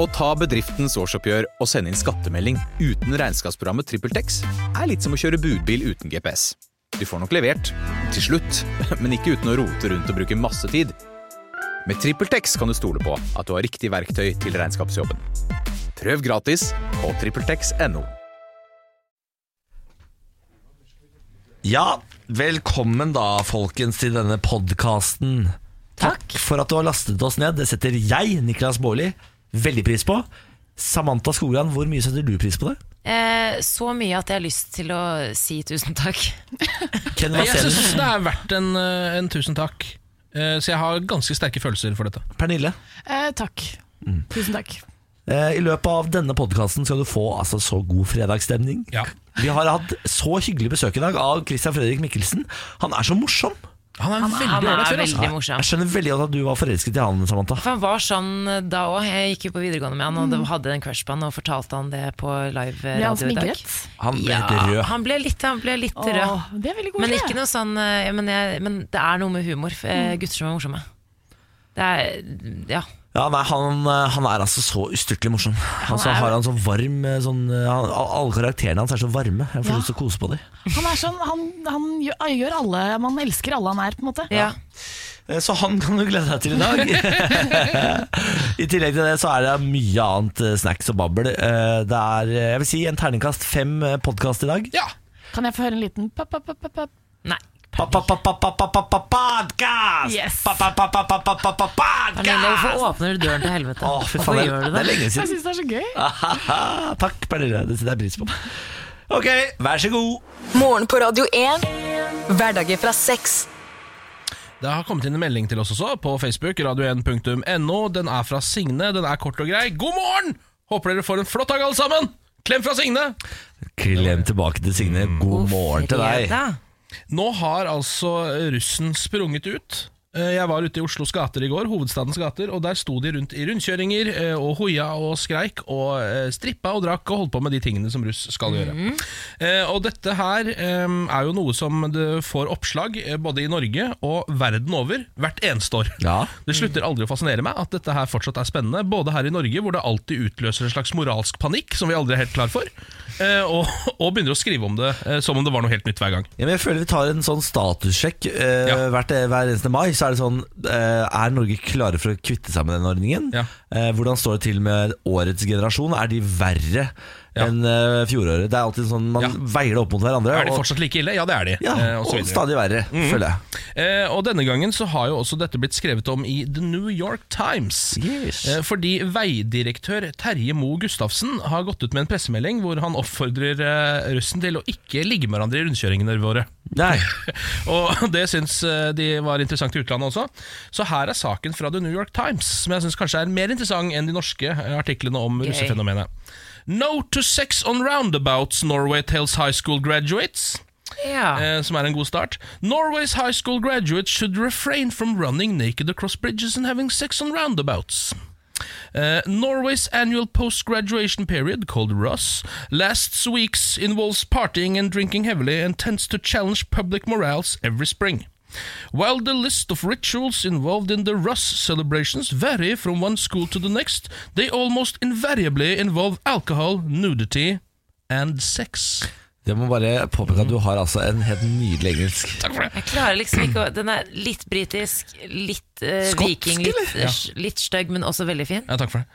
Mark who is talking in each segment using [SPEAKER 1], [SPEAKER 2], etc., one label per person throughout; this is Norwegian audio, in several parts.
[SPEAKER 1] Å ta bedriftens årsoppgjør og sende inn skattemelding uten regnskapsprogrammet TrippelTex er litt som å kjøre budbil uten GPS. Du får nok levert, til slutt, men ikke uten å rote rundt og bruke masse tid. Med TrippelTex kan du stole på at du har riktig verktøy til regnskapsjobben. Prøv gratis på TrippelTex.no.
[SPEAKER 2] Ja, velkommen da, folkens, til denne podkasten. Takk for at du har lastet oss ned. Det setter jeg, Niklas Baarli, veldig pris på. Samantha Skogran, hvor mye setter du pris på det?
[SPEAKER 3] Eh, så mye at jeg har lyst til å si tusen takk.
[SPEAKER 4] Jeg syns det er verdt en, eh, en tusen takk. Eh, Så jeg har ganske sterke følelser for dette.
[SPEAKER 2] Pernille.
[SPEAKER 5] Eh, takk. Tusen takk.
[SPEAKER 2] Eh, I løpet av denne podkasten skal du få altså, så god fredagsstemning.
[SPEAKER 4] Ja.
[SPEAKER 2] Vi har hatt så hyggelig besøk i dag av Christian Fredrik Mikkelsen. Han er så morsom.
[SPEAKER 4] Han er en veldig
[SPEAKER 3] Han
[SPEAKER 4] ålreit
[SPEAKER 3] er
[SPEAKER 4] fyr. altså.
[SPEAKER 3] veldig morsom.
[SPEAKER 2] Jeg skjønner veldig godt at du var forelsket i han, Samantha.
[SPEAKER 3] For han var sånn da òg. Jeg gikk jo på videregående med han og
[SPEAKER 5] Mm.
[SPEAKER 3] da hadde en crush på han og fortalte han det på live
[SPEAKER 5] Ble han
[SPEAKER 3] radio i dag.
[SPEAKER 5] sminket?
[SPEAKER 2] Han ble
[SPEAKER 3] Ja,
[SPEAKER 2] litt rød.
[SPEAKER 3] han ble litt, han ble litt rød.
[SPEAKER 5] Åh, det er veldig
[SPEAKER 3] Men
[SPEAKER 5] koselig.
[SPEAKER 3] ikke noe sånn eh, men, jeg, men det er noe med humor. eh, Gutter som er morsomme. Det er Ja.
[SPEAKER 2] Ja, nei, han, eh, han er altså så ustyrtelig morsom. Han, altså,
[SPEAKER 3] er-
[SPEAKER 2] har han sånn varm eh, sånn, eh, han, Alle karakterene hans er så varme. Jeg får
[SPEAKER 5] Ja.
[SPEAKER 2] lyst til å kose på dem.
[SPEAKER 5] Han er sånn, han, han gjør, gjør alle Man elsker alle han er, på en måte.
[SPEAKER 3] ja.
[SPEAKER 2] Eh, Så han kan du glede deg til i dag. I tillegg til det så er det mye annet eh, snacks og babbel. Eh, Det er eh, jeg vil si en terningkast fem podkast i dag.
[SPEAKER 4] Ja.
[SPEAKER 5] Kan jeg få høre en liten pop, pop, pop, pop, pop?
[SPEAKER 3] Nei.
[SPEAKER 2] Podcast!
[SPEAKER 5] Yes.
[SPEAKER 3] Pernille, hvorfor åpner du døren til helvete?
[SPEAKER 2] Å, fy
[SPEAKER 3] Hvorfor
[SPEAKER 2] faen, det,
[SPEAKER 3] gjør du
[SPEAKER 2] det
[SPEAKER 3] det?
[SPEAKER 2] er lenge
[SPEAKER 5] Jeg
[SPEAKER 2] siden.
[SPEAKER 5] syns det er så gøy.
[SPEAKER 2] Ahaha, Takk, Pernille. Det setter jeg pris på. Ok, vær så god.
[SPEAKER 6] Morgen på Radio 1. Hverdager fra seks.
[SPEAKER 4] Det har kommet inn en melding til oss også på Facebook, radio1.no. Den er fra Signe. Den er kort og grei. God morgen! Håper dere får en flott dag, alle sammen! Klem fra Signe!
[SPEAKER 2] Klem tilbake til Signe. God morgen til deg.
[SPEAKER 4] Nå har altså russen sprunget ut. Eh, Jeg var ute i Oslos gater i går, hovedstadens gater, og der sto de rundt i rundkjøringer eh, og hoia og skreik og eh, strippa og drakk og holdt på med de tingene som russ skal gjøre. Mm. Og dette her er jo noe som det får oppslag både i Norge og verden over hvert eneste år.
[SPEAKER 2] Ja.
[SPEAKER 4] Det slutter aldri å fascinere meg at dette her fortsatt er spennende, både her i Norge, hvor det alltid utløser en slags moralsk panikk som vi aldri er helt klar for, og, og begynner å skrive om det som om det var noe helt nytt hver gang.
[SPEAKER 2] Ja, men jeg føler vi tar en sånn statussjekk eh,
[SPEAKER 4] Ja.
[SPEAKER 2] hvert, hver eneste mai. Så er det sånn eh, Er Norge klare for å kvitte seg med den ordningen?
[SPEAKER 4] Ja.
[SPEAKER 2] Eh, hvordan står det til med årets generasjon? Er de verre
[SPEAKER 4] Ja.
[SPEAKER 2] enn eh, fjoråret? Det er alltid sånn Man
[SPEAKER 4] Ja.
[SPEAKER 2] veier det opp mot hverandre.
[SPEAKER 4] Er de fortsatt like ille? Ja, det er de.
[SPEAKER 2] ja,
[SPEAKER 4] og
[SPEAKER 2] og stadig verre, føler jeg.
[SPEAKER 4] Eh, og denne gangen så har jo også dette blitt skrevet om i The New York Times.
[SPEAKER 2] Yes.
[SPEAKER 4] Eh, fordi veidirektør Terje Moe Gustavsen har gått ut med en pressemelding hvor han oppfordrer eh, russen til å ikke ligge med hverandre i rundkjøringene våre.
[SPEAKER 2] Nei.
[SPEAKER 4] Og det syns eh, de var interessant i utlandet også. Så her er saken fra The New York Times, som jeg syns kanskje er mer interessant enn de norske eh, artiklene om
[SPEAKER 3] Gøy.
[SPEAKER 4] russefenomenet. No to sex on roundabouts, Norway tells high school graduates.
[SPEAKER 3] Yeah.
[SPEAKER 4] eh, som er en god start. Norway's high school graduates should refrain from running naked across bridges and having sex on roundabouts. Uh, Norway's annual post-graduation period, called RUS, lasts weeks, involves partying and drinking heavily, and tends to challenge public morals every spring. While the list of rituals involved in the RUS celebrations vary from one school to the next, they almost invariably involve alcohol, nudity and sex.
[SPEAKER 2] Jeg må bare påpeke at du har altså en helt nydelig engelsk.
[SPEAKER 4] Takk for det.
[SPEAKER 3] Jeg klarer liksom ikke å Den er litt britisk, litt eh,
[SPEAKER 2] Skotsk,
[SPEAKER 3] viking, litt,
[SPEAKER 2] eller?
[SPEAKER 3] eh, litt stygg, men også veldig fin.
[SPEAKER 4] Ja, takk for det.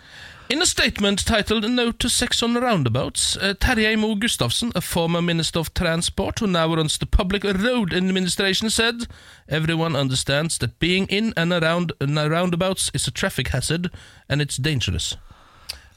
[SPEAKER 4] In a statement titled Note to Sex on Roundabouts, uh, Terje Moe Gustavsen, a former Minister of Transport who now runs the Public Road Administration, said, Everyone understands that being in and around uh, roundabouts is a traffic hazard, and it's dangerous.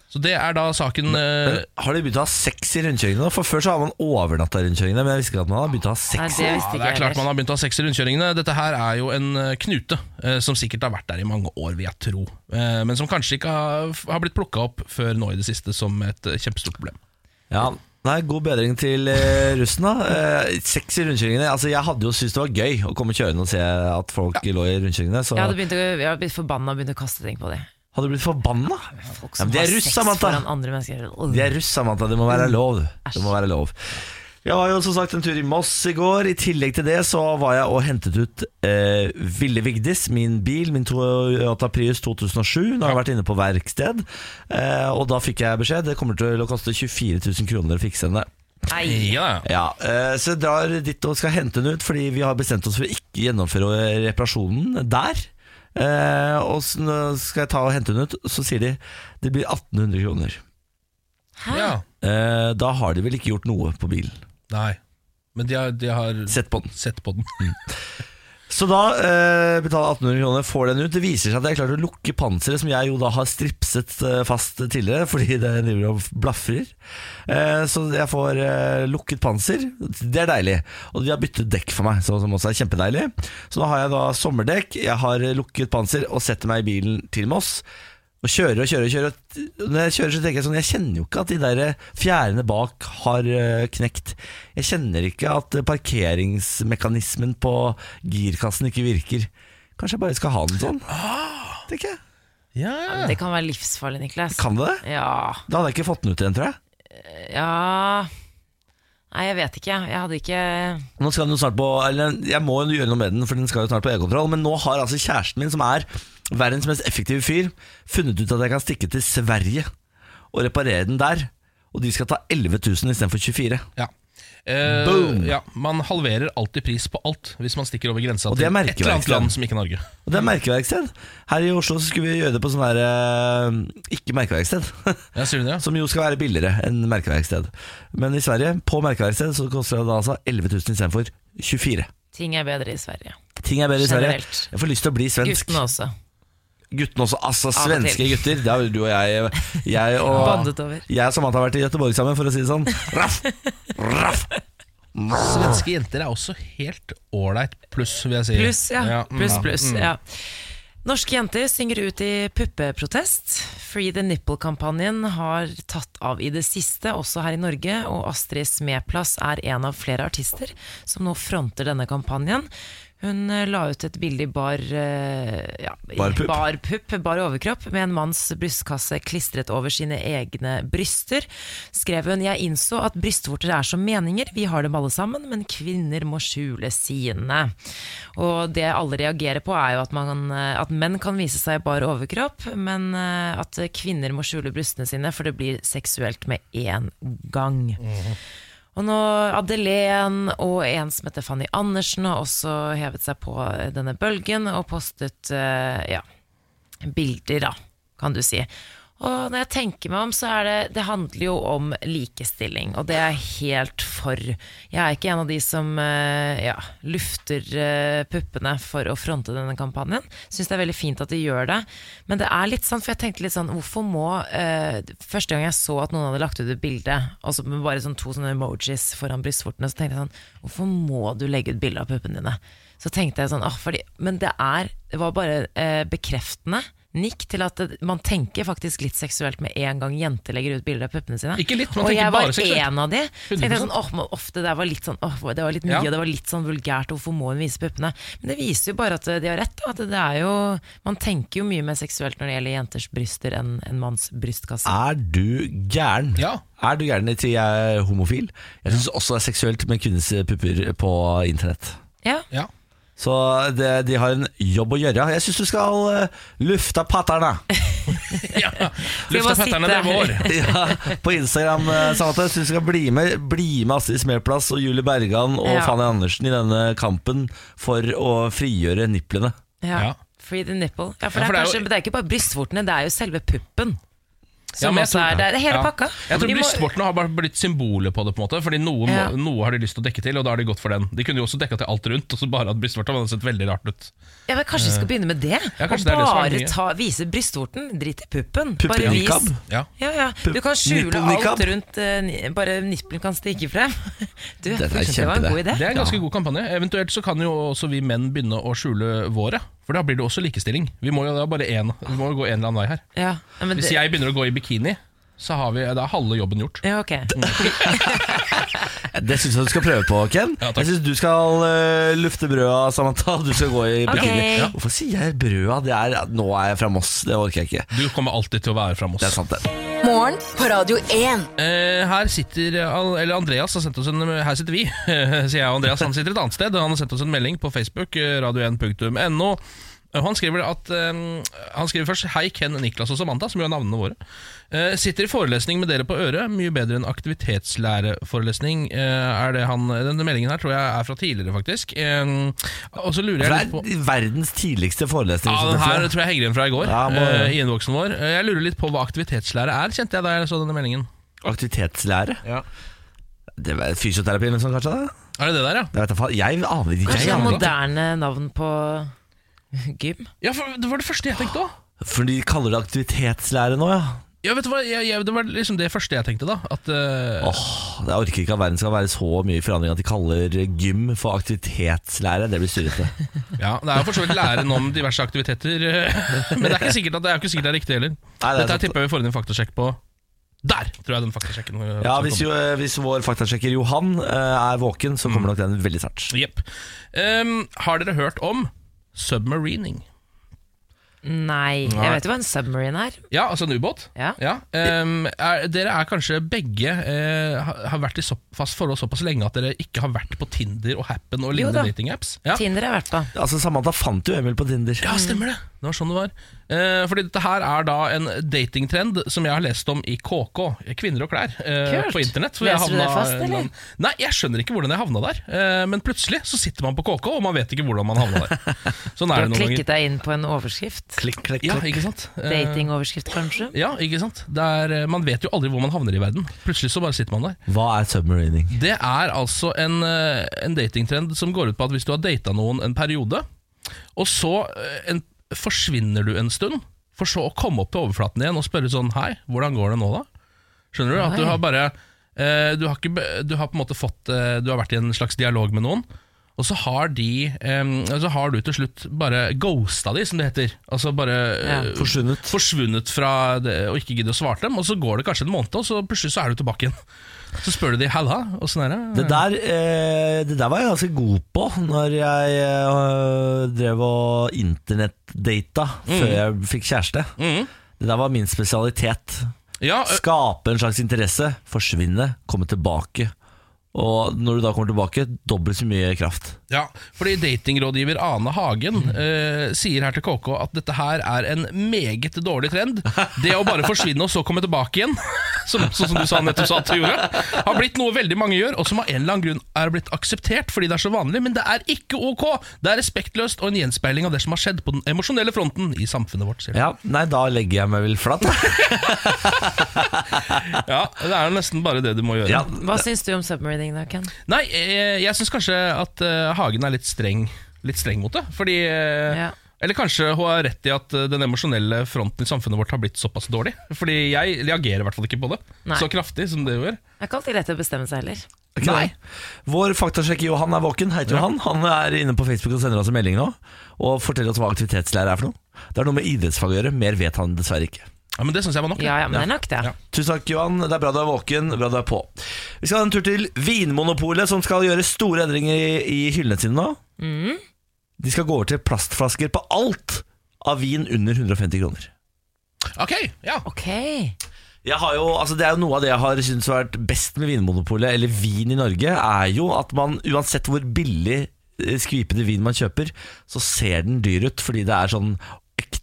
[SPEAKER 4] Så det er da saken eh,
[SPEAKER 2] Men har de begynt å ha sex i rundkjøringene? For Før så har man overnatta i rundkjøringene, men jeg visste ikke at man har begynt å ha
[SPEAKER 3] Nei,
[SPEAKER 2] sex.
[SPEAKER 3] det
[SPEAKER 4] Ja, det er klart man har begynt å ha sex i rundkjøringene. Dette her er jo en eh, knute eh, som sikkert har vært der i mange år, vil jeg tro. Eh, men som kanskje ikke har, blitt plukka opp før nå i det siste som et eh, kjempestort problem.
[SPEAKER 2] Ja, Nei, God bedring til eh, russen, da. Eh, sex i rundkjøringene. Altså, Jeg hadde jo syntes det var gøy å komme kjørende og se at folk lå i rundkjøringene. Så
[SPEAKER 3] Jeg hadde begynt å, jeg hadde blitt forbanna og begynt å kaste ting på dem.
[SPEAKER 2] Hadde du blitt forbanna. Ja, men de er russ, Samantha. De er russ, Samantha. Det må være lov. Det må være lov. Jeg var jo som sagt en tur i Moss i går. I tillegg til det så var jeg og hentet ut eh, Ville Vigdis, min bil, min Toyota Prius 2007. Nå har jeg vært inne på verksted, eh, og da fikk jeg beskjed det kommer til å koste 24 000 kroner å fikse henne.
[SPEAKER 3] Nei.
[SPEAKER 4] Ja,
[SPEAKER 2] Ja, eh, Så jeg drar dit og skal hente den ut, fordi vi har bestemt oss for å ikke gjennomføre reparasjonen der. Eh, og så skal jeg ta og hente den ut, så sier de det blir 1800 kroner.
[SPEAKER 4] ja.
[SPEAKER 2] Eh, da har de vel ikke gjort noe på bilen.
[SPEAKER 4] Nei. Men de har, de har
[SPEAKER 2] Sett på den.
[SPEAKER 4] sett på den.
[SPEAKER 2] Så da eh, betaler jeg 1800 kroner, får den ut. Det viser seg at jeg klarte klart å lukke panseret, som jeg jo da har stripset eh, fast tidligere, fordi det driver og blafrer. Eh, så jeg får eh, lukket panser. Det er deilig. Og de har byttet dekk for meg, som også er kjempedeilig. Så da har jeg da sommerdekk, jeg har lukket panser og setter meg i bilen til Moss. Og kjører og kjører og kjører. Og Når jeg kjører så tenker jeg sånn Jeg kjenner jo ikke at de der fjærene bak har eh, knekt. Jeg kjenner ikke at parkeringsmekanismen på girkassen ikke virker. Kanskje jeg bare skal ha den sånn? Tenker jeg.
[SPEAKER 4] Ja, ja.
[SPEAKER 3] Det kan være livsfarlig, Niklas.
[SPEAKER 2] Kan det det?
[SPEAKER 3] Ja.
[SPEAKER 2] Da hadde jeg ikke fått den ut igjen, tror jeg.
[SPEAKER 3] ja Nei, jeg vet ikke. Jeg hadde ikke
[SPEAKER 2] Nå skal den jo snart på Eller jeg må jo gjøre noe med den, for den skal jo snart på e-kontroll. Men nå har altså kjæresten min, som er verdens mest effektive fyr, funnet ut at jeg kan stikke til Sverige og reparere den der. Og de skal ta 11 000 istedenfor 24
[SPEAKER 4] ja. Eh,
[SPEAKER 2] Boom.
[SPEAKER 4] ja. Man halverer alltid pris på alt hvis man stikker over grensa til et eller annet land som ikke er Norge.
[SPEAKER 2] Og det er merkeverksted. Her i Oslo så skulle vi gjøre det på sånn der eh, ikke merkeverksted.
[SPEAKER 4] Ja, sier du det?
[SPEAKER 2] Som jo skal være billigere enn merkeverksted. Men i Sverige, på merkeverksted, så koster det da altså 11 000 istedenfor 24
[SPEAKER 3] Ting er bedre i Sverige.
[SPEAKER 2] Ting er bedre i Sverige.
[SPEAKER 3] Generelt.
[SPEAKER 2] Jeg får lyst til å bli svensk.
[SPEAKER 3] Guttene også.
[SPEAKER 2] Guttene også. Altså, svenske gutter. Det har du og jeg. Jeg og, jeg og Samantha har vært i Göteborg sammen, for å si det sånn. Raff! Raff!
[SPEAKER 4] Svenske jenter er også helt ålreit pluss, vil jeg si.
[SPEAKER 3] Pluss, ja.
[SPEAKER 4] ja.
[SPEAKER 3] Pluss, pluss.
[SPEAKER 4] mm.
[SPEAKER 3] Ja. Norske jenter synger ut i puppeprotest. Free the Nipple-kampanjen har tatt av i det siste, også her i Norge, og Astrid Smeplass er en av flere artister som nå fronter denne kampanjen. Hun eh, la ut et bilde i bar, eh, ja, i
[SPEAKER 2] Bar pup,
[SPEAKER 3] bar overkropp, med en manns brystkasse klistret over sine egne bryster. Skrev hun Jeg innså at brystvorter er som meninger, vi har dem alle sammen, men kvinner må skjule sine. Og det alle reagerer på, er jo at, man, eh, at menn kan vise seg i bar overkropp, men at kvinner må skjule brystene sine, for det blir seksuelt med én gang. Og nå Adelén og en som heter Fanny Andersen har også hevet seg på denne bølgen og postet eh, ja, bilder, da, kan du si. Og når jeg tenker meg om, så er det Det handler jo om likestilling, og det er jeg helt for. Jeg er ikke en av de som eh, ja, lufter eh, puppene for å fronte denne kampanjen. Syns det er veldig fint at de gjør det. Men det er litt sånn, for jeg tenkte litt sånn Hvorfor må eh, Første gang jeg så at noen hadde lagt ut et bilde, altså med bare sånn to sånne emojis foran brystvortene, så tenkte jeg sånn Hvorfor må du legge ut bilde av puppene dine? Så tenkte jeg sånn, ah, fordi, Men det er Det var bare eh, bekreftende nikk til at man tenker faktisk litt seksuelt med en gang jenter legger ut bilder av puppene sine.
[SPEAKER 4] Ikke litt, man
[SPEAKER 3] og jeg var
[SPEAKER 4] seksuelt.
[SPEAKER 3] en av de. Så tenkte jeg sånn, åh, men ofte det var litt sånn åh, det var litt mye,
[SPEAKER 4] Ja.
[SPEAKER 3] og det var litt sånn vulgært, hvorfor må hun vise puppene? Men det viser jo bare at de har rett, at det er jo Man tenker jo mye mer seksuelt når det gjelder jenters bryster enn en manns brystkasse.
[SPEAKER 2] Er du gæren?
[SPEAKER 4] Ja.
[SPEAKER 2] Er du gæren til jeg er homofil? Jeg syns også det er seksuelt med kvinnens pupper på internett.
[SPEAKER 3] Ja.
[SPEAKER 4] Ja.
[SPEAKER 2] Så det, de har en jobb å gjøre. Jeg syns du skal uh, lufte patterne.
[SPEAKER 4] ja.
[SPEAKER 3] bare
[SPEAKER 4] Lufta petterne, det er vår.
[SPEAKER 2] ja, på Instagram. Uh, Samantha, jeg syns du skal bli med, bli med Astrid Smeplass og Julie Bergan og
[SPEAKER 3] Ja.
[SPEAKER 2] Fanny Andersen i denne kampen for å frigjøre niplene.
[SPEAKER 3] Ja.
[SPEAKER 4] Ja.
[SPEAKER 3] Free the nipple. Ja, for,
[SPEAKER 4] Ja, for
[SPEAKER 3] det,
[SPEAKER 4] det er jo-
[SPEAKER 3] kanskje, det er ikke bare brystvortene, det er jo selve puppen. Som
[SPEAKER 4] men jeg tror-
[SPEAKER 3] er det. Det er hele
[SPEAKER 4] ja.
[SPEAKER 3] pakka.
[SPEAKER 4] Jeg tror
[SPEAKER 3] Vi må-
[SPEAKER 4] brystvortene har bare blitt symbolet på det, på en måte Fordi noe,
[SPEAKER 3] Ja.
[SPEAKER 4] må, noe har de lyst til å dekke til, og da har de gått for den. De kunne jo også dekka til alt rundt, og så bare hatt brystvorter. hadde sett veldig rart ut.
[SPEAKER 3] Ja, men Kanskje vi skal begynne med det?
[SPEAKER 4] Ja,
[SPEAKER 3] og
[SPEAKER 4] kanskje det er det som er
[SPEAKER 3] bare
[SPEAKER 4] nye.
[SPEAKER 3] ta, vise brystvorten. Drit i puppen. Bare vis.
[SPEAKER 2] Puppenikab.
[SPEAKER 4] Ja.
[SPEAKER 3] Ja, ja. Du kan skjule alt rundt eh, ni- Bare nippelen kan stikke frem. Du,
[SPEAKER 2] Dette er
[SPEAKER 3] det var en god idé.
[SPEAKER 4] Det er en ganske god kampanje. Eventuelt så kan jo også vi menn begynne å skjule våre. For da blir det også likestilling. Vi må jo da bare en, vi må jo gå en eller annen vei her.
[SPEAKER 3] Ja, ja, men
[SPEAKER 4] Hvis
[SPEAKER 3] det,
[SPEAKER 4] jeg begynner å gå i bikini, så har vi, da er halve jobben gjort.
[SPEAKER 3] ja, ok.
[SPEAKER 2] Det syns jeg du skal prøve på, Ken.
[SPEAKER 4] Ja,
[SPEAKER 2] jeg syns du skal uh, lufte brøda, Samantha. Du skal gå i bikini. Okay.
[SPEAKER 3] Ja.
[SPEAKER 2] Hvorfor sier jeg brøda? Det er, nå er jeg fra Moss. Det orker jeg ikke.
[SPEAKER 4] Du kommer alltid til å være fra Moss.
[SPEAKER 2] Det er sant, det.
[SPEAKER 6] Morgen på Radio 1.
[SPEAKER 4] Eh, her sitter Eller Andreas har sendt oss en Her sitter vi, sier jeg og Andreas. Han sitter et annet sted. Han har sendt oss en melding på Facebook, eh, radio1.no. Eh, Han skriver, at, eh, han skriver først Hei Ken, Niklas og Samantha, som jo er navnene våre. Eh, sitter i forelesning med dere på øret. Mye bedre enn aktivitetslæreforelesning. Eh, er det han, denne meldingen her tror jeg er fra tidligere, faktisk. Eh, og så lurer jeg litt på
[SPEAKER 2] det er verdens tidligste forelesning.
[SPEAKER 4] ja, den
[SPEAKER 2] det
[SPEAKER 4] her tror jeg henger igjen fra i går.
[SPEAKER 2] Ja, må-
[SPEAKER 4] I innboksen vår Jeg lurer litt på hva aktivitetslære er, kjente jeg da jeg så denne meldingen.
[SPEAKER 2] Aktivitetslære.
[SPEAKER 4] Ja.
[SPEAKER 2] Det var fysioterapi eller noe sånt, kanskje? da?
[SPEAKER 4] Er det det der, ja?
[SPEAKER 2] Jeg, vet jeg aner ikke.
[SPEAKER 3] Kanskje
[SPEAKER 2] Jeg
[SPEAKER 3] et
[SPEAKER 2] aner
[SPEAKER 3] moderne navn på gym?
[SPEAKER 4] Ja, for Det var det første jeg tenkte òg.
[SPEAKER 2] For de kaller det aktivitetslære nå, ja.
[SPEAKER 4] Ja, vet du hva? Jeg, jeg, det var liksom det første jeg tenkte, da. At uh...
[SPEAKER 2] oh, Jeg orker ikke at verden skal være så mye i forandring at de kaller gym for aktivitetslære. Det blir surrete.
[SPEAKER 4] Ja, Det er jo for så vidt læren om diverse aktiviteter, eh, men det er ikke sikkert at det er ikke sikkert det er riktig heller.
[SPEAKER 2] Nei, det er
[SPEAKER 4] Dette tipper jeg vi får inn en faktasjekk på der! tror jeg den faktasjekken eh,
[SPEAKER 2] Ja, hvis, jo, hvis vår faktasjekker Johan eh, er våken, så kommer nok den veldig snart.
[SPEAKER 4] Yep. Um, har dere hørt om submarining?
[SPEAKER 3] Nei.
[SPEAKER 4] Nei.
[SPEAKER 3] Jeg vet jo hva en submarine er.
[SPEAKER 4] Ja, altså en ubåt?
[SPEAKER 3] Ja.
[SPEAKER 4] Ehm, er, dere er kanskje begge uh, har- vært i såpass forhold såpass lenge at dere ikke har vært på Tinder og Happen og lignende
[SPEAKER 3] da.
[SPEAKER 4] datingapps? Ja.
[SPEAKER 3] Tinder har jeg vært på.
[SPEAKER 2] Altså, Samantha fant jo Emil på Tinder.
[SPEAKER 4] Ja, stemmer det. Det var sånn det var. Eh, fordi dette her er da en datingtrend som jeg har lest om i KK, Kvinner og klær, eh, på internett. Leser jeg
[SPEAKER 3] Leser du det fast, eller?
[SPEAKER 4] Nei, jeg skjønner ikke hvordan jeg havna der. Eh, men plutselig så sitter man på KK, og man vet ikke hvordan man havna der. Sånn
[SPEAKER 3] Du
[SPEAKER 4] er
[SPEAKER 3] har
[SPEAKER 4] det noen
[SPEAKER 3] klikket
[SPEAKER 4] ganger.
[SPEAKER 3] deg inn på en overskrift.
[SPEAKER 2] Klikk, klikk,
[SPEAKER 4] Ja, ikke sant? Eh,
[SPEAKER 3] Datingoverskrift, kanskje.
[SPEAKER 4] Ja, ikke sant? Det er, eh, man vet jo aldri hvor man havner i verden. Plutselig så bare sitter man der.
[SPEAKER 2] Hva er submarining?
[SPEAKER 4] Det er altså en, eh, en datingtrend som går ut på at hvis du har data noen en periode, og så en, forsvinner du en stund, for så å komme opp til overflaten igjen og spørre sånn Hei, hvordan går det nå, da? Skjønner du? At du har bare eh, du, har ikke, du har på en måte fått eh, Du har vært i en slags dialog med noen, og så har de eh, Så har du til slutt bare ghosta de, som det heter. Altså bare
[SPEAKER 3] Ja.
[SPEAKER 4] eh,
[SPEAKER 2] Forsvunnet.
[SPEAKER 4] forsvunnet fra det, og ikke gidde å svare dem, og så går det kanskje en måned, og så plutselig så er du tilbake igjen. Så spør du de 'halla, åssen er det?'
[SPEAKER 2] Det der, eh, det der var jeg ganske god på når jeg eh, drev og internettdata før jeg fikk kjæreste.
[SPEAKER 4] Mm.
[SPEAKER 2] Det der var min spesialitet.
[SPEAKER 4] Ja,
[SPEAKER 2] Skape en slags interesse, forsvinne, komme tilbake. Og når du da kommer tilbake, dobbelt så mye kraft.
[SPEAKER 4] ja, fordi datingrådgiver Ane Hagen eh, sier her til KK at dette her er en meget dårlig trend. Det å bare forsvinne og så komme tilbake igjen, som, sånn som du sa nettopp sa at du gjorde, har blitt noe veldig mange gjør, og som av en eller annen grunn er blitt akseptert fordi det er så vanlig, men det er ikke ok! Det er respektløst og en gjenspeiling av det som har skjedd på den emosjonelle fronten i samfunnet vårt.
[SPEAKER 2] Ja, Nei, da legger jeg meg vel flatt. da.
[SPEAKER 4] Ja, det er nesten bare det du må gjøre.
[SPEAKER 2] Ja,
[SPEAKER 3] Hva syns du om submarining da, Ken?
[SPEAKER 4] Nei, jeg, jeg syns kanskje at uh, Hagen er litt streng, litt streng mot det. Fordi uh,
[SPEAKER 3] Ja.
[SPEAKER 4] Eller kanskje hun har rett i at eh, den emosjonelle fronten i samfunnet vårt har blitt såpass dårlig. Fordi jeg reagerer i hvert fall ikke på det
[SPEAKER 3] Nei.
[SPEAKER 4] så kraftig som det gjør.
[SPEAKER 3] Det er ikke alltid lett å bestemme seg heller.
[SPEAKER 2] Okay.
[SPEAKER 4] Nei.
[SPEAKER 2] Vår faktasjekker Johan er våken. Hei til Johan. Han er inne på Facebook og sender oss en melding nå. Og forteller oss hva aktivitetslære er for noe. Det er noe med idrettsfag å gjøre. Mer vet han dessverre ikke.
[SPEAKER 4] Ja, Men det syns jeg var nok.
[SPEAKER 3] Ja, ja, men det er nok det.
[SPEAKER 4] Ja.
[SPEAKER 2] Tusen takk, Johan. Det er bra du er våken. Bra du er på. Vi skal ha en tur til Vinmonopolet, som skal gjøre store endringer i, i hyllene sine nå.
[SPEAKER 3] Mm.
[SPEAKER 2] De skal gå over til plastflasker på alt av vin under 150 kroner.
[SPEAKER 4] Ok, ja.
[SPEAKER 3] okay.
[SPEAKER 2] Jeg har jo, altså det er jo Noe av det jeg har syntes har vært best med Vinmonopolet, eller vin i Norge, er jo at man uansett hvor billig skvipende vin man kjøper, så ser den dyr ut fordi det er sånn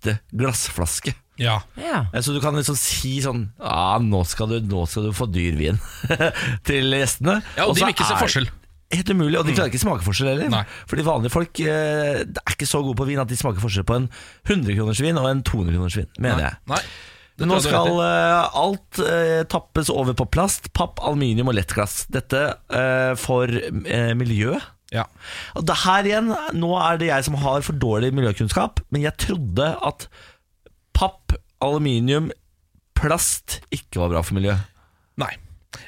[SPEAKER 2] ekte glassflaske.
[SPEAKER 4] ja.
[SPEAKER 3] Ja.
[SPEAKER 2] Eh, Så du kan liksom si sånn Ja, nå skal du, nå skal du få dyr vin til gjestene.
[SPEAKER 4] ja og
[SPEAKER 2] og
[SPEAKER 4] de vil ikke se forskjell.
[SPEAKER 2] Helt umulig, og de klarer ikke smakeforskjell heller.
[SPEAKER 4] Nei.
[SPEAKER 2] Fordi vanlige folk eh, er ikke så gode på vin at de smaker forskjell på en 100-kroners vin og en 200-kroners vin, mener jeg.
[SPEAKER 4] Nei. Det
[SPEAKER 2] Men nå skal uh, alt uh, tappes over på plast, papp, aluminium og lettglass. Dette uh, for miljøet.
[SPEAKER 4] Ja.
[SPEAKER 2] Og det her igjen, nå er det jeg som har for dårlig miljøkunnskap, men jeg trodde at papp, aluminium, plast ikke var bra for miljøet.
[SPEAKER 4] Nei.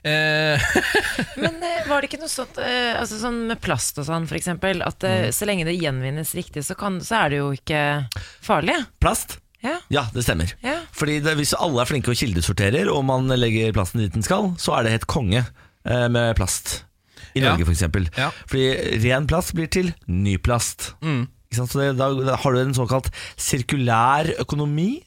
[SPEAKER 4] Eh,
[SPEAKER 3] Men eh, var det ikke noe sånt eh, altså sånn med plast og sånn, for eksempel, at mm. så lenge det gjenvinnes riktig, så, kan, så er det jo ikke farlig?
[SPEAKER 2] Plast?
[SPEAKER 3] Ja.
[SPEAKER 2] Ja, det stemmer.
[SPEAKER 3] Ja.
[SPEAKER 2] Fordi det, Hvis alle er flinke og kildesorterer, og man legger plasten dit den skal, så er det helt konge eh, med plast. I
[SPEAKER 4] Ja.
[SPEAKER 2] Norge, for.
[SPEAKER 4] Ja.
[SPEAKER 2] Fordi ren plast blir til ny plast.
[SPEAKER 4] mm.
[SPEAKER 2] Ikke sant? Så det, da, da har du en såkalt sirkulær økonomi.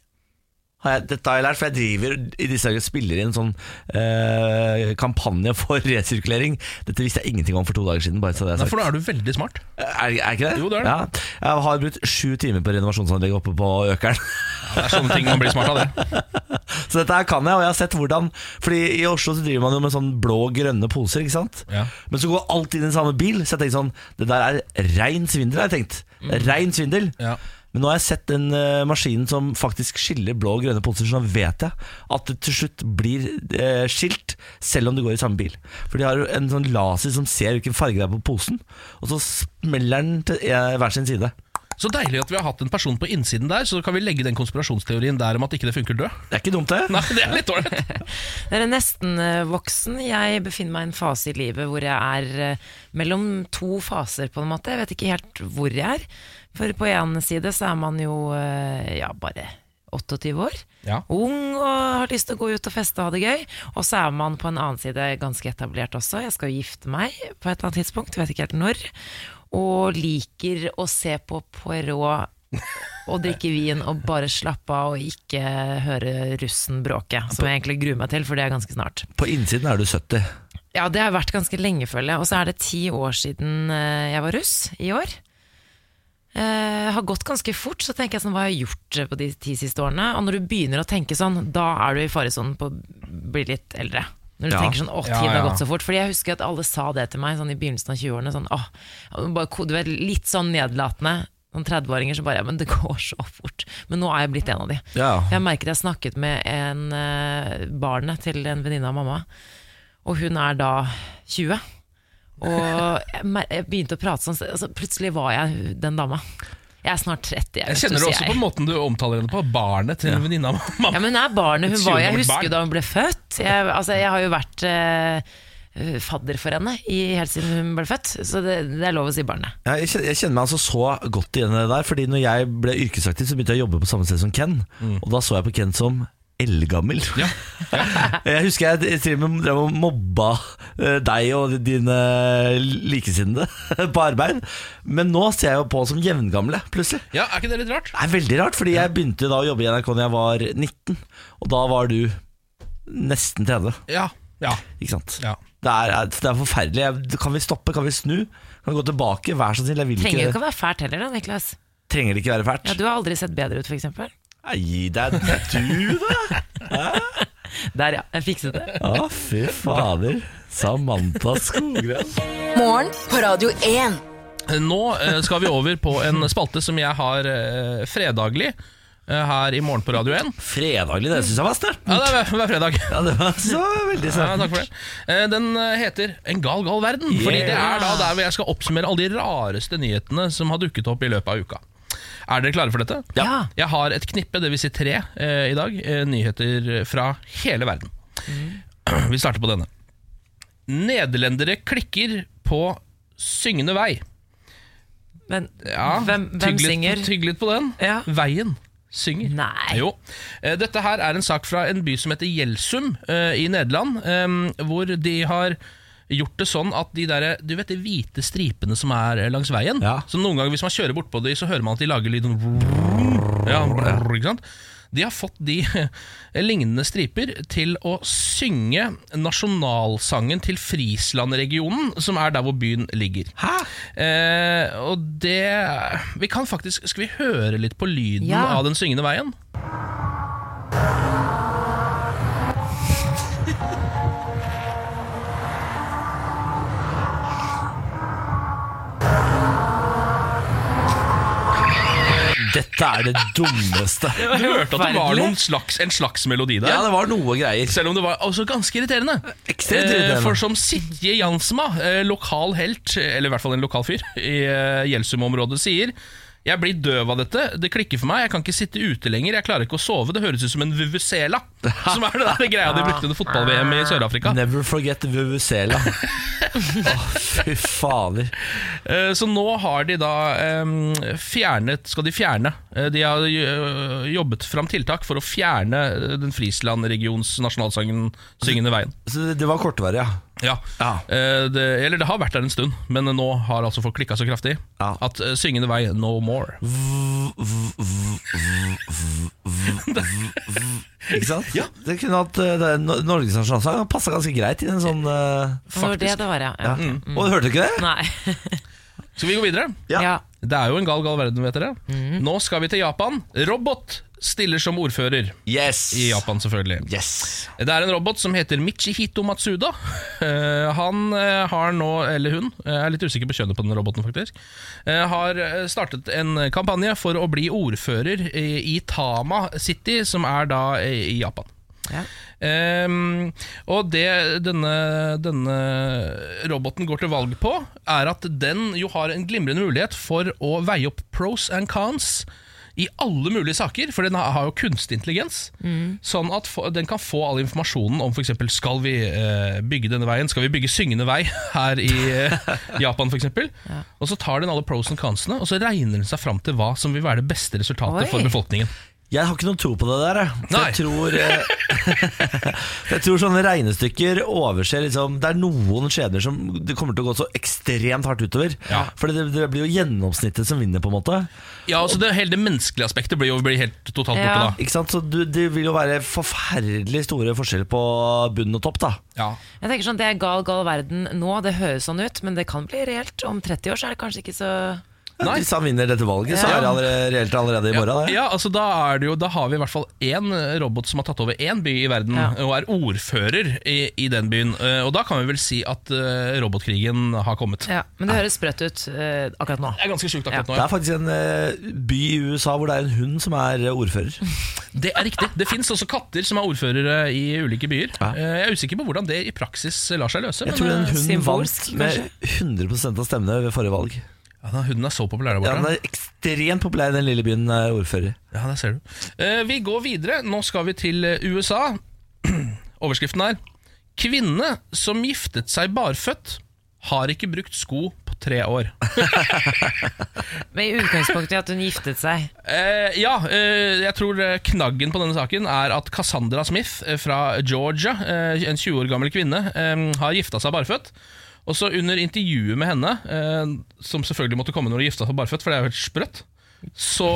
[SPEAKER 2] Har jeg, dette har jeg lært, for jeg driver i disse dager spiller inn en sånn eh, kampanje for resirkulering. Dette visste jeg ingenting om for to dager siden. Bare så det er
[SPEAKER 4] Nei,
[SPEAKER 2] sagt.
[SPEAKER 4] for da er du veldig smart.
[SPEAKER 2] Er, er ikke det?
[SPEAKER 4] Jo, det er det.
[SPEAKER 2] Ja. Jeg har brukt sju timer på renovasjonsanlegget oppe på Økeren.
[SPEAKER 4] Det er sånne ting man blir smart av, det.
[SPEAKER 2] Så dette her kan jeg, og jeg har sett hvordan Fordi i Oslo så driver man jo med sånn blå-grønne poser, ikke sant?
[SPEAKER 4] Ja.
[SPEAKER 2] Men så går alt inn i den samme bil, så jeg tenkte sånn Det der er rein svindel, har jeg tenkt. Er Rein svindel.
[SPEAKER 4] Ja.
[SPEAKER 2] Men nå har jeg sett den uh, maskinen som faktisk skiller blå og grønne poser, så nå vet jeg at det til slutt blir uh, skilt, selv om det går i samme bil. For de har jo en sånn laser som ser hvilken farge det er på posen, og så smeller den til eh, hver sin side.
[SPEAKER 4] Så deilig at vi har hatt en person på innsiden der, så kan vi legge den konspirasjonsteorien der om at ikke det funker død.
[SPEAKER 2] Det er ikke dumt, det.
[SPEAKER 4] Nei, det er litt ålreit.
[SPEAKER 3] Dere er nesten voksen. Jeg befinner meg i en fase i livet hvor jeg er mellom to faser, på en måte. Jeg vet ikke helt hvor jeg er. For på en side så er man jo eh, ja, bare 28 år.
[SPEAKER 4] Ja.
[SPEAKER 3] Ung og har lyst til å gå ut og feste og ha det gøy. Og så er man på en annen side ganske etablert også. Jeg skal jo gifte meg på et eller annet tidspunkt, vet ikke helt når. Og liker å se på Poirot og drikke vin og bare slappe av og ikke høre russen bråke. Som jeg egentlig gruer meg til, for det er ganske snart.
[SPEAKER 2] På innsiden er du 70.
[SPEAKER 3] Ja, det har vært ganske lenge, føler jeg. Og så er det ti år siden eh, jeg var russ, i år. Eh, har gått ganske fort, så tenker jeg sånn, hva har jeg gjort eh, på de ti siste årene? Og når du begynner å tenke sånn, da er du i faresonen på å bli litt eldre. Når du
[SPEAKER 2] Ja.
[SPEAKER 3] tenker sånn, åh,
[SPEAKER 4] Ja,
[SPEAKER 3] tiden har gått så fort. Fordi jeg husker at alle sa det til meg sånn i begynnelsen av 20-årene. Sånn, åh, bare, du vet, litt sånn nedlatende. Noen 30-åringer som bare, ja, men det går så fort. Men nå er jeg blitt en av de.
[SPEAKER 2] Ja.
[SPEAKER 3] Jeg merket jeg snakket med en uh, barnet til en venninne av mamma, og hun er da 20. Og jeg, begynte å prate sånn, så altså, plutselig var jeg den dama. Jeg er snart 30.
[SPEAKER 4] Jeg
[SPEAKER 3] jeg
[SPEAKER 4] kjenner det også
[SPEAKER 3] jeg.
[SPEAKER 4] på måten du omtaler henne på. Barnet til ja. venninna mamma.
[SPEAKER 3] Ja, men hun er barnet hun var.
[SPEAKER 4] 20
[SPEAKER 3] Jeg husker
[SPEAKER 4] barn.
[SPEAKER 3] da hun ble født. Jeg, altså, jeg har jo vært eh, fadder for henne i, helt siden hun ble født, så det, det er lov å si barnet.
[SPEAKER 2] Ja, jeg, kjenner, jeg kjenner meg altså så godt igjen i det der Fordi når jeg ble yrkesaktiv så begynte jeg å jobbe på samme sted som Ken Og da så jeg på Ken som eldgammel
[SPEAKER 4] Ja.
[SPEAKER 2] Jeg husker jeg til og med drev og mobba eh, deg og dine likesinnede på arbeid Men nå ser jeg jo på som jevngamle plutselig
[SPEAKER 4] ja, er ikke det litt rart?
[SPEAKER 2] Det er veldig rart, fordi jeg begynte da å jobbe i NRK da jeg var 19 Og da var du nesten 30
[SPEAKER 4] Ja. Ja.
[SPEAKER 2] Ikke sant?
[SPEAKER 4] ja.
[SPEAKER 2] Det er, det er forferdelig Kan vi stoppe, kan vi snu? Kan vi gå tilbake? Vær så snill, jeg vil
[SPEAKER 3] Trenger jo
[SPEAKER 2] ikke
[SPEAKER 3] ikke å være fælt heller, da, Niklas.
[SPEAKER 2] Trenger det ikke være fælt?
[SPEAKER 3] Ja, du har aldri sett bedre ut, f.eks.
[SPEAKER 2] Gi deg du, da!
[SPEAKER 3] Der, ja. Jeg fikset det.
[SPEAKER 2] Å, fy fader. Samantha Skogran.
[SPEAKER 6] Morgen på Radio 1.
[SPEAKER 4] Nå eh, skal vi over på en spalte som jeg har eh, fredaglig eh, her i Morgen på Radio 1.
[SPEAKER 2] Fredaglig, det syns jeg var sterkt.
[SPEAKER 4] Ja, det er hver, hver fredag.
[SPEAKER 2] Ja, det var så veldig
[SPEAKER 4] Ja, takk for det. Eh, Den heter En gal, gal verden. Fordi det er da der hvor jeg skal oppsummere alle de rareste nyhetene som har dukket opp i løpet av uka. Er dere klare for dette?
[SPEAKER 3] Ja.
[SPEAKER 4] Jeg har et knippe, dvs. Si tre, eh, i dag. Eh, nyheter fra hele verden. Vi starter på denne. Nederlendere klikker på syngende vei.
[SPEAKER 3] Men
[SPEAKER 4] Ja,
[SPEAKER 3] hvem, hvem
[SPEAKER 4] tygg litt-
[SPEAKER 3] synger?
[SPEAKER 4] Tygg litt på den.
[SPEAKER 3] Ja.
[SPEAKER 4] Veien synger.
[SPEAKER 3] Nei.
[SPEAKER 4] Jo. Eh, Dette her er en sak fra en by som heter Gjelsum eh, i Nederland, eh, hvor de har gjort det sånn at de der, du vet de hvite stripene som er eh, langs veien
[SPEAKER 2] Ja.
[SPEAKER 4] Så noen ganger hvis man kjører bort på de, så hører man at de lager lyd sånn ja, ikke sant? De har fått de lignende striper til å synge nasjonalsangen til Frisland-regionen, som er der hvor byen ligger.
[SPEAKER 2] Hæ?
[SPEAKER 4] Eh, og det Vi kan faktisk Skal vi høre litt på lyden
[SPEAKER 3] Ja.
[SPEAKER 4] av den syngende veien?
[SPEAKER 2] Dette er det dummeste.
[SPEAKER 4] Du hørte at det var noen slags, en slags melodi der?
[SPEAKER 2] Ja, det var noe greier.
[SPEAKER 4] Selv om det var også ganske irriterende.
[SPEAKER 2] Ekstremt
[SPEAKER 4] Eh,
[SPEAKER 2] irriterende.
[SPEAKER 4] For som Sitje Jansma, eh, lokal helt, eller i hvert fall en lokal fyr, i eh, Gjelsum-området sier jeg blir døv av dette, det klikker for meg, jeg kan ikke sitte ute lenger, jeg klarer ikke å sove, det høres ut som en vuvuzela. Som er det der greia de brukte under fotball-VM i Sør-Afrika.
[SPEAKER 2] Never forget Vuvuzela. oh, fy fader.
[SPEAKER 4] Eh, Så nå har de da fjernet Skal de fjerne eh, De har eh, jobbet fram tiltak for å fjerne den Frisland-regions nasjonalsangen 'Syngende veien'.
[SPEAKER 2] Så det, det var kortvarig, ja.
[SPEAKER 4] Ja.
[SPEAKER 2] Ja.
[SPEAKER 4] Eh, det, eller det har vært der en stund, men nå har altså folk klikka så kraftig
[SPEAKER 2] Ja.
[SPEAKER 4] at eh, 'Syngende vei no more'.
[SPEAKER 2] Ikke sant? Det kunne hatt uh, Norges nasjonalsang passa ganske greit i en sånn uh,
[SPEAKER 3] Faktisk. det det var, ja. ja.
[SPEAKER 2] ja. Og hørte du ikke det?
[SPEAKER 3] Nei.
[SPEAKER 4] Skal vi gå videre?
[SPEAKER 2] Ja.
[SPEAKER 3] Ja.
[SPEAKER 4] Det er jo en gal, gal verden, vet dere. Nå skal vi til Japan. Robot stiller som ordfører
[SPEAKER 2] Yes.
[SPEAKER 4] i Japan, selvfølgelig.
[SPEAKER 2] Yes.
[SPEAKER 4] Det er en robot som heter Michihito Matsuda. Uh, han uh, har nå, eller hun, uh, jeg er litt usikker på kjønnet på den roboten faktisk, har startet en kampanje for å bli ordfører i, i Tama City, som er da i, i Japan.
[SPEAKER 3] Ja.
[SPEAKER 4] Um, og det denne, denne roboten går til valg på, er at den jo har en glimrende mulighet for å veie opp pros and cons i alle mulige saker, for den har jo kunstig intelligens. Sånn at den kan få all informasjonen om f.eks. skal vi eh, bygge denne veien, skal vi bygge syngende vei her i eh, Japan f.eks. Og så tar den alle pros and consene, og så regner den seg fram til hva som vil være det beste resultatet
[SPEAKER 3] Oi.
[SPEAKER 4] for befolkningen.
[SPEAKER 2] Jeg har ikke noe tro på det der. Jeg tror eh, Jeg tror sånne regnestykker overser liksom, Det er noen skjebner som det kommer til å gå så ekstremt hardt utover.
[SPEAKER 4] Ja.
[SPEAKER 2] For det, det blir jo gjennomsnittet som vinner, på en måte.
[SPEAKER 4] Ja, altså det, Hele det menneskelige aspektet blir jo blir helt totalt borte
[SPEAKER 3] Ja.
[SPEAKER 4] da.
[SPEAKER 2] Ikke sant? Så du, Det vil jo være forferdelig store forskjeller på bunn og topp. da
[SPEAKER 4] Ja.
[SPEAKER 3] Jeg tenker sånn, Det er gal, gal verden nå, det høres sånn ut, men det kan bli reelt. Om 30 år så er det kanskje ikke så
[SPEAKER 4] Nei.
[SPEAKER 2] Hvis han vinner dette valget, så er det allerede, reelt allerede i morgen. Ja,
[SPEAKER 4] Ja, altså da, er det jo, da har vi i hvert fall én robot som har tatt over én by i verden,
[SPEAKER 3] Ja.
[SPEAKER 4] og er ordfører i, i den byen. Eh, Og da kan vi vel si at eh, robotkrigen har kommet.
[SPEAKER 3] ja, Men det høres sprøtt ut uh, akkurat nå.
[SPEAKER 4] Det er ganske sjukt akkurat
[SPEAKER 2] Det
[SPEAKER 4] nå.
[SPEAKER 2] er faktisk en uh, by i USA hvor det er en hund som er eh, ordfører.
[SPEAKER 4] Det er riktig. Det fins også katter som er ordførere i ulike byer.
[SPEAKER 2] Ja.
[SPEAKER 4] Eh, Jeg er usikker på hvordan det i praksis lar seg løse.
[SPEAKER 2] Jeg
[SPEAKER 4] men,
[SPEAKER 2] tror en
[SPEAKER 4] eh,
[SPEAKER 2] hund vant med 100 av stemmene ved forrige valg.
[SPEAKER 4] Ja, den Hunden er så populær der borte. Ja.
[SPEAKER 2] Den er ekstremt populær i den lille byen er ordfører.
[SPEAKER 4] Ja, der ser du. Eh, vi går videre. Nå skal vi til eh, USA. Overskriften er 'Kvinne som giftet seg barføtt, har ikke brukt sko på tre år'.
[SPEAKER 3] Men i utgangspunktet at hun giftet seg.
[SPEAKER 4] Eh, ja, eh, jeg tror eh, knaggen på denne saken er at Cassandra Smith eh, fra Georgia, eh, en 20 år gammel kvinne, eh, har gifta seg barføtt. Og så under intervjuet med henne, eh, som selvfølgelig måtte komme når hun gifta seg barføtt, for det er jo helt sprøtt, så,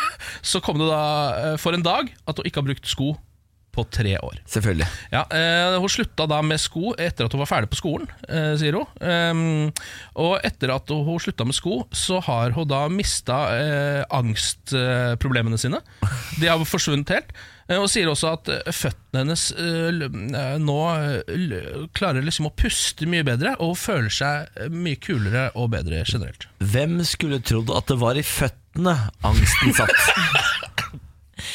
[SPEAKER 4] så kom det da eh, for en dag at hun ikke har brukt sko på tre år.
[SPEAKER 2] Selvfølgelig.
[SPEAKER 4] Ja, eh, Hun slutta da med sko etter at hun var ferdig på skolen, eh, sier hun. Ehm, og etter at hun slutta med sko, så har hun da mista eh, angstproblemene sine. De har forsvunnet helt. Eh, og sier også at eh, føttene hennes eh, nå klarer liksom å puste mye bedre, og føler seg mye kulere og bedre generelt.
[SPEAKER 2] Hvem skulle trodd at det var i føttene angsten satt?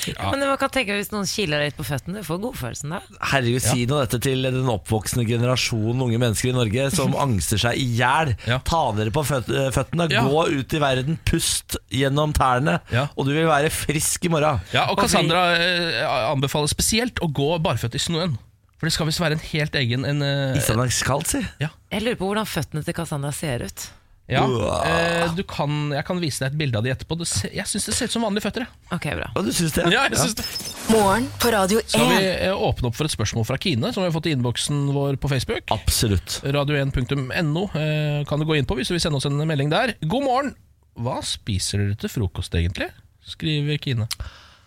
[SPEAKER 3] Men man kan tenke hvis noen kiler deg litt på føttene, du får godfølelsen da.
[SPEAKER 2] Herregud, si nå dette til den oppvoksende generasjonen unge mennesker i Norge som angster seg i hjel.
[SPEAKER 4] Ja.
[SPEAKER 2] Ta dere på føt eh, føttene,
[SPEAKER 4] Ja.
[SPEAKER 2] gå ut i verden, pust gjennom tærne,
[SPEAKER 4] Ja.
[SPEAKER 2] og du vil være frisk i morgen.
[SPEAKER 4] Ja, og Cassandra eh, anbefaler spesielt å gå barføtt i snøen. For det skal visst være en helt egen en, eh,
[SPEAKER 2] Islandsk kaldt, si.
[SPEAKER 3] Jeg lurer på hvordan føttene til Cassandra ser ut.
[SPEAKER 4] Ja, eh, du kan, Jeg kan vise deg et bilde av de etterpå. Det se, jeg syns det ser ut som vanlige føtter. jeg.
[SPEAKER 3] Ok, bra.
[SPEAKER 2] Og du syns det?
[SPEAKER 4] Ja, jeg synes det.
[SPEAKER 6] Morgen på Radio 1.
[SPEAKER 4] Skal vi eh, åpne opp for et spørsmål fra Kine, som vi har fått i innboksen vår på Facebook?
[SPEAKER 2] Absolutt.
[SPEAKER 4] Radio1.no eh, kan du gå inn på hvis du vil sende oss en melding der. God morgen! Hva spiser dere til frokost, egentlig? Skriver Kine.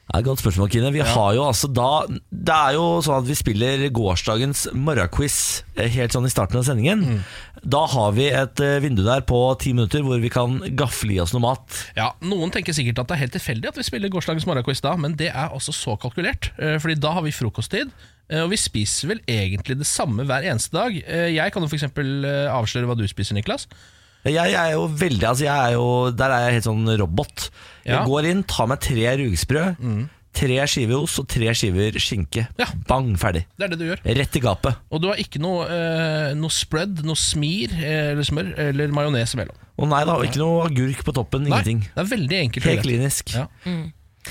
[SPEAKER 2] Det er et godt spørsmål, Kine. Vi har jo altså da Det er jo sånn at vi spiller gårsdagens morgenquiz eh, helt sånn i starten av sendingen. Da har vi et eh, vindu der på ti minutter hvor vi kan gafle i oss noe mat.
[SPEAKER 4] Ja, Noen tenker sikkert at det er helt tilfeldig at vi spiller gårsdagens morgenquiz da, men det er altså så kalkulert. eh, Fordi da har vi frokosttid, og vi spiser vel egentlig det samme hver eneste dag. Jeg kan jo f.eks. avsløre hva du spiser, Niklas.
[SPEAKER 2] Jeg, er jo veldig Altså jeg er jo Der er jeg helt sånn robot. Jeg
[SPEAKER 4] Ja.
[SPEAKER 2] går inn, tar meg tre rugsprø, tre skiver ost og tre skiver skinke.
[SPEAKER 4] Ja.
[SPEAKER 2] Bang, ferdig.
[SPEAKER 4] Det er det du gjør.
[SPEAKER 2] Rett i gapet.
[SPEAKER 4] Og du har ikke noe, eh, noe spread, noe smir eh, eller smør eller majones imellom.
[SPEAKER 2] Og nei da, ikke noe agurk på toppen. Ingenting.
[SPEAKER 4] Nei, det er veldig enkelt. å
[SPEAKER 2] Helt
[SPEAKER 4] gjøre.
[SPEAKER 2] klinisk.
[SPEAKER 4] Ja.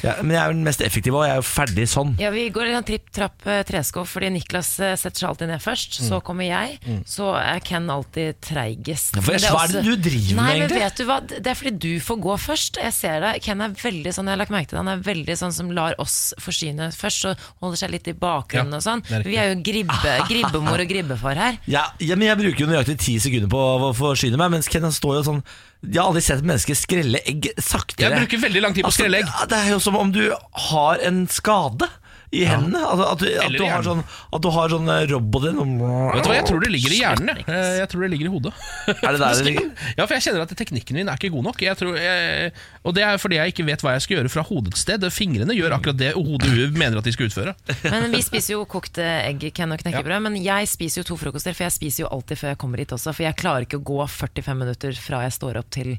[SPEAKER 2] Ja, men jeg er jo den mest effektive, og jeg er jo ferdig sånn.
[SPEAKER 3] Ja, Vi går en tripp trapp eh, tresko, fordi Niklas eh, setter seg alltid ned først. Så kommer jeg. Så er Ken alltid treigest.
[SPEAKER 2] Ja, for
[SPEAKER 3] Men
[SPEAKER 2] jeg- hva er det du driver
[SPEAKER 3] Nei,
[SPEAKER 2] med,
[SPEAKER 3] men vet du hva? Det er fordi du får gå først. Jeg ser det. Ken er veldig sånn, jeg har lagt merke til det, han er veldig sånn som lar oss forsyne først, og holder seg litt i bakgrunnen
[SPEAKER 4] Ja,
[SPEAKER 3] og sånn.
[SPEAKER 4] det er riktig.
[SPEAKER 3] Vi er jo gribbe, gribbemor og gribbefar her.
[SPEAKER 2] Ja, ja, men jeg bruker jo nøyaktig ti sekunder på å forsyne meg, mens Ken han står jo sånn Jeg har aldri sett et menneske skrelle egg saktere.
[SPEAKER 4] Jeg bruker veldig lang tid på å skrelle egg.
[SPEAKER 2] Altså, det er jo som om du har en skade i hendene. Altså, at, du, at,
[SPEAKER 4] Eller
[SPEAKER 2] du
[SPEAKER 4] i
[SPEAKER 2] har sånn,
[SPEAKER 4] hjernen.
[SPEAKER 2] at du har sånn eh, roboten
[SPEAKER 4] Vet du hva, Jeg tror det ligger i hjernen. jeg. Eh, Jeg tror det ligger i hodet.
[SPEAKER 2] Er det der det ligger?
[SPEAKER 4] Ja, for jeg kjenner at teknikken min er ikke god nok. Jeg tror jeg, og det er fordi jeg ikke vet hva jeg skal gjøre fra hodets sted. Fingrene gjør akkurat det hodet mener at de skal utføre.
[SPEAKER 3] Men vi spiser jo kokte egg, Ken og knekkebrød. Men jeg spiser jo to frokoster, for jeg spiser jo alltid før jeg kommer hit også. For jeg klarer ikke å gå 45 minutter fra jeg står opp til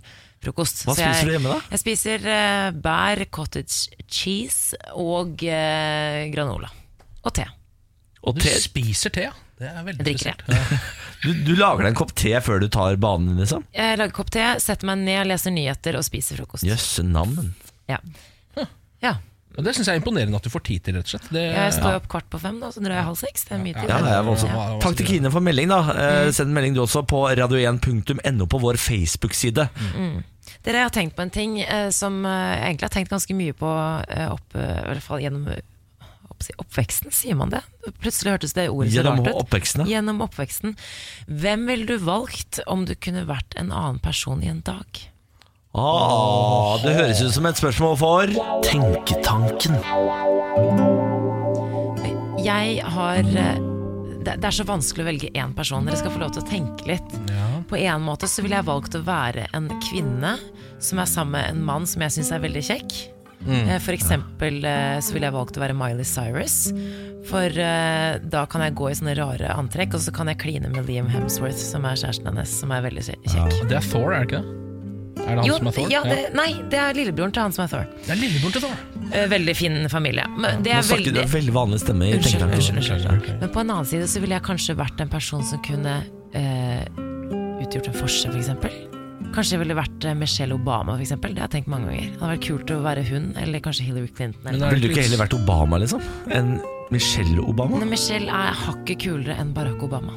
[SPEAKER 3] frokost.
[SPEAKER 2] Hva spiser
[SPEAKER 3] jeg,
[SPEAKER 2] du hjemme da?
[SPEAKER 3] Jeg spiser uh, bær, cottage cheese og uh, granola. Og te.
[SPEAKER 2] Og
[SPEAKER 4] Du
[SPEAKER 2] te,
[SPEAKER 4] spiser te, ja. Det er veldig
[SPEAKER 3] drikker
[SPEAKER 4] spesielt.
[SPEAKER 2] Du, du lager deg en kopp te før du tar banen, liksom?
[SPEAKER 3] Jeg lager kopp te, setter meg ned, leser nyheter og spiser frokost.
[SPEAKER 2] Jøsse navn.
[SPEAKER 3] Ja. ja.
[SPEAKER 4] Det syns jeg er imponerende at du får tid til, rett og slett. Det,
[SPEAKER 3] Jeg står opp kvart på fem, da, så drar jeg halv seks. Det er mye tid.
[SPEAKER 2] Ja, det er voldsomt.
[SPEAKER 4] Ja.
[SPEAKER 2] Takk til Kine for melding. da mm. Send en melding du også på radio1.no på vår Facebook-side.
[SPEAKER 3] Dere jeg har tenkt på en ting eh, som eh, jeg egentlig har tenkt ganske mye på eh, opp, eh, i hvert fall gjennom eh, opp, oppveksten, sier man det? Plutselig hørtes det ordet så rart ut.
[SPEAKER 2] oppveksten, ja.
[SPEAKER 3] Gjennom oppveksten. Hvem ville du valgt om du kunne vært en annen person i en dag?
[SPEAKER 2] Ah, det høres ut som et spørsmål for Tenketanken.
[SPEAKER 3] Jeg har eh, det, det er så vanskelig å velge én person. Dere skal få lov til å tenke litt. På en måte så ville jeg valgt å være en kvinne som er sammen med en mann som jeg syns er veldig kjekk. Mm. For eksempel eh, så ville jeg valgt å være Miley Cyrus. For uh, da kan jeg gå i sånne rare antrekk, og så kan jeg kline med Liam Hemsworth, som er kjæresten hennes, som er veldig kjekk.
[SPEAKER 4] det er Thor, er det ikke det? Er det han
[SPEAKER 3] Jo,
[SPEAKER 4] som er Thor?
[SPEAKER 3] ja, det, nei, det er lillebroren til han som er Thor.
[SPEAKER 4] Det er lillebroren til Thor.
[SPEAKER 3] Eh, Veldig fin familie. Men det
[SPEAKER 2] Nå
[SPEAKER 3] er
[SPEAKER 2] snakker du
[SPEAKER 3] veldig
[SPEAKER 2] en veldig vanlig stemme. i
[SPEAKER 3] Unnskyld,
[SPEAKER 2] Tenketanken.
[SPEAKER 3] unnskyld, unnskyld. Men på en annen side så ville jeg kanskje vært en person som kunne eh, utgjort en forskjell, f.eks. Kanskje jeg ville vært eh, Michelle Obama, f.eks. Det har jeg tenkt mange ganger. Det hadde vært kult å være hun, eller kanskje Hillary Clinton. Eller.
[SPEAKER 4] er
[SPEAKER 2] Ville du ikke heller vært Obama, liksom? En Michelle Obama?
[SPEAKER 3] Men Michelle er hakket kulere enn Barack Obama.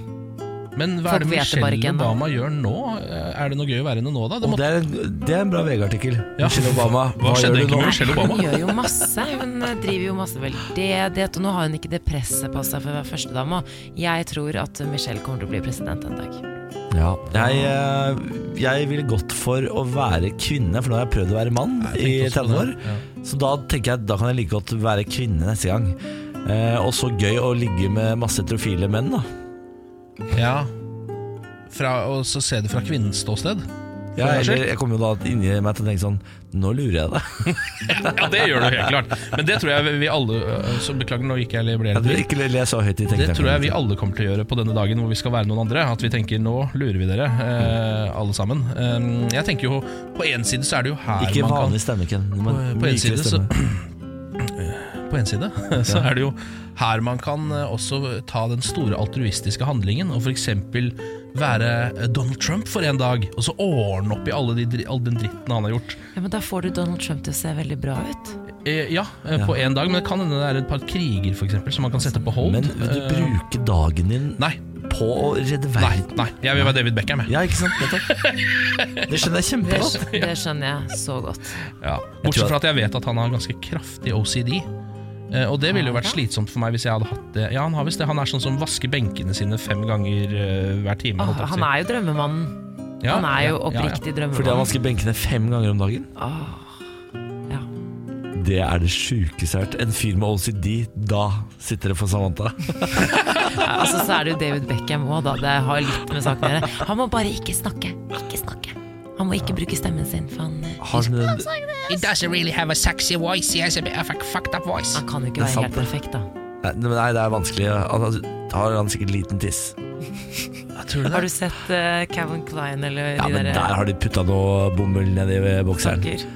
[SPEAKER 4] Men hva er det Michelle. Obama gjør nå? Er det noe gøy å være henne nå, da? Det måtte,
[SPEAKER 2] det, er en, det er en bra VG-artikkel.
[SPEAKER 4] Ja.
[SPEAKER 2] Michelle Obama,
[SPEAKER 4] Hva
[SPEAKER 2] hva,
[SPEAKER 4] skjedde
[SPEAKER 2] gjør du
[SPEAKER 4] egentlig
[SPEAKER 2] nå?
[SPEAKER 4] med Michelle Obama?
[SPEAKER 3] Hun gjør jo masse. Hun eh, driver jo masse veldedighet, og nå har hun ikke det presset på seg for å være førstedame. Jeg tror at Michelle kommer til å bli president en dag.
[SPEAKER 2] Ja, jeg, eh, jeg ville gått for å være kvinne, for nå har jeg prøvd å være mann i
[SPEAKER 4] Jeg
[SPEAKER 2] 30 år.
[SPEAKER 4] ja.
[SPEAKER 2] Så da tenker jeg da kan jeg like godt være kvinne neste gang. Eh, og så gøy å ligge med masse heterofile menn, da.
[SPEAKER 4] Ja. Fra, og så se det fra kvinnens ståsted.
[SPEAKER 2] Ja, eller jeg kommer jo da inni meg til å tenke sånn Nå lurer jeg deg.
[SPEAKER 4] Ja, det gjør du helt klart. Men det tror jeg vi alle øh, Så beklager, nå gikk jeg ble
[SPEAKER 2] Ja, du, ikke les så høyt i
[SPEAKER 4] Det tror jeg vi alle kommer til å gjøre på denne dagen hvor vi skal være noen andre. At vi tenker nå lurer vi dere, eh, alle sammen. Um, jeg tenker jo På én side så er det jo her
[SPEAKER 2] Ikke
[SPEAKER 4] man kan
[SPEAKER 2] vanlig stemme, Ken. Du
[SPEAKER 4] På- en side så-
[SPEAKER 2] stemme.
[SPEAKER 4] På en side så er det jo her man kan eh, også ta den store altruistiske handlingen og f.eks. være eh, Donald Trump for en dag, og så ordne opp i alle de, all den dritten han har gjort.
[SPEAKER 3] Ja, men Da får du Donald Trump til å se veldig bra ut.
[SPEAKER 4] Eh, ja, på en dag, men det kan hende det er et par kriger for eksempel, som man kan sette på hold.
[SPEAKER 2] Men vil du bruke dagen din
[SPEAKER 4] Nei,
[SPEAKER 2] på å redde verden?
[SPEAKER 4] nei, nei, jeg vil være David Beckham. Jeg.
[SPEAKER 2] Ja, ikke sant? Det skjønner jeg
[SPEAKER 3] Det,
[SPEAKER 2] kjempegodt.
[SPEAKER 3] det skjønner jeg så godt.
[SPEAKER 4] Ja. Bortsett fra at jeg vet at han har ganske kraftig OCD. Eh, og det ville jo vært slitsomt for meg hvis jeg hadde hatt det. Ja, Han har visst det. Han er sånn som vasker benkene sine fem ganger eh, hver time.
[SPEAKER 3] Åh, han er jo drømmemannen.
[SPEAKER 4] Ja,
[SPEAKER 3] han er jo
[SPEAKER 4] ja, ja, ja.
[SPEAKER 3] oppriktig
[SPEAKER 2] Fordi han vasker benkene fem ganger om dagen?
[SPEAKER 3] Ja.
[SPEAKER 2] Det er det sjukeste jeg har hørt. En fyr med OCD, da sitter det for Samantha.
[SPEAKER 3] Ja, altså, så er det jo David Beckham òg, da. Det har litt med saken å gjøre. Han må bare ikke snakke. Ikke snakke. Han må ikke bruke stemmen sin, for han, eh,
[SPEAKER 2] Har han, en-
[SPEAKER 4] He doesn't really have a sexy voice. He has a bit of a fucked up voice.
[SPEAKER 3] han kan jo ikke
[SPEAKER 2] Det er
[SPEAKER 3] være
[SPEAKER 2] sant,
[SPEAKER 3] helt
[SPEAKER 2] det.
[SPEAKER 3] perfekt, da.
[SPEAKER 2] nei, nei, det er vanskelig. Han har han sikkert liten tiss.
[SPEAKER 3] Har du sett uh, Calvin Klein eller
[SPEAKER 2] Ja,
[SPEAKER 3] de
[SPEAKER 2] men
[SPEAKER 3] der
[SPEAKER 2] der har de putta noe bomull nedi ved bokseren.
[SPEAKER 3] saker?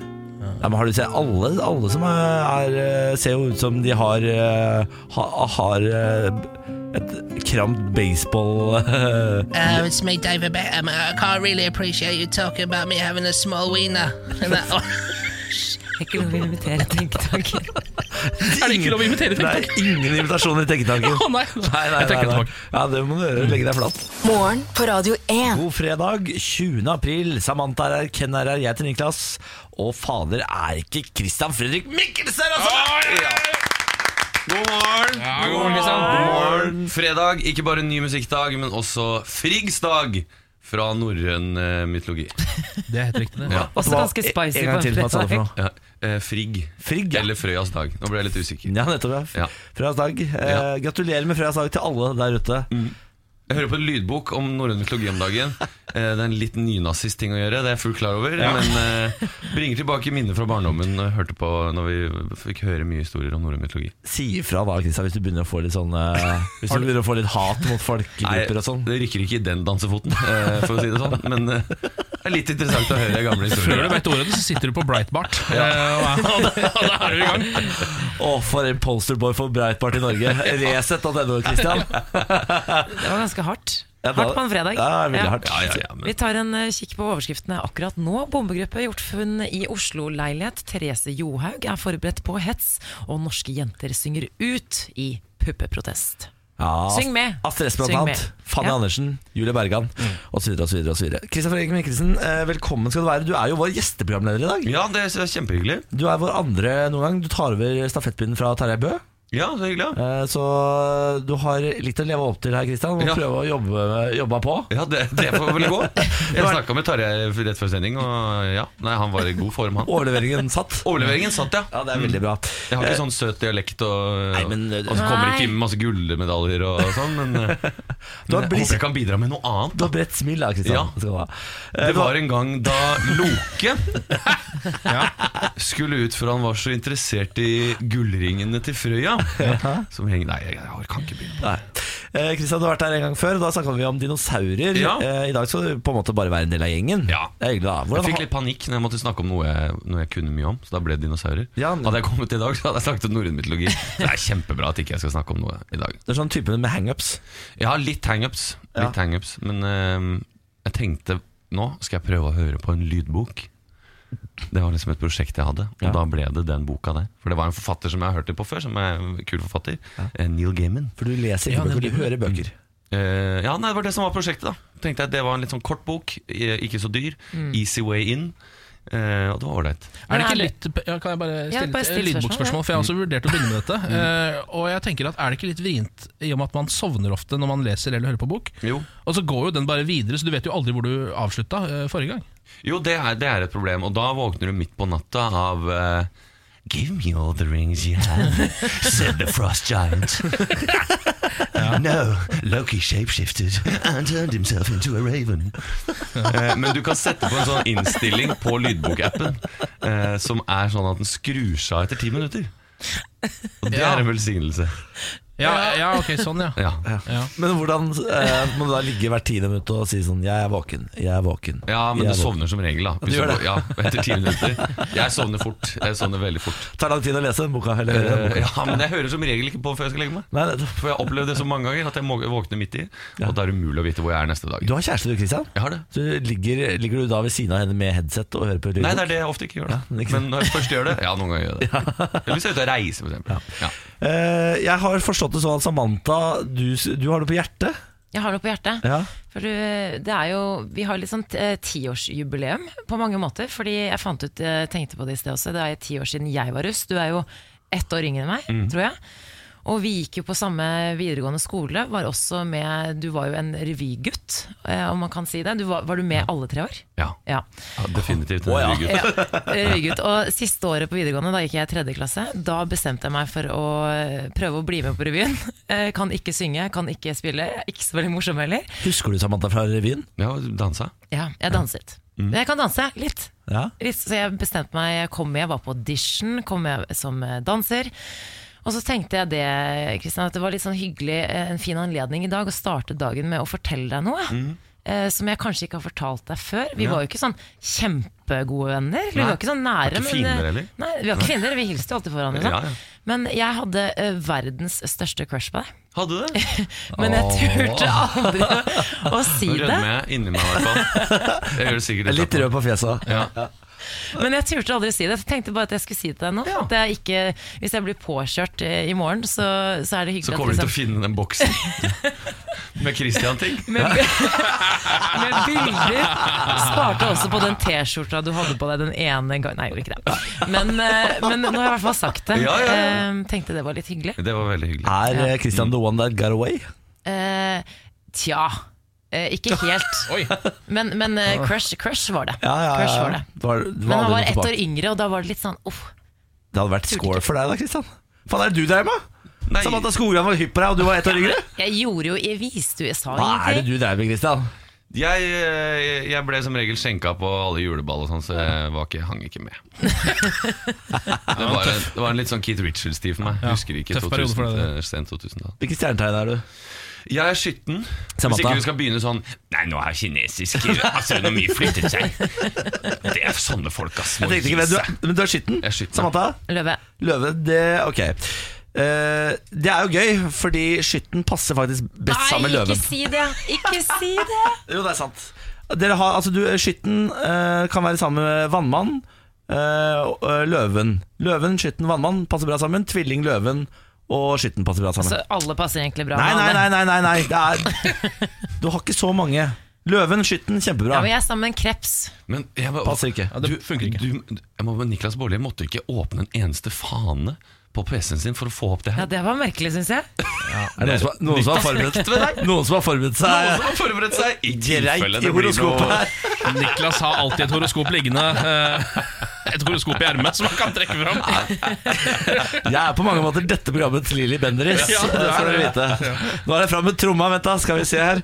[SPEAKER 2] Ja, men har du sett alle, alle som er, er Ser jo ut som de har eh, ha, Har eh, et kramt baseball eh,
[SPEAKER 7] Uh, it's me, David Beckham. I can't really appreciate you talking about me having a small wiener. Det
[SPEAKER 3] er ikke lov å invitere tenketanken.
[SPEAKER 4] Er det ikke lov å invitere
[SPEAKER 2] er ingen invitasjoner i Tenketanken.
[SPEAKER 4] oh, nei.
[SPEAKER 2] Nei, nei,
[SPEAKER 4] Jeg trekker
[SPEAKER 2] nei, nei.
[SPEAKER 4] tilbake.
[SPEAKER 2] Ja, det må du gjøre. Legge deg flat.
[SPEAKER 6] Morgen på Radio 1.
[SPEAKER 2] God fredag, 20. april. Samantha er her, Ken er her, jeg heter Niklas. Og fader, er ikke Christian Fredrik Mikkelsen her, altså! Ja.
[SPEAKER 7] God morgen!
[SPEAKER 4] Ja, god morgen, Kristian.
[SPEAKER 7] God morgen. Fredag, ikke bare ny musikkdag, men også Friggsdag fra norrøn uh, mytologi.
[SPEAKER 4] Det er helt riktig, det.
[SPEAKER 7] Ja.
[SPEAKER 3] Også ganske spicy
[SPEAKER 2] En gang til, hva sa du for
[SPEAKER 3] fredag.
[SPEAKER 2] noe?
[SPEAKER 7] Ja, eh, Frigg.
[SPEAKER 2] Frigg, ja.
[SPEAKER 7] Eller Frøyas dag. Nå ble jeg litt usikker.
[SPEAKER 2] Ja, nettopp. ja. Frøyas dag. Eh, Gratulerer med Frøyas dag til alle der ute.
[SPEAKER 7] Jeg hører på en lydbok om norrøn mytologi om dagen. Eh, Det er en litt nynazist-ting å gjøre, det er jeg fullt klar over. Men eh, bringer tilbake minner fra barndommen når, jeg hørte på, når vi fikk høre mye historier om norrøn mytologi.
[SPEAKER 2] Si ifra da, Christian, hvis du begynner å få litt sånn eh, Hvis du begynner å få litt hat mot folkegrupper og sånn.
[SPEAKER 7] det rykker ikke i den dansefoten, eh, for å si det sånn. Men eh, det er litt interessant å høre gamle historier.
[SPEAKER 4] Før du vet ordet, så sitter du på Breitbart. ja. og, og, da, er du i gang.
[SPEAKER 2] Å, for en polsterboy for Breitbart i Norge. Resett.no, Christian.
[SPEAKER 3] Det var ganske hardt.
[SPEAKER 2] Ja, da-
[SPEAKER 3] Hardt på en fredag.
[SPEAKER 2] Ja, veldig hardt.
[SPEAKER 7] Ja, ja, ja,
[SPEAKER 3] Vi tar en eh, kikk på overskriftene akkurat nå. Bombegruppe gjort funn i Oslo-leilighet. Therese Johaug er forberedt på hets, og norske jenter synger ut i puppeprotest.
[SPEAKER 2] Ja,
[SPEAKER 3] Syng med.
[SPEAKER 2] Astrid
[SPEAKER 3] Syng
[SPEAKER 2] blant
[SPEAKER 3] annet.
[SPEAKER 2] Fanny
[SPEAKER 3] Ja.
[SPEAKER 2] Andersen, Julie Bergan mm. osv. Kristian Fredrik Mikkelsen, eh, velkommen skal du være. Du er jo vår gjesteprogramleder i dag.
[SPEAKER 7] ja, det er kjempehyggelig.
[SPEAKER 2] Du er vår andre noen gang. Du tar over stafettpinnen fra Tarjei Bø.
[SPEAKER 7] Ja, så hyggelig. Ja.
[SPEAKER 2] Eh, Så du har litt å leve opp til her, Kristian. Og
[SPEAKER 7] Ja.
[SPEAKER 2] prøve å jobbe, jobbe på.
[SPEAKER 7] Ja, det, det får vel gå. Jeg snakka med Tarjei rett før sending, og ja, nei, han var i god form, han.
[SPEAKER 2] Overleveringen satt.
[SPEAKER 7] Overleveringen satt, ja.
[SPEAKER 2] Ja, det er veldig bra.
[SPEAKER 7] Jeg har ikke sånn søt dialekt, og,
[SPEAKER 2] Nei, men-
[SPEAKER 7] og så kommer
[SPEAKER 3] det
[SPEAKER 7] ikke inn med masse gullmedaljer og sånn, men, eh,
[SPEAKER 2] Du har
[SPEAKER 7] men jeg
[SPEAKER 2] blitt-
[SPEAKER 7] håper jeg kan bidra med noe annet.
[SPEAKER 2] Du har bredt smil, da, Kristian.
[SPEAKER 7] Ja.
[SPEAKER 2] Skal du ha. Eh,
[SPEAKER 7] Det var en gang da Loke skulle ut, for han var så interessert i gullringene til Frøya. Som henger Nei, jeg, jeg kan ikke begynne.
[SPEAKER 2] på Eh, Kristian, du har vært her en gang før. Da snakka vi om dinosaurer.
[SPEAKER 7] Ja.
[SPEAKER 2] Eh, I dag skal du på en måte bare være en del av gjengen.
[SPEAKER 7] Ja.
[SPEAKER 2] Det hyggelig
[SPEAKER 7] Jeg fikk litt panikk når jeg måtte snakke om noe jeg, noe jeg kunne mye om. Så da ble det dinosaurer.
[SPEAKER 2] Ja, men-
[SPEAKER 7] Hadde jeg kommet i dag, så hadde jeg snakket om norrøn mytologi. Det er kjempebra at ikke jeg skal snakke om noe i dag.
[SPEAKER 2] Det er sånn type med hangups.
[SPEAKER 7] Ja, har litt hangups,
[SPEAKER 2] Ja.
[SPEAKER 7] litt hangups men eh, jeg tenkte nå skal jeg prøve å høre på en lydbok. Det var liksom et prosjekt jeg hadde, og
[SPEAKER 2] Ja.
[SPEAKER 7] da ble det den boka der. For det var en forfatter som jeg har hørt det på før, som er en kul forfatter. Ja. Neil Gaiman.
[SPEAKER 2] For du leser ikke
[SPEAKER 4] Ja,
[SPEAKER 2] bøker, du hører bøker.
[SPEAKER 7] Uh, ja, nei, det var det som var prosjektet. da Tenkte jeg Det var en litt sånn kort bok, eh, ikke så dyr. Easy way in. Uh, og det var ålreit.
[SPEAKER 4] Er det ikke litt ja, Kan jeg bare stille et lydbokspørsmål?
[SPEAKER 3] spørsmål,
[SPEAKER 4] For jeg har også vurdert å begynne med dette. Uh, og jeg tenker at Er det ikke litt vrient i og med at man sovner ofte når man leser eller hører på bok?
[SPEAKER 7] Jo,
[SPEAKER 4] Og så går jo den bare videre, så du vet jo aldri hvor du avslutta uh, forrige gang.
[SPEAKER 7] Jo det, er, det er et problem. Og da våkner du midt på natta av eh, Give me all the rings you have, said the frost giant. No, Loki shapeshifted and turned himself into a raven. Eh, men du kan sette på en sånn innstilling på lydbokappen eh, som er sånn at den skrur seg av etter ti minutter. Og det
[SPEAKER 4] Ja.
[SPEAKER 7] er en velsignelse.
[SPEAKER 4] Ja, ja ok, sånn, ja.
[SPEAKER 7] Ja.
[SPEAKER 4] ja.
[SPEAKER 2] Men hvordan eh, må du da ligge hvert tiende minutt og si sånn 'Jeg er våken, jeg er våken'?
[SPEAKER 7] Ja, men
[SPEAKER 2] jeg
[SPEAKER 7] du
[SPEAKER 2] er
[SPEAKER 7] sovner som regel, da.
[SPEAKER 2] du gjør
[SPEAKER 7] du-
[SPEAKER 2] det?
[SPEAKER 7] Ja, etter ti minutter. Jeg sovner fort. Jeg sovner veldig fort.
[SPEAKER 2] Tar lang tid å lese den boka. Eller, høre den
[SPEAKER 7] Eh,
[SPEAKER 2] boka.
[SPEAKER 7] ja, men jeg hører som regel ikke på før jeg skal legge meg.
[SPEAKER 2] Nei, det-
[SPEAKER 7] For jeg har opplevd det så mange ganger at jeg må våkne midt i. Og da er det umulig å vite hvor jeg er neste dag.
[SPEAKER 2] Du har kjæreste du, Kristian?
[SPEAKER 7] Jeg har det.
[SPEAKER 2] Så ligger, ligger du da ved siden av henne med headset og hører på lydbok?
[SPEAKER 7] Nei, det er det jeg ofte ikke gjør. Da.
[SPEAKER 2] Ja, ikke
[SPEAKER 7] men når jeg først gjør det Ja, noen ganger gjør jeg det. Eller hvis jeg er ute og reiser, for eksempel. Ja.
[SPEAKER 2] Eh, jeg har forstått det sånn at Samantha, du, du har det på hjertet?
[SPEAKER 3] Jeg har det på hjertet.
[SPEAKER 2] Ja.
[SPEAKER 3] For det er jo, vi har litt sånn eh, tiårsjubileum på mange måter. Fordi jeg fant ut, jeg tenkte på det i sted også, det er ti år siden jeg var russ. Du er jo ett år yngre enn meg, tror jeg. Og vi gikk jo på samme videregående skole. Var også med, du var jo en revygutt, eh, om man kan si det. Du var, var du med alle tre år?
[SPEAKER 7] Ja.
[SPEAKER 3] Ja.
[SPEAKER 7] ja, definitivt. En rygg.
[SPEAKER 3] Ja, revygutt. Og siste året på videregående, da gikk jeg i tredje klasse. Da bestemte jeg meg for å eh, prøve å bli med på revyen. Eh, Kan ikke synge, kan ikke spille. Ikke så veldig morsom heller.
[SPEAKER 2] Husker du Samantha fra revyen?
[SPEAKER 7] Ja, dansa.
[SPEAKER 3] Ja, jeg danset. Men jeg kan danse litt.
[SPEAKER 2] Ja.
[SPEAKER 3] litt. Så jeg bestemte meg, jeg kom med, jeg var på audition, kom med som danser. Og så tenkte jeg det, Kristian, at det var litt sånn hyggelig, eh, en fin anledning i dag å starte dagen med å fortelle deg noe. Eh, som jeg kanskje ikke har fortalt deg før. Vi
[SPEAKER 7] Ja.
[SPEAKER 3] var jo ikke sånn kjempegode venner. Vi var ikke sånn nære.
[SPEAKER 7] Var ikke
[SPEAKER 3] men,
[SPEAKER 7] fiender,
[SPEAKER 3] eh? Nei, vi var ikke finner, vi hilste jo alltid foran. hverandre.
[SPEAKER 7] Ja,
[SPEAKER 3] sånn.
[SPEAKER 7] ja.
[SPEAKER 3] Men jeg hadde eh, verdens største crush på deg.
[SPEAKER 7] Hadde du det?
[SPEAKER 3] Men jeg turte aldri å, si si
[SPEAKER 7] Nå
[SPEAKER 3] det.
[SPEAKER 7] rødmer jeg inni meg, i hvert fall. Jeg gjør det sikkert
[SPEAKER 2] Litt rød på fjeset.
[SPEAKER 7] Ja.
[SPEAKER 3] Men jeg turte aldri å si det. Jeg tenkte bare at jeg skulle si det til deg nå. At jeg ikke, hvis jeg blir påkjørt eh, i morgen, så, så er det hyggelig
[SPEAKER 7] Så kommer du til å
[SPEAKER 3] liksom-
[SPEAKER 7] finne den boksen med Christian-ting.
[SPEAKER 3] med, med bilder. Sparte også på den T-skjorta du hadde på deg den ene gangen. Nei, jeg gjorde ikke det. Men, eh, men nå har jeg i hvert fall sagt det.
[SPEAKER 7] Ja, ja, ja.
[SPEAKER 3] Eh, Tenkte det var litt hyggelig.
[SPEAKER 7] Det var veldig hyggelig.
[SPEAKER 2] Er eh, Christian the one that got away?
[SPEAKER 3] Uh, tja. Eh, ikke helt.
[SPEAKER 4] Oi.
[SPEAKER 3] Men, men eh, crush, crush var det.
[SPEAKER 2] Ja, ja, ja.
[SPEAKER 3] Crush var det.
[SPEAKER 2] Det var, det
[SPEAKER 3] Men han
[SPEAKER 2] aldri
[SPEAKER 3] var
[SPEAKER 2] noe
[SPEAKER 3] ett år
[SPEAKER 2] tilbake.
[SPEAKER 3] yngre, og da var det litt sånn uff.
[SPEAKER 2] Det hadde vært score for deg da, Christian. Faen, er det du dreier med?
[SPEAKER 7] Nei.
[SPEAKER 2] Samantha Skogran var hypp på deg, og du var ett år yngre?
[SPEAKER 3] Jeg gjorde jo, jeg viste jo, jeg sa
[SPEAKER 2] Hva er det
[SPEAKER 3] ingenting.
[SPEAKER 2] du dreier med, Kristian?
[SPEAKER 7] Jeg, eh, jeg ble som regel skjenka på alle juleball og sånn, så jeg var ikke, hang ikke med. Det var, en, det var en litt sånn Keith Richards-tid for meg.
[SPEAKER 4] Ja,
[SPEAKER 7] Husker ikke
[SPEAKER 4] tøff periode
[SPEAKER 7] 2000,
[SPEAKER 4] for deg,
[SPEAKER 7] til sent 2000 da.
[SPEAKER 2] Hvilket stjernetegn er du?
[SPEAKER 7] Jeg er skytten. Hvis ikke du skal begynne sånn Nei, nå har kinesisk astronomi flyttet seg. Det er sånne folk, ass. må
[SPEAKER 2] Jeg tenkte ikke, men du er, men du er skytten?
[SPEAKER 7] Jeg er skytten.
[SPEAKER 2] Samantha?
[SPEAKER 3] Løve.
[SPEAKER 2] Løve, det Ok. Uh, det er jo gøy, fordi skytten passer faktisk best sammen med løven.
[SPEAKER 3] Nei, ikke si det! Ikke si det!
[SPEAKER 2] Jo, det er sant. Dere har, altså, du, skytten uh, kan være sammen med vannmann. Uh, eh, løven. Løven, skytten, vannmann passer bra sammen. Tvilling, løven og skytten passer bra sammen.
[SPEAKER 3] Altså, alle passer egentlig bra
[SPEAKER 2] Nei, nei, nei, nei, nei, nei. Det er, du har ikke så mange. Løven, skytten, kjempebra.
[SPEAKER 3] Ja, men jeg er sammen med en kreps.
[SPEAKER 7] Men jeg, må-
[SPEAKER 2] Passer ikke.
[SPEAKER 4] Ja, det funker ikke.
[SPEAKER 7] Du, jeg må, Niklas Baarli måtte ikke åpne en eneste fane på PC-en sin for å få opp det her.
[SPEAKER 3] Ja, det var merkelig, syns jeg.
[SPEAKER 2] Er det noen som, noen som har forberedt seg Noen som har forberedt
[SPEAKER 7] Noen
[SPEAKER 2] seg
[SPEAKER 7] som har forberedt seg i tilfelle det blir
[SPEAKER 2] horoskopet
[SPEAKER 7] noe?
[SPEAKER 4] Niklas har alltid et horoskop liggende. Eh, Et horoskop i ermet som man kan trekke fram.
[SPEAKER 2] Jeg er på mange måter dette programmets Lilly Bendriss,
[SPEAKER 4] Ja, det er
[SPEAKER 2] får dere vite. Nå er det fram med tromma, vent da, skal vi se her.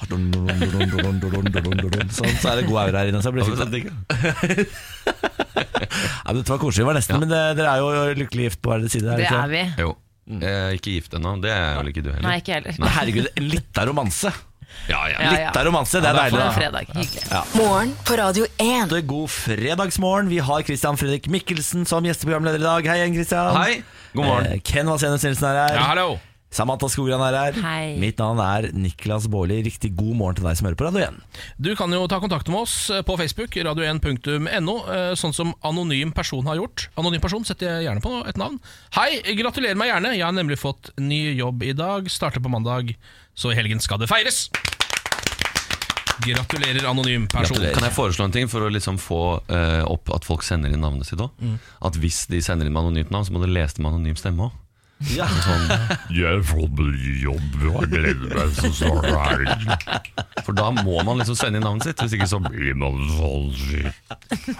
[SPEAKER 2] Sånn, så er det god aura her inne. Så det blir fint. Ja, dette var koselig, det var nesten. Men dere er jo lykkelig gift på hver deres side.
[SPEAKER 3] Det
[SPEAKER 2] ikke?
[SPEAKER 3] er vi.
[SPEAKER 7] Jo. Jeg er ikke gift ennå. Det er vel ikke du heller?
[SPEAKER 3] Nei, ikke heller.
[SPEAKER 2] Nei. herregud, litt av romanse.
[SPEAKER 7] Ja, ja.
[SPEAKER 2] Litt av romanse, det er deilig. da.
[SPEAKER 3] fredag. Hyggelig.
[SPEAKER 6] Morgen på Radio 1.
[SPEAKER 2] God fredagsmorgen. Vi har Christian Fredrik Mikkelsen som gjesteprogramleder i dag. Hei igjen, Christian.
[SPEAKER 7] Hei, god morgen.
[SPEAKER 2] Eh, Ken Vasenus Nilsen er her.
[SPEAKER 4] Ja, hallo.
[SPEAKER 2] Samantha Skogran er her.
[SPEAKER 3] Hei.
[SPEAKER 2] Mitt navn er Niklas Baarli. Riktig god morgen til deg som hører på Radio 1.
[SPEAKER 4] Du kan jo ta kontakt med oss eh, på Facebook, radio1.no, eh, sånn som anonym person har gjort. Anonym person setter jeg gjerne på et navn. Hei, gratulerer meg gjerne. Jeg har nemlig fått ny jobb i dag. Starter på mandag, så i helgen skal det feires. Gratulerer, anonym person.
[SPEAKER 2] Gratulerer.
[SPEAKER 7] Kan jeg foreslå en ting for å liksom få uh, opp at folk sender inn navnet sitt òg? At hvis de sender inn med anonymt navn, så må du lese det med anonym stemme òg.
[SPEAKER 2] Ja.
[SPEAKER 7] Sånn,
[SPEAKER 8] Jeg får jobb, og jeg gleder meg så snart det er helg.
[SPEAKER 7] for da må man liksom sende inn navnet sitt. Hvis ikke så
[SPEAKER 8] Blir man sånn.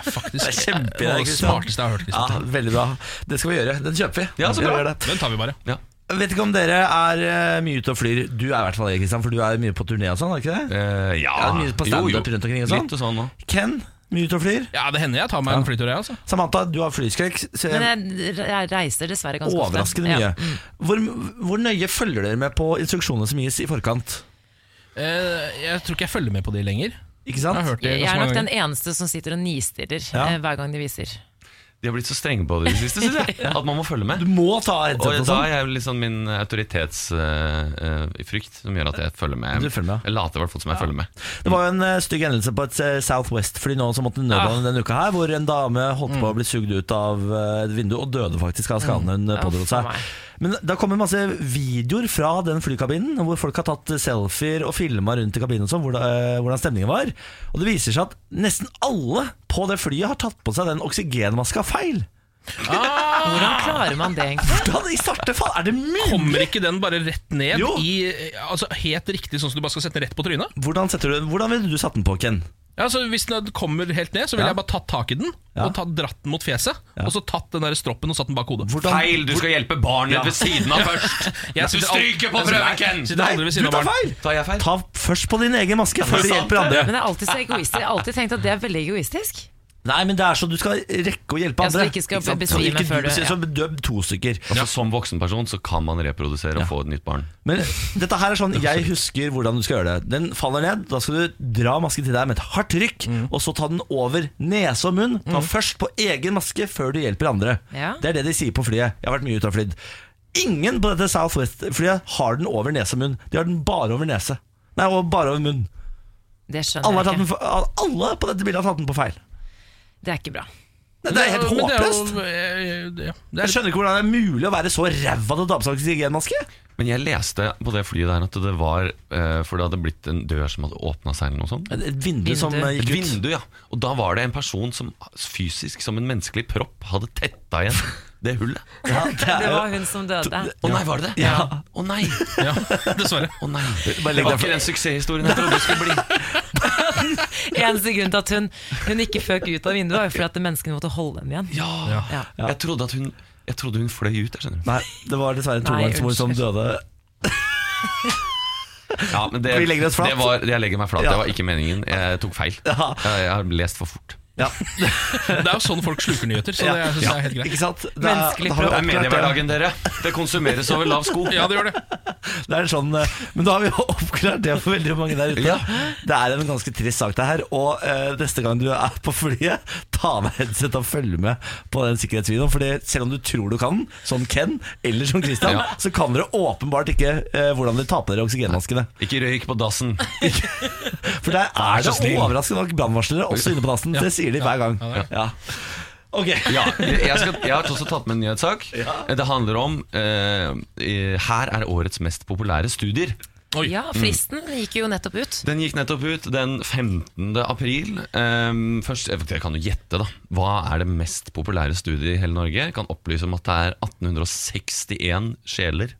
[SPEAKER 4] Faktisk.
[SPEAKER 2] Det er kjempeidé,
[SPEAKER 4] Det smarteste jeg har hørt.
[SPEAKER 2] Ja, veldig bra. Det skal vi gjøre. Den kjøper vi.
[SPEAKER 7] Ja, så bra.
[SPEAKER 4] Den tar vi bare.
[SPEAKER 7] ja.
[SPEAKER 2] Jeg vet ikke om dere er eh, mye ute og flyr. Du er i hvert fall det, Kristian, for du er mye på turné og sånn, er ikke det?
[SPEAKER 7] Eh, ja.
[SPEAKER 2] er mye på stand-up rundt omkring og sånn.
[SPEAKER 7] Litt og sånn.
[SPEAKER 2] Ken, mye ute og flyr.
[SPEAKER 4] Ja, det hender jeg tar meg en flytur, jeg, altså.
[SPEAKER 2] Samantha, du har flyskrekk. så
[SPEAKER 3] Men jeg, jeg reiser dessverre ganske ofte.
[SPEAKER 2] Overraskende mye.
[SPEAKER 3] Ja. Mm.
[SPEAKER 2] Hvor, hvor nøye følger dere med på instruksjonene som gis i forkant?
[SPEAKER 4] Eh, Jeg tror ikke jeg følger med på de lenger.
[SPEAKER 2] Ikke
[SPEAKER 4] Jeg
[SPEAKER 2] sant?
[SPEAKER 4] har hørt det
[SPEAKER 3] Jeg
[SPEAKER 4] ganske
[SPEAKER 3] er nok den
[SPEAKER 4] ganger.
[SPEAKER 3] eneste som sitter og nistirrer
[SPEAKER 2] Ja.
[SPEAKER 3] eh, hver gang de viser.
[SPEAKER 7] De har blitt så strenge på det i det siste, synes jeg. At man må følge med.
[SPEAKER 2] Du må ta headset
[SPEAKER 7] Og
[SPEAKER 2] og
[SPEAKER 7] da
[SPEAKER 2] sånn.
[SPEAKER 7] er jeg sånn min autoritetsfrykt som gjør at jeg følger med.
[SPEAKER 2] Du følger med.
[SPEAKER 7] Jeg later i hvert fall som jeg følger med.
[SPEAKER 2] Det var jo en uh, stygg hendelse på et eh, Southwest-fly nå som måtte nødlande denne uka her, hvor en dame holdt på å bli sugd ut av eh, et vindu og døde faktisk av skadene hun eh, pådro seg. Men da kommer masse videoer fra den flykabinen hvor folk har tatt selfier og filma rundt i kabinen og sånn, hvordan, eh, hvordan stemningen var. Og det viser seg at nesten alle på det flyet har tatt på seg den oksygenmaska feil.
[SPEAKER 3] Hvordan klarer man det, egentlig?
[SPEAKER 2] Hvordan i svarte fall er det mulig?
[SPEAKER 4] Kommer ikke den bare rett ned
[SPEAKER 2] Jo.
[SPEAKER 4] i Altså helt riktig, sånn som du bare skal sette den rett på trynet?
[SPEAKER 2] Hvordan, du, hvordan ville du satt den på, Ken?
[SPEAKER 4] Ja, så Hvis den kommer helt ned, så ville
[SPEAKER 2] Ja.
[SPEAKER 4] jeg bare tatt tak i den
[SPEAKER 2] Ja.
[SPEAKER 4] og tatt, dratt den mot fjeset.
[SPEAKER 2] Ja.
[SPEAKER 4] Og så tatt den der stroppen og satt den bak hodet.
[SPEAKER 2] Hvordan,
[SPEAKER 7] Feil! Du skal hjelpe barnet
[SPEAKER 2] Ja.
[SPEAKER 7] ved siden av først!
[SPEAKER 4] Jeg
[SPEAKER 7] Du stryker på
[SPEAKER 4] prøveken Nei,
[SPEAKER 7] prøven, Ken!
[SPEAKER 4] sitter aldri ved
[SPEAKER 2] du
[SPEAKER 4] siden av
[SPEAKER 2] tar
[SPEAKER 4] barn.
[SPEAKER 2] feil!
[SPEAKER 7] Tar jeg feil?
[SPEAKER 2] Ta først på din egen maske før du hjelper andre.
[SPEAKER 3] Men jeg har alltid så egoistisk. Jeg har alltid tenkt at det er veldig egoistisk.
[SPEAKER 2] Nei, men det er så du skal rekke å hjelpe andre.
[SPEAKER 3] Ja, så du ikke skal
[SPEAKER 2] ikke
[SPEAKER 3] besvime
[SPEAKER 2] Så ikke
[SPEAKER 3] før du- ja.
[SPEAKER 2] Så dø to stykker.
[SPEAKER 7] Altså, Som voksenperson så kan man reprodusere og få et nytt barn.
[SPEAKER 2] Men dette her er sånn Jeg husker hvordan du skal gjøre det. Den faller ned. Da skal du dra masken til deg med et hardt trykk,
[SPEAKER 3] Mm.
[SPEAKER 2] og så ta den over nese og munn. Ta først på egen maske før du hjelper andre.
[SPEAKER 3] Ja.
[SPEAKER 2] Det er det de sier på flyet. Jeg har vært mye ute og flydd. Ingen på dette Southwest-flyet har den over nese og munn. De har den bare over nese. Nei, og bare over munn.
[SPEAKER 3] Det
[SPEAKER 2] Alle,
[SPEAKER 3] skjønner
[SPEAKER 2] tatt
[SPEAKER 3] jeg ikke.
[SPEAKER 2] for- alle på dette bildet har tatt den på feil.
[SPEAKER 3] Det er ikke bra.
[SPEAKER 2] Nei, Det er helt
[SPEAKER 4] Men det er jo-
[SPEAKER 2] håpløst.
[SPEAKER 4] eh, det- det
[SPEAKER 2] Jeg
[SPEAKER 4] er
[SPEAKER 2] skjønner ikke hvordan det er mulig å være så ræva til å ta på seg oksygenmaske.
[SPEAKER 7] Men jeg leste på det flyet der at det var eh, For det hadde blitt en dør som hadde åpna seg, eller noe sånt.
[SPEAKER 2] Et vindu som
[SPEAKER 3] Vindu.
[SPEAKER 2] eh,
[SPEAKER 7] Et
[SPEAKER 2] gikk ut.
[SPEAKER 7] vindu, ja. Og da var det en person som fysisk, som en menneskelig propp, hadde tetta igjen det hullet.
[SPEAKER 2] Ja, det er
[SPEAKER 3] Det
[SPEAKER 2] jo-
[SPEAKER 3] var hun som døde.
[SPEAKER 7] Å nei, var det det?
[SPEAKER 2] Ja.
[SPEAKER 7] Å nei.
[SPEAKER 4] ja, dessverre.
[SPEAKER 7] Å nei.
[SPEAKER 2] Bare
[SPEAKER 7] Det
[SPEAKER 2] legg
[SPEAKER 7] var
[SPEAKER 2] deg
[SPEAKER 7] ikke den suksesshistorien jeg trodde det skulle bli.
[SPEAKER 3] Eneste grunn til at hun, hun ikke føk ut av vinduet, var jo fordi at menneskene måtte holde henne igjen.
[SPEAKER 7] Ja.
[SPEAKER 3] Ja.
[SPEAKER 7] Jeg trodde at hun Jeg trodde hun fløy ut Jeg skjønner.
[SPEAKER 2] Nei, det var dessverre en
[SPEAKER 3] Nei,
[SPEAKER 2] tobarnsmor som døde.
[SPEAKER 7] Ja, men det,
[SPEAKER 2] Vi legger oss flat.
[SPEAKER 7] Det var, jeg legger meg flat.
[SPEAKER 2] Ja.
[SPEAKER 7] Det var ikke meningen. Jeg tok feil.
[SPEAKER 2] Ja.
[SPEAKER 7] Jeg, jeg har lest for fort.
[SPEAKER 2] Ja,
[SPEAKER 4] Det er jo sånn folk sluker nyheter, så det synes jeg er helt greit.
[SPEAKER 2] ikke sant? Det er,
[SPEAKER 7] Det er mediehverdagen, dere. Det konsumeres over lav sko.
[SPEAKER 4] Ja, det gjør det.
[SPEAKER 2] Det er sånn, eh, men da har vi jo oppklart det for veldig mange der ute.
[SPEAKER 7] Ja.
[SPEAKER 2] Det er en ganske trist sak det her. Og uh, neste gang du er på flyet, ta med headset og følg med på den sikkerhetsvideoen. For selv om du tror du kan, som Ken eller som Christian,
[SPEAKER 7] Ja.
[SPEAKER 2] så kan dere åpenbart ikke uh, hvordan dere tar på dere oksygenmaskene.
[SPEAKER 7] Ikke røyk på dassen.
[SPEAKER 2] For der er det overraskende nok brannvarslere også inne på dassen. Det sier de hver gang.
[SPEAKER 4] Ja,
[SPEAKER 2] Ja. Ok.
[SPEAKER 7] Ja, jeg, skal, jeg har også tatt med en nyhetssak. Det handler om eh, eh, Her er årets mest populære studier.
[SPEAKER 4] Oi.
[SPEAKER 3] Ja, fristen gikk jo nettopp ut.
[SPEAKER 7] Den gikk nettopp ut den 15. april. Um, først, jeg Dere kan jo gjette, da. Hva er det mest populære studiet i hele Norge? Jeg kan opplyse om at det er 1861 sjeler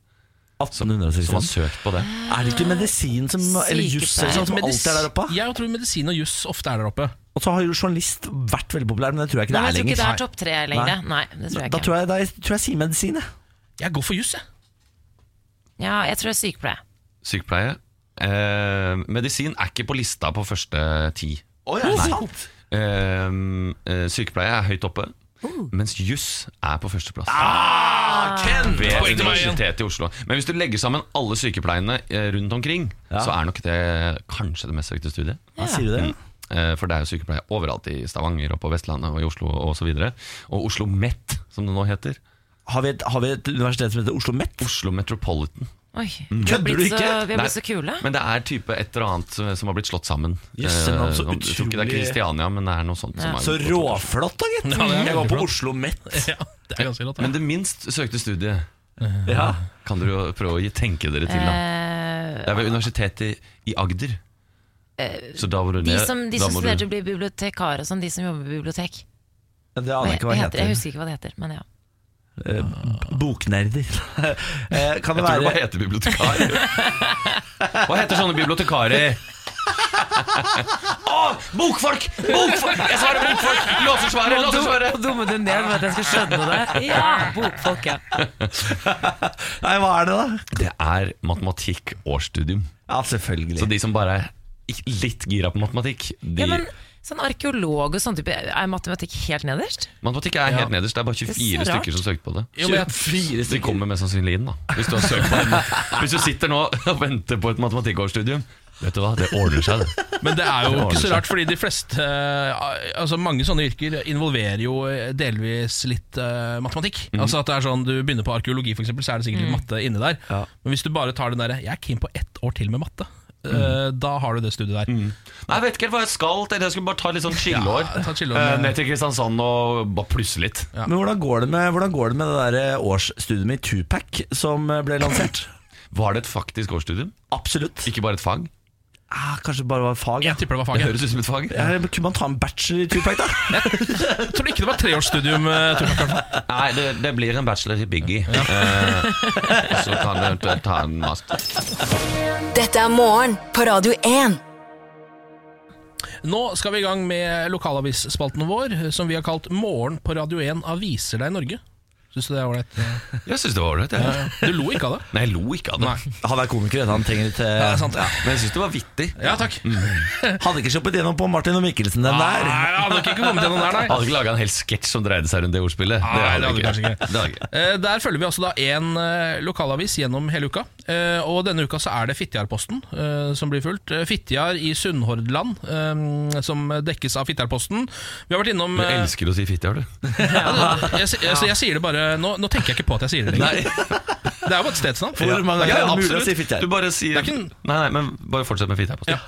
[SPEAKER 7] som har søkt på det.
[SPEAKER 2] Er det ikke medisin som Eller juss sånn som alltid er der oppe?
[SPEAKER 4] Jeg tror medisin og juss ofte er der oppe.
[SPEAKER 2] Og så har jo journalist vært veldig populær, men det tror jeg ikke
[SPEAKER 3] Nei,
[SPEAKER 2] det er lenger.
[SPEAKER 3] jeg tror ikke det er topp tre lenger. Nei, det tror jeg
[SPEAKER 2] Da
[SPEAKER 3] ikke.
[SPEAKER 2] tror jeg, da tror jeg sier medisin, jeg.
[SPEAKER 4] Jeg går for juss, jeg.
[SPEAKER 3] Ja, jeg tror det er sykepleie.
[SPEAKER 7] Sykepleie. Eh, medisin er ikke på lista på første ti.
[SPEAKER 2] Oh, ja, sant?
[SPEAKER 7] Eh, eh, sykepleie er høyt oppe, mens juss er på førsteplass.
[SPEAKER 2] Ken!
[SPEAKER 7] Ved. Universitetet i Oslo. Men hvis du legger sammen alle sykepleierne eh, rundt omkring,
[SPEAKER 2] Ja.
[SPEAKER 7] så er nok det kanskje det mest søkte studiet.
[SPEAKER 2] Hva sier du det?
[SPEAKER 7] Eh, For det er jo sykepleie overalt i Stavanger og på Vestlandet og i Oslo osv. Og, og Oslo Met, som det nå heter.
[SPEAKER 2] Har vi, et, har vi et universitet som heter Oslo Met?
[SPEAKER 7] Oslo Metropolitan.
[SPEAKER 3] Oi,
[SPEAKER 2] Kødder du ikke?
[SPEAKER 3] vi har blitt så kule.
[SPEAKER 7] Men det er type et eller annet som, som har blitt slått sammen.
[SPEAKER 2] Yes, så
[SPEAKER 7] utrolig. jeg tror ikke det er Kristiania, men det er noe sånt. Som
[SPEAKER 3] Ja.
[SPEAKER 7] er
[SPEAKER 2] Så råflott, da, gitt!
[SPEAKER 4] Ja,
[SPEAKER 2] jeg var på. Oslo Met.
[SPEAKER 4] Ja, det er ganske rått.
[SPEAKER 7] Men det minst søkte studiet
[SPEAKER 2] Ja.
[SPEAKER 7] kan dere jo prøve å tenke dere til. da
[SPEAKER 3] Eh,
[SPEAKER 7] Det er ved Universitetet i Agder. Så da var det
[SPEAKER 3] de som, de som studerte
[SPEAKER 7] du-
[SPEAKER 3] å bli bibliotekar og sånn, de som jobber på bibliotek.
[SPEAKER 2] Det aner jeg ikke hva
[SPEAKER 3] heter? Jeg husker ikke hva det heter, men ja.
[SPEAKER 2] Eh, Boknerder. Eh, kan det
[SPEAKER 7] Jeg tror det bare heter bibliotekar. Hva heter sånne bibliotekarer? Å, bokfolk! Bokfolk! Jeg svarer bokfolk! Låsesvaret! Låsersvaret!
[SPEAKER 3] Nå dummet du ned med at jeg skal skjønne det. Ja, bokfolk, ja.
[SPEAKER 2] Nei, hva er det, da?
[SPEAKER 7] Det er matematikk-årsstudium.
[SPEAKER 2] Ja, selvfølgelig.
[SPEAKER 7] Så de som bare er litt gira på matematikk, de
[SPEAKER 3] ja men sånn arkeolog og sånn type, er matematikk helt nederst?
[SPEAKER 7] Matematikk er helt nederst. Det er bare
[SPEAKER 3] Det er
[SPEAKER 7] 24 stykker som søkte på det.
[SPEAKER 4] Jo, men jeg,
[SPEAKER 2] Fire
[SPEAKER 7] De kommer mest sannsynlig inn, da. Hvis du, har søkt på hvis du sitter nå og venter på et matematikkårsstudium, vet du hva, det ordner seg, det.
[SPEAKER 4] men det er jo
[SPEAKER 7] Det
[SPEAKER 4] ikke så rart, fordi de fleste eh, Altså Mange sånne yrker involverer jo delvis litt uh, matematikk.
[SPEAKER 7] Mhm.
[SPEAKER 4] Altså at det er sånn Du begynner på arkeologi, eksempel, så er det sikkert litt matte inni der.
[SPEAKER 2] Ja.
[SPEAKER 4] Men hvis du bare tar den derre 'jeg er keen på ett år til med matte', Eh, da har du det studiet der.
[SPEAKER 7] Nei, jeg vet ikke helt hva jeg skal til. Jeg skulle bare ta litt sånn chilleår.
[SPEAKER 4] Ja,
[SPEAKER 7] Eh, Ned til Kristiansand og bare plusse litt.
[SPEAKER 4] Ja.
[SPEAKER 2] Men hvordan går det med, hvordan går det, med det der eh, årsstudiet med Tupac som ble lansert?
[SPEAKER 7] Var det et faktisk årsstudium?
[SPEAKER 2] Absolutt.
[SPEAKER 7] Ikke bare et fag?
[SPEAKER 2] Ah, kanskje bare var fag. Ja.
[SPEAKER 4] Jeg tipper det var
[SPEAKER 7] fag.
[SPEAKER 4] Det
[SPEAKER 7] høres ut som et fag.
[SPEAKER 2] Ja, kunne man ta en bachelor i Tupac, da?
[SPEAKER 4] Jeg tror ikke det var treårsstudium. eh.
[SPEAKER 7] Nei, det, det blir en bachelor i Biggie. Eh, så kan du eventuelt ta en master.
[SPEAKER 6] Dette er morgen på Radio 1.
[SPEAKER 4] Nå skal vi i gang med lokalavisspalten vår, som vi har kalt 'Morgen på Radio 1 aviser deg Norge'. Syns du det er ålreit?
[SPEAKER 7] Jeg syns det var ålreit. Ja.
[SPEAKER 4] Du lo ikke av det?
[SPEAKER 7] Nei, jeg lo ikke av det.
[SPEAKER 4] Nei.
[SPEAKER 2] Han er komiker, han trenger litt eh,
[SPEAKER 4] Ja, sant, ja.
[SPEAKER 7] Men jeg syns det var vittig.
[SPEAKER 4] Ja, takk.
[SPEAKER 2] Hadde ikke sluppet gjennom på Martin og Mikkelsen, den der.
[SPEAKER 4] Nei, hadde ikke kommet gjennom der, nei.
[SPEAKER 7] Hadde ikke laga en hel sketsj som dreide seg rundt det ordspillet.
[SPEAKER 4] Nei, det hadde
[SPEAKER 7] vi
[SPEAKER 4] kanskje ikke.
[SPEAKER 7] Det ikke.
[SPEAKER 4] Eh, Der følger vi altså da en eh, lokalavis gjennom hele uka. Eh, Og denne uka så er det Fitjarposten eh, som blir fulgt. Fitjar i Sunnhordland, eh, som dekkes av Fitjarposten. Vi har vært innom
[SPEAKER 7] Du elsker å si fitte, har du?
[SPEAKER 4] jeg, jeg, jeg, jeg sier det bare nå, nå tenker jeg ikke på at jeg sier det lenger. Det er jo et stedsnavn.
[SPEAKER 2] Hvor mange
[SPEAKER 7] Ja,
[SPEAKER 2] mulig å
[SPEAKER 7] absolutt.
[SPEAKER 2] si
[SPEAKER 7] Du bare sier
[SPEAKER 4] er ikke en-
[SPEAKER 7] Nei, nei, men bare fortsett med her
[SPEAKER 4] Ja.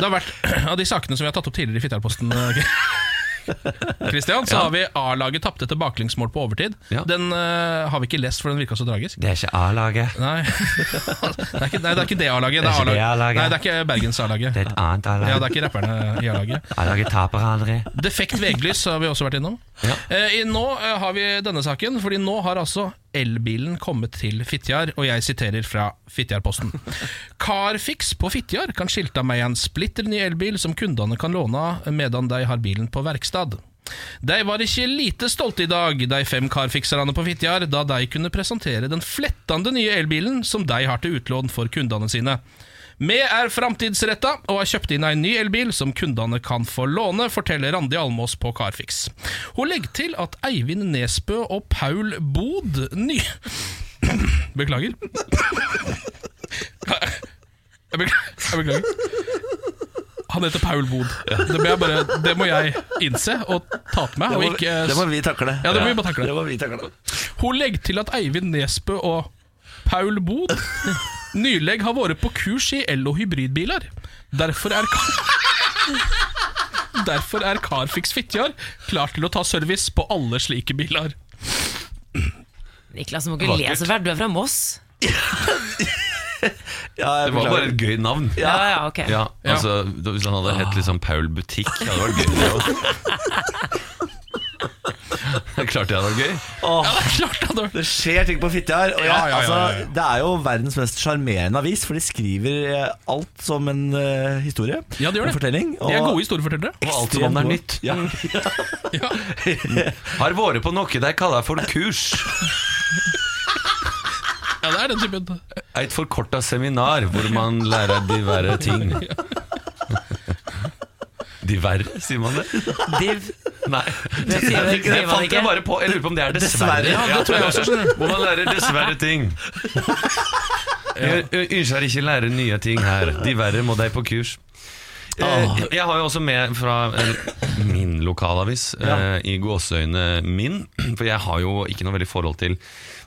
[SPEAKER 4] Det har vært av de sakene som vi har tatt opp tidligere i Fitjarposten. eh, Christian, så har vi A-laget tapte etter baklengsmål på overtid.
[SPEAKER 7] Ja.
[SPEAKER 4] Den eh, har vi ikke lest, for den virka så tragisk.
[SPEAKER 7] Det er ikke A-laget.
[SPEAKER 4] Nei. det, er ikke, nei, det er ikke det A-laget.
[SPEAKER 7] Det er ikke det
[SPEAKER 4] A-laget.
[SPEAKER 7] A-laget.
[SPEAKER 4] Nei, det er ikke Bergens A-laget.
[SPEAKER 7] Det er et annet
[SPEAKER 4] Ja, det er ikke rapperne i A-laget.
[SPEAKER 7] A-laget taper aldri.
[SPEAKER 4] Defekt veglys har vi også vært innom.
[SPEAKER 7] Ja.
[SPEAKER 4] Eh, i, nå eh, har vi denne saken, fordi nå har altså elbilen kommet til Fitjar, og jeg siterer fra Fitjarposten. Carfix på Fitjar kan skilte meg en splitter ny elbil som kundene kan låne medan de har bilen på verkstad. De var ikke lite stolte i dag, de fem carfixerne på Fitjar, da de kunne presentere den flettende nye elbilen som de har til utlån for kundene sine. Vi er framtidsretta og har kjøpt inn en ny elbil som kundene kan få låne, forteller Randi Almås på Carfix. Hun legger til at Eivind Nesbø og Paul Bod ny... Beklager. Jeg beklager. Han heter Paul Bod. Det, bare, det må jeg innse og ta til meg.
[SPEAKER 2] Det må,
[SPEAKER 4] ikke,
[SPEAKER 2] det må vi takle.
[SPEAKER 4] Ja, det må vi takle.
[SPEAKER 2] Det må vi takle.
[SPEAKER 4] Hun legger til at Eivind Nesbø og Paul Bod nylig har vært på kurs i el- og hybridbiler. Derfor er Derfor er Carfix Fitjar klar til å ta service på alle slike biler.
[SPEAKER 3] Niklas, du må ikke le så fælt. Du er fra Moss.
[SPEAKER 2] Ja, jeg
[SPEAKER 7] Det var
[SPEAKER 2] beklager.
[SPEAKER 7] bare et gøy navn.
[SPEAKER 3] Ja, ja, ok.
[SPEAKER 7] Ja, altså, da- Hvis han hadde hett liksom Paul Butikk, hadde det vært gøy. Det også. Klart det hadde vært gøy.
[SPEAKER 2] Åh,
[SPEAKER 4] Ja, det er klart det hadde vært
[SPEAKER 2] det skjer ting på Fitjar. Og jeg,
[SPEAKER 4] Ja, ja, ja,
[SPEAKER 2] altså,
[SPEAKER 4] ja, Altså,
[SPEAKER 2] Det er jo verdens mest sjarmerende avis, for de skriver eh, alt som en eh, historie.
[SPEAKER 4] Ja, de gjør det.
[SPEAKER 2] En
[SPEAKER 4] det.
[SPEAKER 2] fortelling.
[SPEAKER 4] De er gode historiefortellere.
[SPEAKER 7] Og alt som om det er nytt.
[SPEAKER 2] Ja.
[SPEAKER 4] Ja.
[SPEAKER 7] Har vært på noe de kaller for kurs.
[SPEAKER 4] ja, det er den typen.
[SPEAKER 7] Et forkorta seminar hvor man lærer diverre ting. Diverre, sier man det?
[SPEAKER 3] Div.
[SPEAKER 7] Nei.
[SPEAKER 3] Det sier, det
[SPEAKER 7] Det fant
[SPEAKER 3] ikke.
[SPEAKER 7] jeg bare på. Jeg lurer på om det er dessverre.
[SPEAKER 2] Dessverre.
[SPEAKER 4] Ja, det tror jeg også.
[SPEAKER 7] Hvor man lærer dessverre ting. Ønsker ikke lære nye ting her. De verre må deg på kurs. Eh, Jeg har jo også med fra eh, min lokalavis, eh, i gåseøyne min. For jeg har jo ikke noe veldig forhold til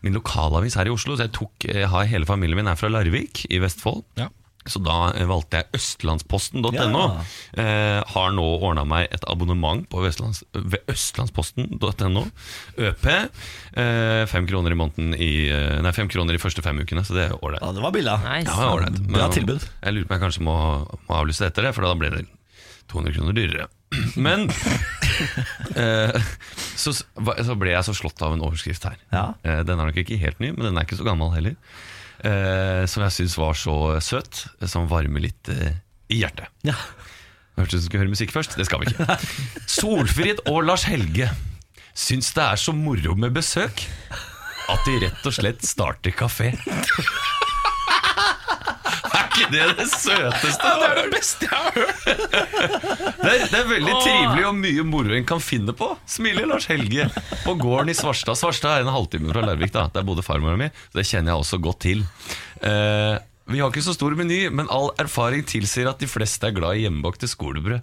[SPEAKER 7] min lokalavis her i Oslo. Så jeg, tok, jeg har hele familien min er fra Larvik i Vestfold.
[SPEAKER 4] Ja.
[SPEAKER 7] Så da valgte jeg østlandsposten.no.
[SPEAKER 2] Ja.
[SPEAKER 7] Eh, har nå ordna meg et abonnement på Vestlands, ved østlandsposten.no. ØP. Eh, fem kroner i måneden i eh, Nei, fem kroner i første fem ukene, så det er ålreit.
[SPEAKER 2] ja, det var billig.
[SPEAKER 3] Nice.
[SPEAKER 7] Ja, det er.
[SPEAKER 2] Bra tilbud.
[SPEAKER 7] Jeg lurer på om jeg kanskje må, må avlyse det etter det, for da blir det 200 kroner dyrere. Men eh, så, så ble jeg så slått av en overskrift her.
[SPEAKER 2] Ja.
[SPEAKER 7] Eh, Den er nok ikke helt ny, men den er ikke så gammel heller. Eh, som jeg syns var så søt, eh, som varmer litt eh, i hjertet.
[SPEAKER 2] Ja.
[SPEAKER 7] Hørtes ut som vi skulle høre musikk først. Det skal vi ikke. Solfrid og Lars Helge syns det er så moro med besøk at de rett og slett starter kafé. Ikke det det søteste?
[SPEAKER 4] Det er det beste jeg har hørt!
[SPEAKER 7] Det er, det er veldig trivelig og mye moro en kan finne på. Smiler Lars Helge på gården i Svarstad. Svarstad er en halvtime fra Larvik. da Der bodde farmora mi, det kjenner jeg også godt til. Uh, vi har ikke så stor meny, men all erfaring tilsier at de fleste er glad i hjemmebakte skolebrød.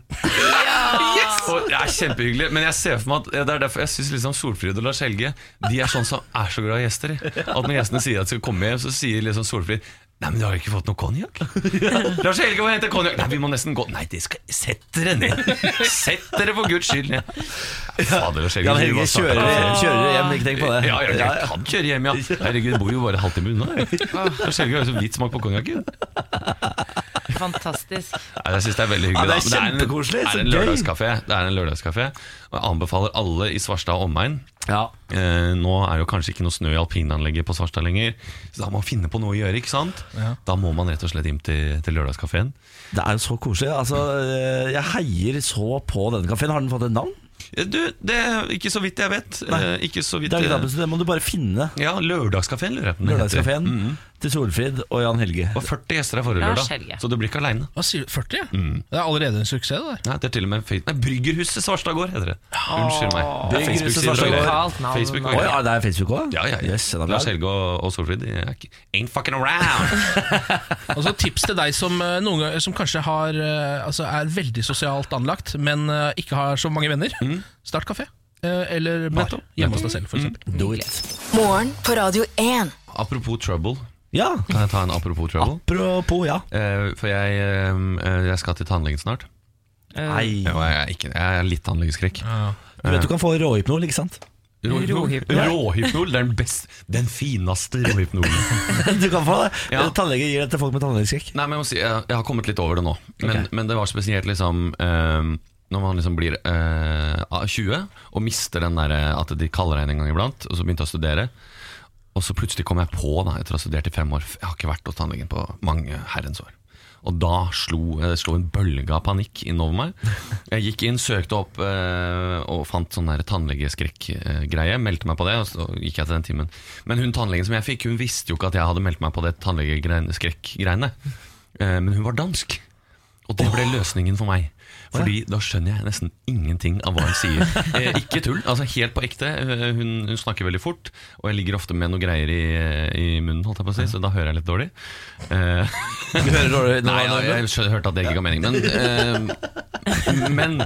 [SPEAKER 7] Og det er kjempehyggelig, men jeg ser for meg at det er derfor jeg syns liksom Solfrid og Lars Helge De er sånn som er så glad i gjester. At når gjestene sier at de skal komme hjem, så sier liksom Solfrid Nei, men du har jo ikke fått noe konjakk? Lars Helge må hente konjakk. Nei, vi må nesten gå Nei, de skal Sett dere ned! Sett dere for guds skyld ned! Fader, Lars Helge. Du
[SPEAKER 2] Helge kjører, kjører hjem, ikke tenk på det.
[SPEAKER 7] Ja, jeg, jeg kan kjøre hjem, ja. Herregud, jeg bor jo bare halvtime unna. Lars Helge har jo så vidt smak på konjakken.
[SPEAKER 3] Fantastisk.
[SPEAKER 7] Nei, Jeg synes det er veldig hyggelig.
[SPEAKER 2] Ja, det er kjempekoselig,
[SPEAKER 7] Det er en,
[SPEAKER 2] gøy.
[SPEAKER 7] lørdagskafé. Det er en lørdagskafé Og jeg anbefaler alle i Svarstad og omegn.
[SPEAKER 2] Ja.
[SPEAKER 7] Eh, nå er det jo kanskje ikke noe snø i alpinanlegget på Svarstad lenger, så da må man finne på noe å gjøre. ikke sant? Da må man rett og slett inn til, til lørdagskafeen.
[SPEAKER 2] Det er jo så koselig. Altså, eh, jeg heier så på denne kafeen. Har den fått et navn?
[SPEAKER 7] Eh, Du, det er ikke så vidt jeg vet. Eh, ikke så vidt
[SPEAKER 2] Det, er ikke
[SPEAKER 7] eh,
[SPEAKER 2] det må du bare finne.
[SPEAKER 7] Ja, Lørdagskafeen, lurer jeg på det heter.
[SPEAKER 2] Til Solfrid og Jan Helge.
[SPEAKER 7] Og 40 gjester er forrige
[SPEAKER 3] Lars
[SPEAKER 7] lørdag, så du blir ikke aleine.
[SPEAKER 4] Hva sier du? 40? Det er allerede en suksess, det der.
[SPEAKER 7] Nei, det er til og med fe- Nei, Bryggerhuset Svarstad gård heter det. Unnskyld meg. Det er
[SPEAKER 2] Bryggerhuset
[SPEAKER 7] Facebook-sider
[SPEAKER 2] Svarstad
[SPEAKER 7] greier.
[SPEAKER 3] Lokalt.
[SPEAKER 7] Facebook og greier.
[SPEAKER 2] ja, det er Facebook òg?
[SPEAKER 7] Ja, ja, ja.
[SPEAKER 2] Yes,
[SPEAKER 7] Lars. Helge og, og Solfrid de er ikke Ain't fucking around.
[SPEAKER 4] Og så Tips til deg som, eh, noen, ganger- som kanskje har, eh, altså er veldig sosialt anlagt, men eh, ikke har så mange venner. Start kafé. Eh, Eller bar.
[SPEAKER 7] Nettopp.
[SPEAKER 4] Hjemme hos deg selv, f.eks.
[SPEAKER 2] Do it.
[SPEAKER 6] Morgen på Radio 1.
[SPEAKER 7] Apropos trouble.
[SPEAKER 2] Ja.
[SPEAKER 7] Kan jeg ta en apropos trouble?
[SPEAKER 2] Apropos, ja.
[SPEAKER 7] Eh, for jeg, eh, jeg skal til tannlegen snart.
[SPEAKER 2] Nei.
[SPEAKER 7] Jo, jeg, er ikke, jeg er litt tannlegeskrekk.
[SPEAKER 2] Du vet du kan få råhypnol, ikke sant?
[SPEAKER 7] Råhypnol. Det er den best Den fineste råhypnolen.
[SPEAKER 2] Du kan få det.
[SPEAKER 7] Ja.
[SPEAKER 2] Tannlege gir det til folk med tannlegeskrekk.
[SPEAKER 7] Nei, men jeg må si, jeg, jeg har kommet litt over det nå. Men,
[SPEAKER 2] Ok.
[SPEAKER 7] men det var spesielt liksom eh, Når man liksom blir eh, 20 og mister den der eh, at de kaller deg inn en gang iblant, og så begynte jeg å studere. Og så plutselig kom jeg på, da, etter å ha studert i fem år Jeg har ikke vært hos tannlegen på mange herrens år. Og da slo, slo en bølge av panikk innover meg. Jeg gikk inn, søkte opp eh, og fant sånn tannlegeskrekk-greie. Meldte meg på det, og så gikk jeg til den timen. Men hun tannlegen som jeg fikk, hun visste jo ikke at jeg hadde meldt meg på det tannlegeskrekk-greiene. Eh, men hun var dansk. Og det ble løsningen for meg. Fordi da skjønner jeg nesten ingenting av hva hun sier. Eh, ikke tull, altså helt på ekte. Eh, Hun, hun snakker veldig fort, og jeg ligger ofte med noe greier i, i munnen, holdt jeg på å si, så da hører jeg litt dårlig. Eh,
[SPEAKER 2] Du hører dårlig
[SPEAKER 7] Nei, ja, jeg skjønner, hørte at det ikke ga mening. Men, eh, men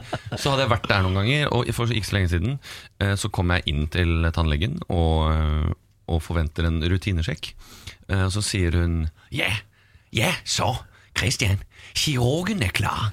[SPEAKER 7] så hadde jeg vært der noen ganger, og for ikke så lenge siden eh, så kom jeg inn til tannlegen og, eh, og forventer en rutinesjekk. Eh, så sier hun Ja, ja, så, Christian, kirurgen er klar.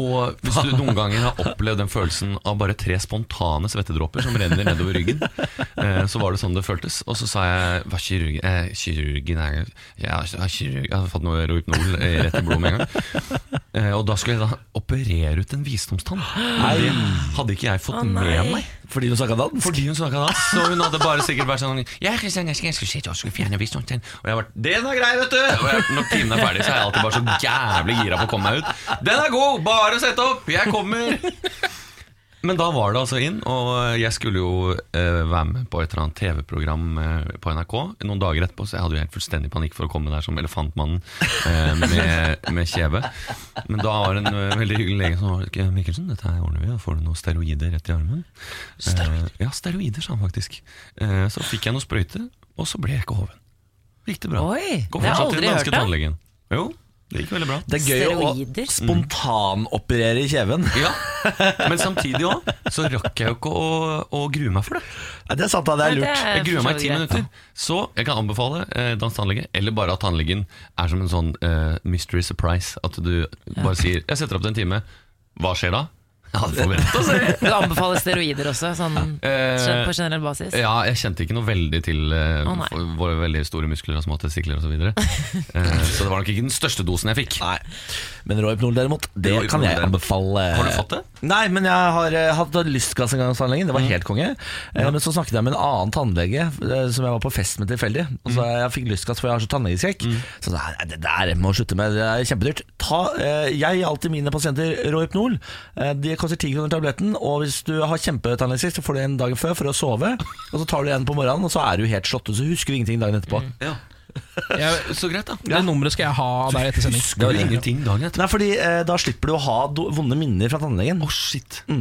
[SPEAKER 7] Og hvis du noen ganger har opplevd den følelsen av bare tre spontane svettedråper som renner nedover ryggen, eh, så var det sånn det føltes. Og så sa jeg hva kirurgen eh, Kirurgen er ja, kirurg, Jeg hadde fått noe Rohypnol eh, rett i blodet med en gang. Eh, og da skulle jeg da operere ut en visdomstann. Det hadde ikke jeg fått
[SPEAKER 3] oh,
[SPEAKER 7] med meg.
[SPEAKER 2] Fordi hun snakka dansk?
[SPEAKER 7] Fordi hun snakka dansk. Så hun hadde bare sikkert vært sånn Ja, Kristian, jeg skal, jeg skal og skal fjerne visdomstann. Og jeg har vært Den er grei, vet du! Og jeg, når timen er ferdig, så er jeg alltid bare så jævlig gira på å komme meg ut. Den er god! Bare sett opp! Jeg kommer! Men da var det altså inn, og jeg skulle jo eh, være med på et eller annet TV-program eh, på NRK noen dager etterpå, så jeg hadde jo helt fullstendig panikk for å komme der som Elefantmannen eh, med, med kjeve. Men da var det en eh, veldig hyggelig lege som var Mikkelsen, dette her ordner vi, da får du noen steroider rett i armen. Eh, ja, steroider, sa han faktisk. Eh, så fikk jeg noe sprøyte, og så ble jeg ikke hoven. Gikk det bra.
[SPEAKER 3] Oi,
[SPEAKER 7] Går fortsatt til den danske tannlegen. Jo, det gikk veldig bra.
[SPEAKER 2] Det er gøy
[SPEAKER 3] Steroider?
[SPEAKER 2] å spontanoperere i kjeven.
[SPEAKER 7] Ja, Men samtidig òg, så rakk jeg jo ikke å, å grue meg for det.
[SPEAKER 2] Ja, det er sant, da. Det er
[SPEAKER 3] lurt. det er
[SPEAKER 7] Jeg gruer meg i ti minutter. Så jeg kan anbefale eh, dansk tannlege, eller bare at tannlegen er som en sånn eh, mystery surprise. At du bare sier 'jeg setter opp til en time', hva skjer da? Se.
[SPEAKER 3] Du anbefaler steroider også, sånn
[SPEAKER 7] Eh,
[SPEAKER 3] på generell basis?
[SPEAKER 7] Ja, jeg kjente ikke noe veldig til eh,
[SPEAKER 3] Å, nei.
[SPEAKER 7] for- våre veldig store muskler og små testikler osv. Så, videre. eh, så det var nok ikke den største dosen jeg fikk.
[SPEAKER 2] Nei. Men Rohypnol derimot, det
[SPEAKER 7] Rohypnol
[SPEAKER 2] kan jeg
[SPEAKER 7] derimot.
[SPEAKER 2] anbefale.
[SPEAKER 7] Har du fått det?
[SPEAKER 2] Nei, men jeg har eh, hatt gang hos tannlegen. Det var helt konge. Eh, Men så snakket jeg med en annen tannlege eh, som jeg var på fest med tilfeldig. Og så jeg fikk lystgass for jeg har så tannlegeskrekk. Så nei, nei, det der må jeg slutte med. Det er kjempedyrt. Ta, eh, jeg gir alltid mine pasienter Rohypnol. Eh, Det koster 10 kroner tabletten. Og hvis du har kjempetannlegeskrekk, så får du en dagen før for å sove. Og så tar du en på morgenen, og så er du helt slått ut. Så husker du ingenting dagen etterpå.
[SPEAKER 7] Ja. Jeg, så greit, da.
[SPEAKER 4] Det nummeret skal jeg ha av deg etter sending.
[SPEAKER 7] Husker du ingenting dagen etter?
[SPEAKER 2] Nei, fordi eh, da slipper du å ha do vonde minner fra tannlegen.
[SPEAKER 7] Oh, shit.
[SPEAKER 2] Eh,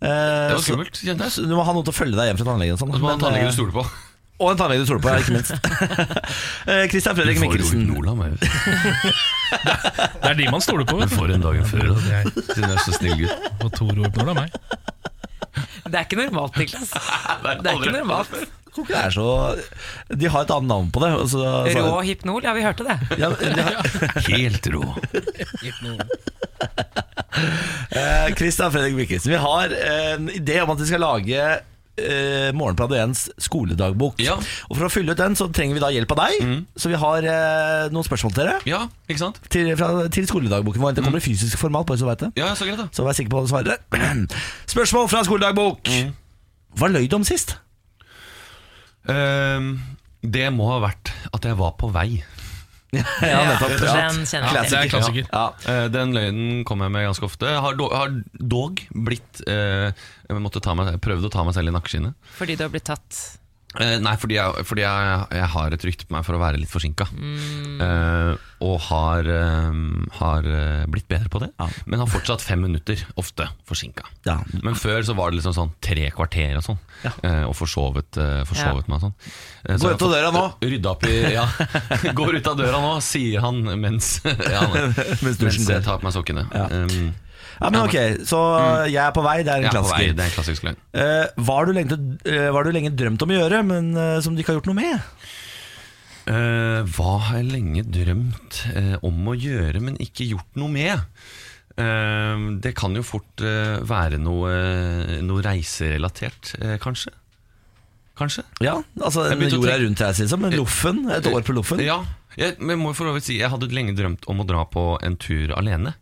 [SPEAKER 7] Det var skummelt. kjente jeg.
[SPEAKER 2] Du må ha noen til å følge deg hjem fra tannlegen. Og, sånn,
[SPEAKER 7] Og så må du
[SPEAKER 2] men, eh,
[SPEAKER 7] du stoler på.
[SPEAKER 2] og en tannlege du stoler på, ikke minst. Eh, Christian Fredrik Mikkelsen.
[SPEAKER 4] Det er de man stoler på. vet du.
[SPEAKER 7] får en dagen før, da.
[SPEAKER 4] Er-
[SPEAKER 7] Siden du er så snill gutt.
[SPEAKER 4] Og to Rohypnol av meg.
[SPEAKER 3] Det er ikke normalt, Niklas. Det er ikke normalt.
[SPEAKER 2] Tror ikke det er så De har et annet navn på det. og så- så-
[SPEAKER 3] Rå hypnol, ja vi hørte det.
[SPEAKER 2] Ja, de har,
[SPEAKER 7] Helt rå.
[SPEAKER 2] eh, Christian Fredrik Mikkelsen, vi har en idé om at vi skal lage eh, Morgenbladet 1s skoledagbok.
[SPEAKER 7] Ja.
[SPEAKER 2] Og For å fylle ut den så trenger vi da hjelp av deg. Så vi har eh, noen spørsmål til dere.
[SPEAKER 7] Ja, ikke sant?
[SPEAKER 2] Til, fra, til skoledagboken vår. Det kommer i fysisk format, bare så vet det.
[SPEAKER 7] Ja, så greit, da.
[SPEAKER 2] Så vær sikker på hva du svarer. Spørsmål fra skoledagbok. Hva løy du om sist?
[SPEAKER 7] Ehm, det må ha vært at jeg var på vei.
[SPEAKER 2] Ja, nettopp.
[SPEAKER 3] Den
[SPEAKER 2] Ja.
[SPEAKER 3] kjenner jeg
[SPEAKER 4] Det er klassiker.
[SPEAKER 2] Ja.
[SPEAKER 7] Uh, den løgnen kommer jeg med ganske ofte. Har, dog, har dog blitt uh, Jeg måtte ta meg, prøvde å ta meg selv i nakkeskinnet.
[SPEAKER 3] Fordi du har blitt tatt.
[SPEAKER 7] Eh, nei, fordi, jeg, fordi jeg, jeg har et rykte på meg for å være litt forsinka.
[SPEAKER 3] Mm.
[SPEAKER 7] Uh, og har, eh, har blitt bedre på det.
[SPEAKER 2] Ja.
[SPEAKER 7] Men har fortsatt fem minutter, ofte forsinka.
[SPEAKER 2] Ja.
[SPEAKER 7] Men før så var det liksom sånn tre kvarter og sånn.
[SPEAKER 2] Ja.
[SPEAKER 7] uh, og forsovet, uh, forsovet meg og sånn. Så
[SPEAKER 2] Gå ut av døra nå.
[SPEAKER 7] Rydda opp i Ja, går ut av døra nå, sier han mens, ja,
[SPEAKER 2] Mens
[SPEAKER 7] mens jeg tar på meg sokkene. Um,
[SPEAKER 2] Ja, men ok, Så jeg er på vei, det er en
[SPEAKER 7] jeg er på vei,
[SPEAKER 2] klassiker.
[SPEAKER 7] det er en klassisk løgn.
[SPEAKER 2] Eh, hva har du lenge, eh, hva har du lenge drømt om å gjøre, men eh, som du ikke har gjort noe med?
[SPEAKER 7] Eh, hva har jeg lenge drømt eh, om å gjøre, men ikke gjort noe med? Eh, det kan jo fort eh, være noe, noe reiserelatert, eh, kanskje. Kanskje?
[SPEAKER 2] Ja, altså
[SPEAKER 7] Jeg
[SPEAKER 2] en
[SPEAKER 7] begynte å
[SPEAKER 2] jorda
[SPEAKER 7] tenke-
[SPEAKER 2] rundt-reise, liksom. Men Loffen, et år på Loffen.
[SPEAKER 7] Ja. Jeg, men jeg må for så vidt si Jeg hadde lenge drømt om å dra på en tur alene.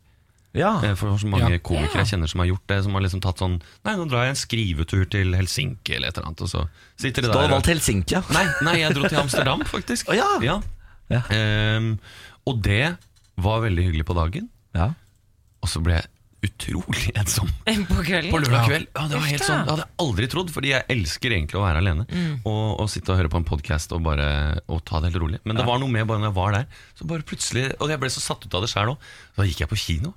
[SPEAKER 2] Ja.
[SPEAKER 7] Eh, For så mange
[SPEAKER 4] Ja.
[SPEAKER 7] komikere jeg kjenner som har gjort det. Som har liksom tatt sånn Nei, nå drar jeg en skrivetur til Helsinki eller et eller annet. Og så sitter de
[SPEAKER 2] Du
[SPEAKER 7] har
[SPEAKER 2] valgt Helsinki, ja.
[SPEAKER 7] Nei, nei, jeg dro til Amsterdam, faktisk.
[SPEAKER 2] Oh, ja. Ja.
[SPEAKER 7] Um, og det var veldig hyggelig på dagen.
[SPEAKER 2] ja.
[SPEAKER 7] Og så ble jeg utrolig ensom
[SPEAKER 3] På kvelden.
[SPEAKER 7] på lørdag kveld. Ja, det var helt sånn, Det hadde jeg aldri trodd, fordi jeg elsker egentlig å være alene. Og, og sitte og høre på en podkast og, bare- og ta det helt rolig. Men det var noe med bare når jeg var der, så bare plutselig Og jeg ble så satt ut av det sjæl òg. Da gikk jeg på kino.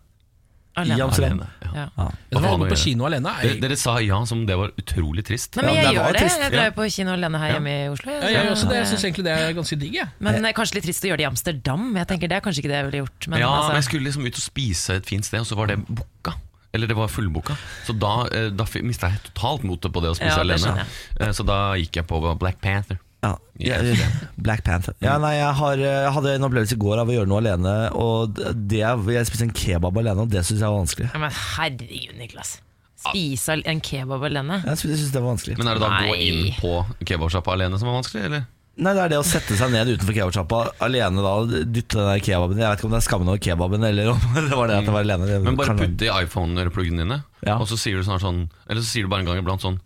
[SPEAKER 3] Alene.
[SPEAKER 2] I Amsterdam.
[SPEAKER 7] Alene. Ja.
[SPEAKER 3] Ja.
[SPEAKER 4] Det
[SPEAKER 7] Hva
[SPEAKER 4] var å
[SPEAKER 7] å
[SPEAKER 4] på kino alene.
[SPEAKER 7] Dere,
[SPEAKER 4] Jeg,
[SPEAKER 7] dere sa ja som det var utrolig trist.
[SPEAKER 3] Nei, men
[SPEAKER 2] Ja,
[SPEAKER 3] jeg
[SPEAKER 2] det
[SPEAKER 3] gjør det.
[SPEAKER 2] trist,
[SPEAKER 3] Jeg drar
[SPEAKER 7] ja.
[SPEAKER 3] jo på kino alene her hjemme i Oslo.
[SPEAKER 4] ja, jeg, også det, jeg syns egentlig det er ganske digg. jeg.
[SPEAKER 3] Men er kanskje litt trist å gjøre det i Amsterdam. Jeg tenker Det er kanskje ikke det jeg ville gjort. Men,
[SPEAKER 7] ja,
[SPEAKER 3] altså,
[SPEAKER 7] men jeg skulle liksom ut og spise et fint sted, og så var det booka. Eller det var fullboka. Så da, eh, da mista jeg totalt motet på det å spise
[SPEAKER 3] Ja, det
[SPEAKER 7] alene. Eh, Så da gikk jeg på Black Panther.
[SPEAKER 2] Ja,
[SPEAKER 7] Ja,
[SPEAKER 2] jeg- Black Panther. Ja, nei, jeg, har, jeg hadde en opplevelse i går av å gjøre noe alene. Og det, Jeg spiste en kebab alene, og det syns jeg var vanskelig.
[SPEAKER 3] Ja, men herregud, Niklas. Spise en kebab alene?
[SPEAKER 2] Jeg synes det var vanskelig
[SPEAKER 7] Men er det da å gå inn på kebabsjappa alene som var vanskelig, eller?
[SPEAKER 2] Nei, Det er det å sette seg ned utenfor kebabsjappa alene da og dytte den der kebaben Jeg vet ikke om det er skammen over kebaben, eller om det var det at jeg var alene.
[SPEAKER 7] Men bare
[SPEAKER 2] kan være-
[SPEAKER 7] putte i iPhone-pluggene dine,
[SPEAKER 2] Ja.
[SPEAKER 7] og så sier du snart sånn Eller så sier du bare en gang iblant sånn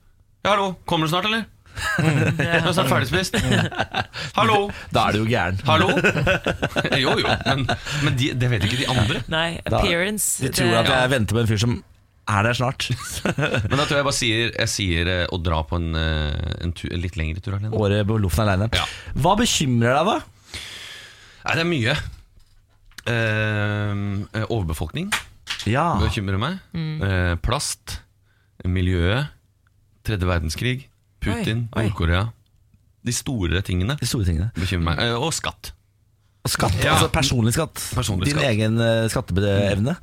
[SPEAKER 7] Ja, hallo, kommer du snart, eller? Du er ferdigspist. Hallo!
[SPEAKER 2] Da er du jo gæren.
[SPEAKER 7] Hallo? jo, jo, men, men de, det vet ikke de andre.
[SPEAKER 3] Nei,
[SPEAKER 2] Da-
[SPEAKER 3] appearance
[SPEAKER 2] De tror at jeg venter på en fyr som er der snart.
[SPEAKER 7] Men da tror jeg bare sier Jeg sier eh, å dra på en, eh, en, tu, en litt lengre tur alene.
[SPEAKER 2] Året på Loffen aleine.
[SPEAKER 7] Ja.
[SPEAKER 2] Hva bekymrer deg, da?
[SPEAKER 7] Nei, det er mye. Eh, eh, overbefolkning
[SPEAKER 2] Ja,
[SPEAKER 7] bekymrer meg. Eh, plast. Miljøet. Tredje verdenskrig. Putin. Nord-Korea. De store tingene
[SPEAKER 2] de store tingene.
[SPEAKER 7] bekymrer meg. Eh, og skatt.
[SPEAKER 2] Og skatt,
[SPEAKER 7] Ja.
[SPEAKER 2] altså personlig skatt.
[SPEAKER 7] Personlig
[SPEAKER 2] Din
[SPEAKER 7] skatt.
[SPEAKER 2] egen eh, skatteevne.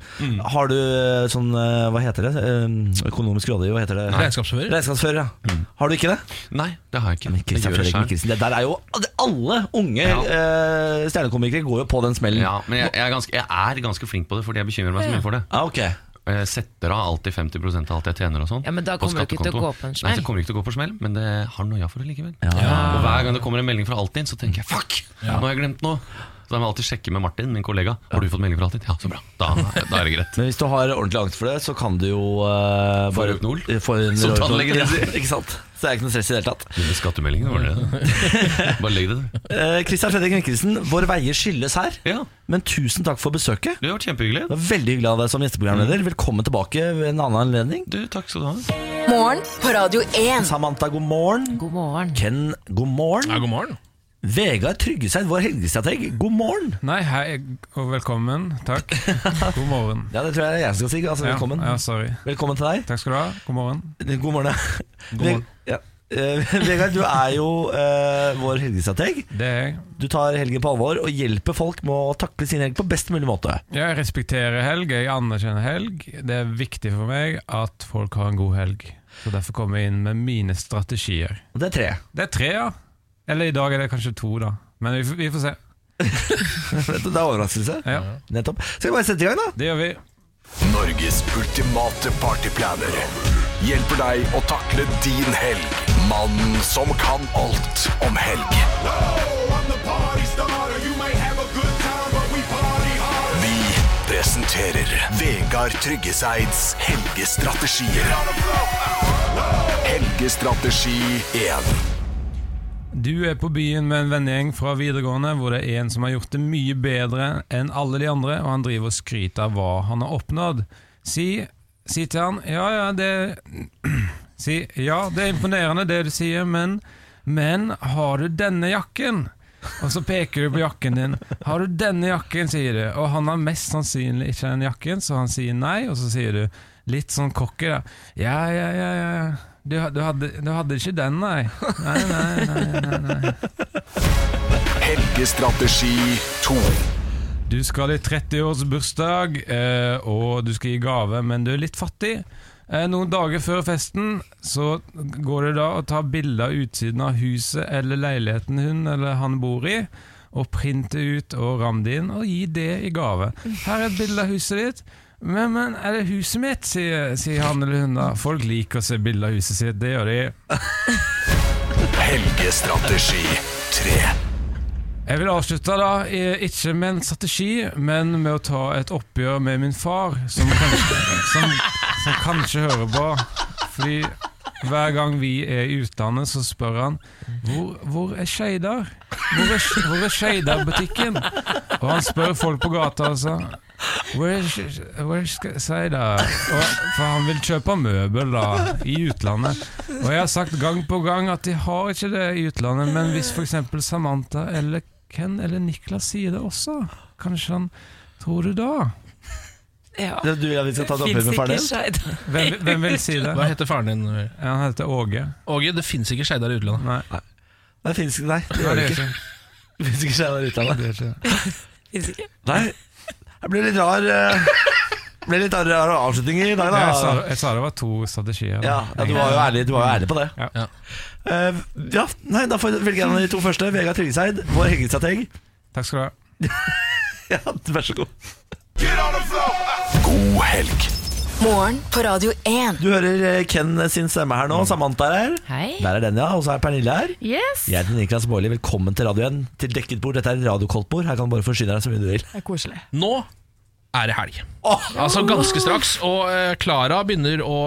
[SPEAKER 2] Har du eh, sånn, eh, hva heter det? Eh, Økonomisk rådgiver, hva heter det?
[SPEAKER 4] Regnskapsfører.
[SPEAKER 2] Regnskapsfører, ja. Har du ikke det?
[SPEAKER 7] Nei, det har jeg ikke. Jeg
[SPEAKER 2] Christian
[SPEAKER 7] gjør det
[SPEAKER 2] Fredrik
[SPEAKER 7] selv.
[SPEAKER 2] Mikkelsen, det der er jo Alle unge
[SPEAKER 7] Ja.
[SPEAKER 2] eh, stjernekomikere går jo på den smellen.
[SPEAKER 7] Ja, men jeg, jeg, er ganske, jeg er ganske flink på det, fordi jeg bekymrer meg så mye for det.
[SPEAKER 2] Ah, ok
[SPEAKER 7] Jeg setter av alltid 50% av alt jeg tjener og sånn.
[SPEAKER 3] Ja, men da kommer du ikke til å gå på en smell.
[SPEAKER 7] Nei,
[SPEAKER 3] det
[SPEAKER 7] så kommer ikke til å gå på smell, men det har noia for det likevel.
[SPEAKER 2] Ja.
[SPEAKER 7] Og hver gang det kommer en melding fra Altinn, så tenker jeg fuck, nå har jeg glemt noe. Så da må jeg alltid sjekke med Martin, min kollega. Har du fått melding fra Altinn? Ja, så bra. Da, da er det greit.
[SPEAKER 2] Men hvis du har ordentlig angst for det, så kan du jo uh,
[SPEAKER 7] Få Rohypnol?
[SPEAKER 2] Få en
[SPEAKER 7] Som tannlegen
[SPEAKER 2] ja. Ikke sant? Så det er ikke noe stress i det hele tatt.
[SPEAKER 7] Denne skattemeldingen, var det? Bare legg det der.
[SPEAKER 2] Eh, Fredrik Mikkelsen, våre veier skilles her.
[SPEAKER 7] Ja,
[SPEAKER 2] Men tusen takk for besøket.
[SPEAKER 7] det har vært kjempehyggelig.
[SPEAKER 2] Det var Veldig hyggelig av deg som gjesteprogramleder. Velkommen tilbake ved en annen anledning.
[SPEAKER 7] Du, takk skal du ha.
[SPEAKER 6] Morgen på Radio 1.
[SPEAKER 2] Samantha, god morgen.
[SPEAKER 3] God morgen.
[SPEAKER 2] Ken, god morgen.
[SPEAKER 4] Ja, god morgen.
[SPEAKER 2] Vegard Tryggeseid, vår helgestrateg, god morgen.
[SPEAKER 9] Nei, hei og velkommen. Takk. God morgen.
[SPEAKER 2] Ja, det tror jeg jeg skal si. Altså, velkommen.
[SPEAKER 9] Ja, ja, sorry.
[SPEAKER 2] Velkommen til deg.
[SPEAKER 9] Takk skal du ha. God morgen.
[SPEAKER 2] God morgen. ja.
[SPEAKER 4] God morgen.
[SPEAKER 2] Ja. Eh, Vegard, du er jo uh, vår helgestrateg.
[SPEAKER 9] Det er jeg.
[SPEAKER 2] Du tar helgen på alvor og hjelper folk med å takle sin helg på best mulig måte.
[SPEAKER 9] Jeg respekterer helg, jeg anerkjenner helg. Det er viktig for meg at folk har en god helg. Så Derfor kommer jeg inn med mine strategier.
[SPEAKER 2] Og det er tre.
[SPEAKER 9] Det er tre, ja. Eller i dag er det kanskje to, da. Men vi, får- vi får se.
[SPEAKER 2] Det er overraskelse.
[SPEAKER 9] Ja,
[SPEAKER 2] Nettopp. Skal vi bare sette i gang, da?
[SPEAKER 9] Det gjør vi.
[SPEAKER 10] Norges ultimate partyplaner hjelper deg å takle din helg. Mannen som kan alt om helg. Vi presenterer Vegard Tryggeseids helgestrategier. Helgestrategi 1.
[SPEAKER 9] Du er på byen med en vennegjeng fra videregående hvor det er en som har gjort det mye bedre enn alle de andre, og han driver og skryter av hva han har oppnådd. Si, si til han ja, ja, det Si ja, det er imponerende det du sier, men Men har du denne jakken? Og så peker du på jakken din. Har du denne jakken, sier du. Og han har mest sannsynlig ikke den jakken, så han sier nei, og så sier du litt sånn cocky, da. Ja, ja, ja, ja. Du, du, hadde, du hadde ikke den, nei. Nei, nei, nei, nei, nei.
[SPEAKER 10] Helgestrategi 2.
[SPEAKER 9] Du skal i 30-årsbursdag, eh, og du skal gi gave, men du er litt fattig. Eh, Noen dager før festen så går det da å ta bilde av utsiden av huset eller leiligheten hun eller han bor i, og printe ut og ramme det inn og gi det i gave. Her er et bilde av huset ditt. Men, men er det huset mitt, sier, sier han eller hun da. Folk liker å se bilde av huset sitt, det gjør de.
[SPEAKER 10] Helgestrategi 3.
[SPEAKER 9] Jeg vil avslutte da, ikke med en strategi, men med å ta et oppgjør med min far, som kanskje, som, som kanskje hører på. Fordi hver gang vi er i utlandet, så spør han hvor, hvor er Skeidar? Hvor er, hvor er Skeidar-butikken? Og han spør folk på gata altså Hvor er, Sk- hvor er Sk- Skeidar? Og- For han vil kjøpe møbel da, i utlandet. Og jeg har sagt gang på gang at de har ikke det i utlandet, men hvis f.eks. Samantha eller Ken eller Niklas sier det også, kanskje han tror det da?
[SPEAKER 3] Ja.
[SPEAKER 2] Det- Du vil at vi skal ta det opp med faren din?
[SPEAKER 9] Hvem, hvem vil si det?
[SPEAKER 4] Hva heter faren din?
[SPEAKER 9] Ja, han heter Åge.
[SPEAKER 4] Åge, det fins ikke Skeidar i utlandet.
[SPEAKER 9] Nei,
[SPEAKER 2] Det finnes ikke, nei. Det gjør ikke.
[SPEAKER 9] ikke.
[SPEAKER 2] Det finnes ikke skjedd i utlandet.
[SPEAKER 9] Det.
[SPEAKER 3] Fins ikke.
[SPEAKER 2] Nei, det ble litt rar eh, Det ble litt rar avslutning i dag,
[SPEAKER 9] Jeg sa, jeg sa det var to strategier. da.
[SPEAKER 2] Ja, ja, du var jo ærlig, du var jo ærlig på det.
[SPEAKER 9] Ja.
[SPEAKER 2] Eh, ja, nei, Da får jeg velge en av de to første. Vegard Tryggeseid, vår hengestrateg.
[SPEAKER 9] Takk skal du ha.
[SPEAKER 2] Ja, vær så god.
[SPEAKER 10] God helg.
[SPEAKER 6] Morgen på Radio 1.
[SPEAKER 2] Du hører eh, Ken sin stemme her nå. Samantha er her.
[SPEAKER 3] Hei.
[SPEAKER 2] Der er den, ja. Og så er Pernille her.
[SPEAKER 5] Yes.
[SPEAKER 2] Jeg heter Niklas Baarli. Velkommen til Radio 1. Til dekket bord. Dette er radiokoltbord. Her kan du bare forsyne deg så mye du vil.
[SPEAKER 5] Det er koselig.
[SPEAKER 4] Nå er det helg.
[SPEAKER 2] Oh.
[SPEAKER 4] Altså ganske straks. Og Klara Klara begynner å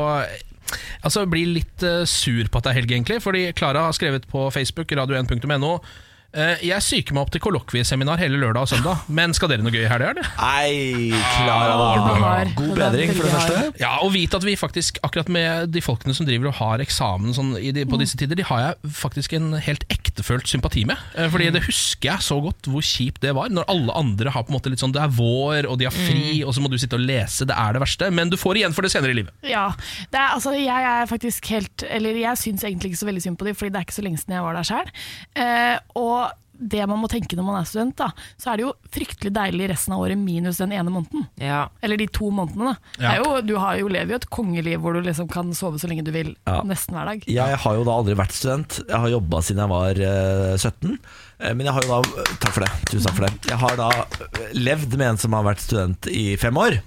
[SPEAKER 4] Altså bli litt uh, sur på at det er helg, egentlig. Fordi Klara har skrevet på Facebook, radio1.no eh, Jeg psyker meg opp til kollokvieseminar hele lørdag og søndag, men skal dere noe gøy i helga, eller?
[SPEAKER 2] Nei, Klara Warden. God bedring, for det første.
[SPEAKER 4] Ja, og vite at vi faktisk, akkurat med de folkene som driver og har eksamen sånn, i de, på disse tider, de har jeg faktisk en helt ektefølt sympati med. Eh, Fordi det husker jeg så godt hvor kjipt det var, når alle andre har på en måte litt sånn Det er vår, og de har fri, og så må du sitte og lese, det er det verste. Men du får igjen for det senere i livet.
[SPEAKER 5] Ja, det er, altså, jeg er faktisk helt Eller jeg syns egentlig ikke så veldig synd på dem, Fordi det er ikke så lenge siden jeg var der sjøl. Eh, og det man må tenke når man er student, da, så er det jo fryktelig deilig resten av året minus den ene måneden.
[SPEAKER 3] Ja.
[SPEAKER 5] Eller de to månedene. da. Det
[SPEAKER 4] Ja.
[SPEAKER 5] er jo, du har jo, lever jo et kongeliv hvor du liksom kan sove så lenge du vil,
[SPEAKER 2] Ja.
[SPEAKER 5] nesten hver dag.
[SPEAKER 2] Jeg har jo da aldri vært student. Jeg har jobba siden jeg var uh, 17. Eh, Men jeg har jo da Takk for det. Tusen takk for det. Jeg har da eh, levd med en som har vært student i fem år.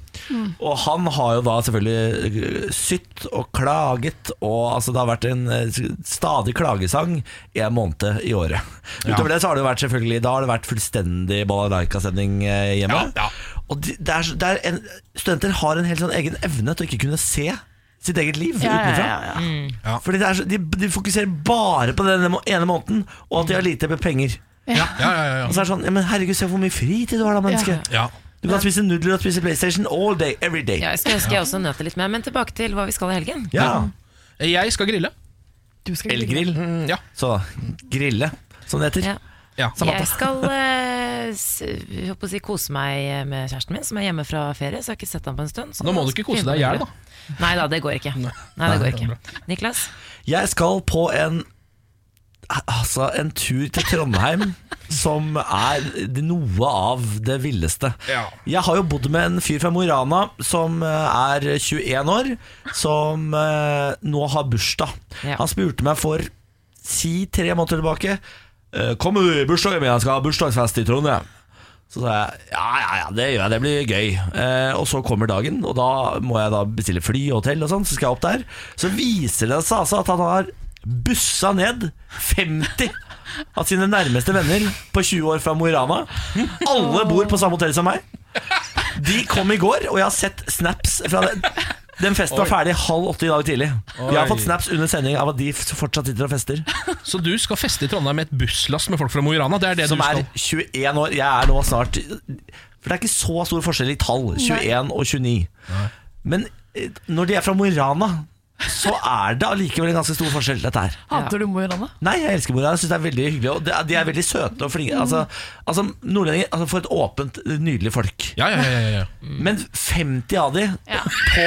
[SPEAKER 2] Og han har jo da selvfølgelig sytt og klaget, og altså det har vært en eh, stadig klagesang en måned i året.
[SPEAKER 4] Ja.
[SPEAKER 2] Det så har det jo vært selvfølgelig Da har det vært fullstendig balalaika-stemning eh, hjemme.
[SPEAKER 4] Ja, ja.
[SPEAKER 2] Og de, det er, det er en, studenter har en helt sånn egen evne til å ikke kunne se sitt eget liv
[SPEAKER 5] Ja, ja,
[SPEAKER 2] utenfra.
[SPEAKER 5] ja, ja.
[SPEAKER 2] Fordi det er så, de, de fokuserer bare på den ene måneden, og at de har lite med penger.
[SPEAKER 4] Ja, ja, ja,
[SPEAKER 2] Og så er det sånn, ja, men herregud, se hvor mye fritid du har da, menneske.
[SPEAKER 4] ja.
[SPEAKER 2] Du kan spise nudler og spise PlayStation all day, every day.
[SPEAKER 3] Ja, jeg skulle ønske jeg også nøt det litt mer, men tilbake til hva vi skal i helgen.
[SPEAKER 2] Ja,
[SPEAKER 4] Jeg skal grille.
[SPEAKER 5] Du skal
[SPEAKER 2] Elgrill.
[SPEAKER 4] Mm, ja.
[SPEAKER 2] Så grille, som det heter.
[SPEAKER 3] Ja.
[SPEAKER 4] ja.
[SPEAKER 3] Jeg skal eh, s- jeg håper å si, kose meg med kjæresten min, som er hjemme fra ferie. Så jeg har ikke sett ham på en stund. så
[SPEAKER 4] Nå må du ikke kose deg i hjel, da.
[SPEAKER 3] Nei da, det går ikke. Nei, det går ikke. Niklas?
[SPEAKER 2] Jeg skal på en Altså, en tur til Trondheim som er noe av det villeste.
[SPEAKER 4] Ja.
[SPEAKER 2] Jeg har jo bodd med en fyr fra Mo i Rana som eh, er 21 år, som eh, nå har bursdag.
[SPEAKER 3] Ja.
[SPEAKER 2] Han spurte meg for si tre måneder tilbake eh, Kommer du i bursdagen min? Jeg skal ha bursdagsfest i Trondheim. Så sa jeg ja, ja, ja, det gjør jeg, det blir gøy. Eh, og så kommer dagen, og da må jeg da bestille fly og hotell og sånn, så skal jeg opp der. Så viser det seg altså at han har bussa ned 50 av sine nærmeste venner på 20 år fra Mo i Rana. Alle bor på samme hotell som meg. De kom i går, og jeg har sett snaps fra det. Den festen var ferdig halv åtte i dag tidlig. Jeg har fått snaps under sending av at de fortsatt sitter og fester.
[SPEAKER 4] Så du skal feste i Trondheim med et busslass med folk fra Mo i Rana? Det er det
[SPEAKER 2] Som
[SPEAKER 4] du
[SPEAKER 2] er
[SPEAKER 4] skal
[SPEAKER 2] 21 år. Jeg er nå snart For det er ikke så stor forskjell i tall. 21 og 29. Men eh, når de er fra Mo i Rana, så er det allikevel en ganske stor forskjell, dette her.
[SPEAKER 5] Hater du mor og Rana?
[SPEAKER 2] Nei, jeg elsker mor og Rana. Jeg synes det er veldig hyggelig. Og de er- veldig søte og flinke. Altså, altså nordlendinger altså, For et åpent, nydelig folk.
[SPEAKER 4] Ja, ja, ja, ja, ja.
[SPEAKER 2] Men 50 av de
[SPEAKER 5] Ja.
[SPEAKER 2] på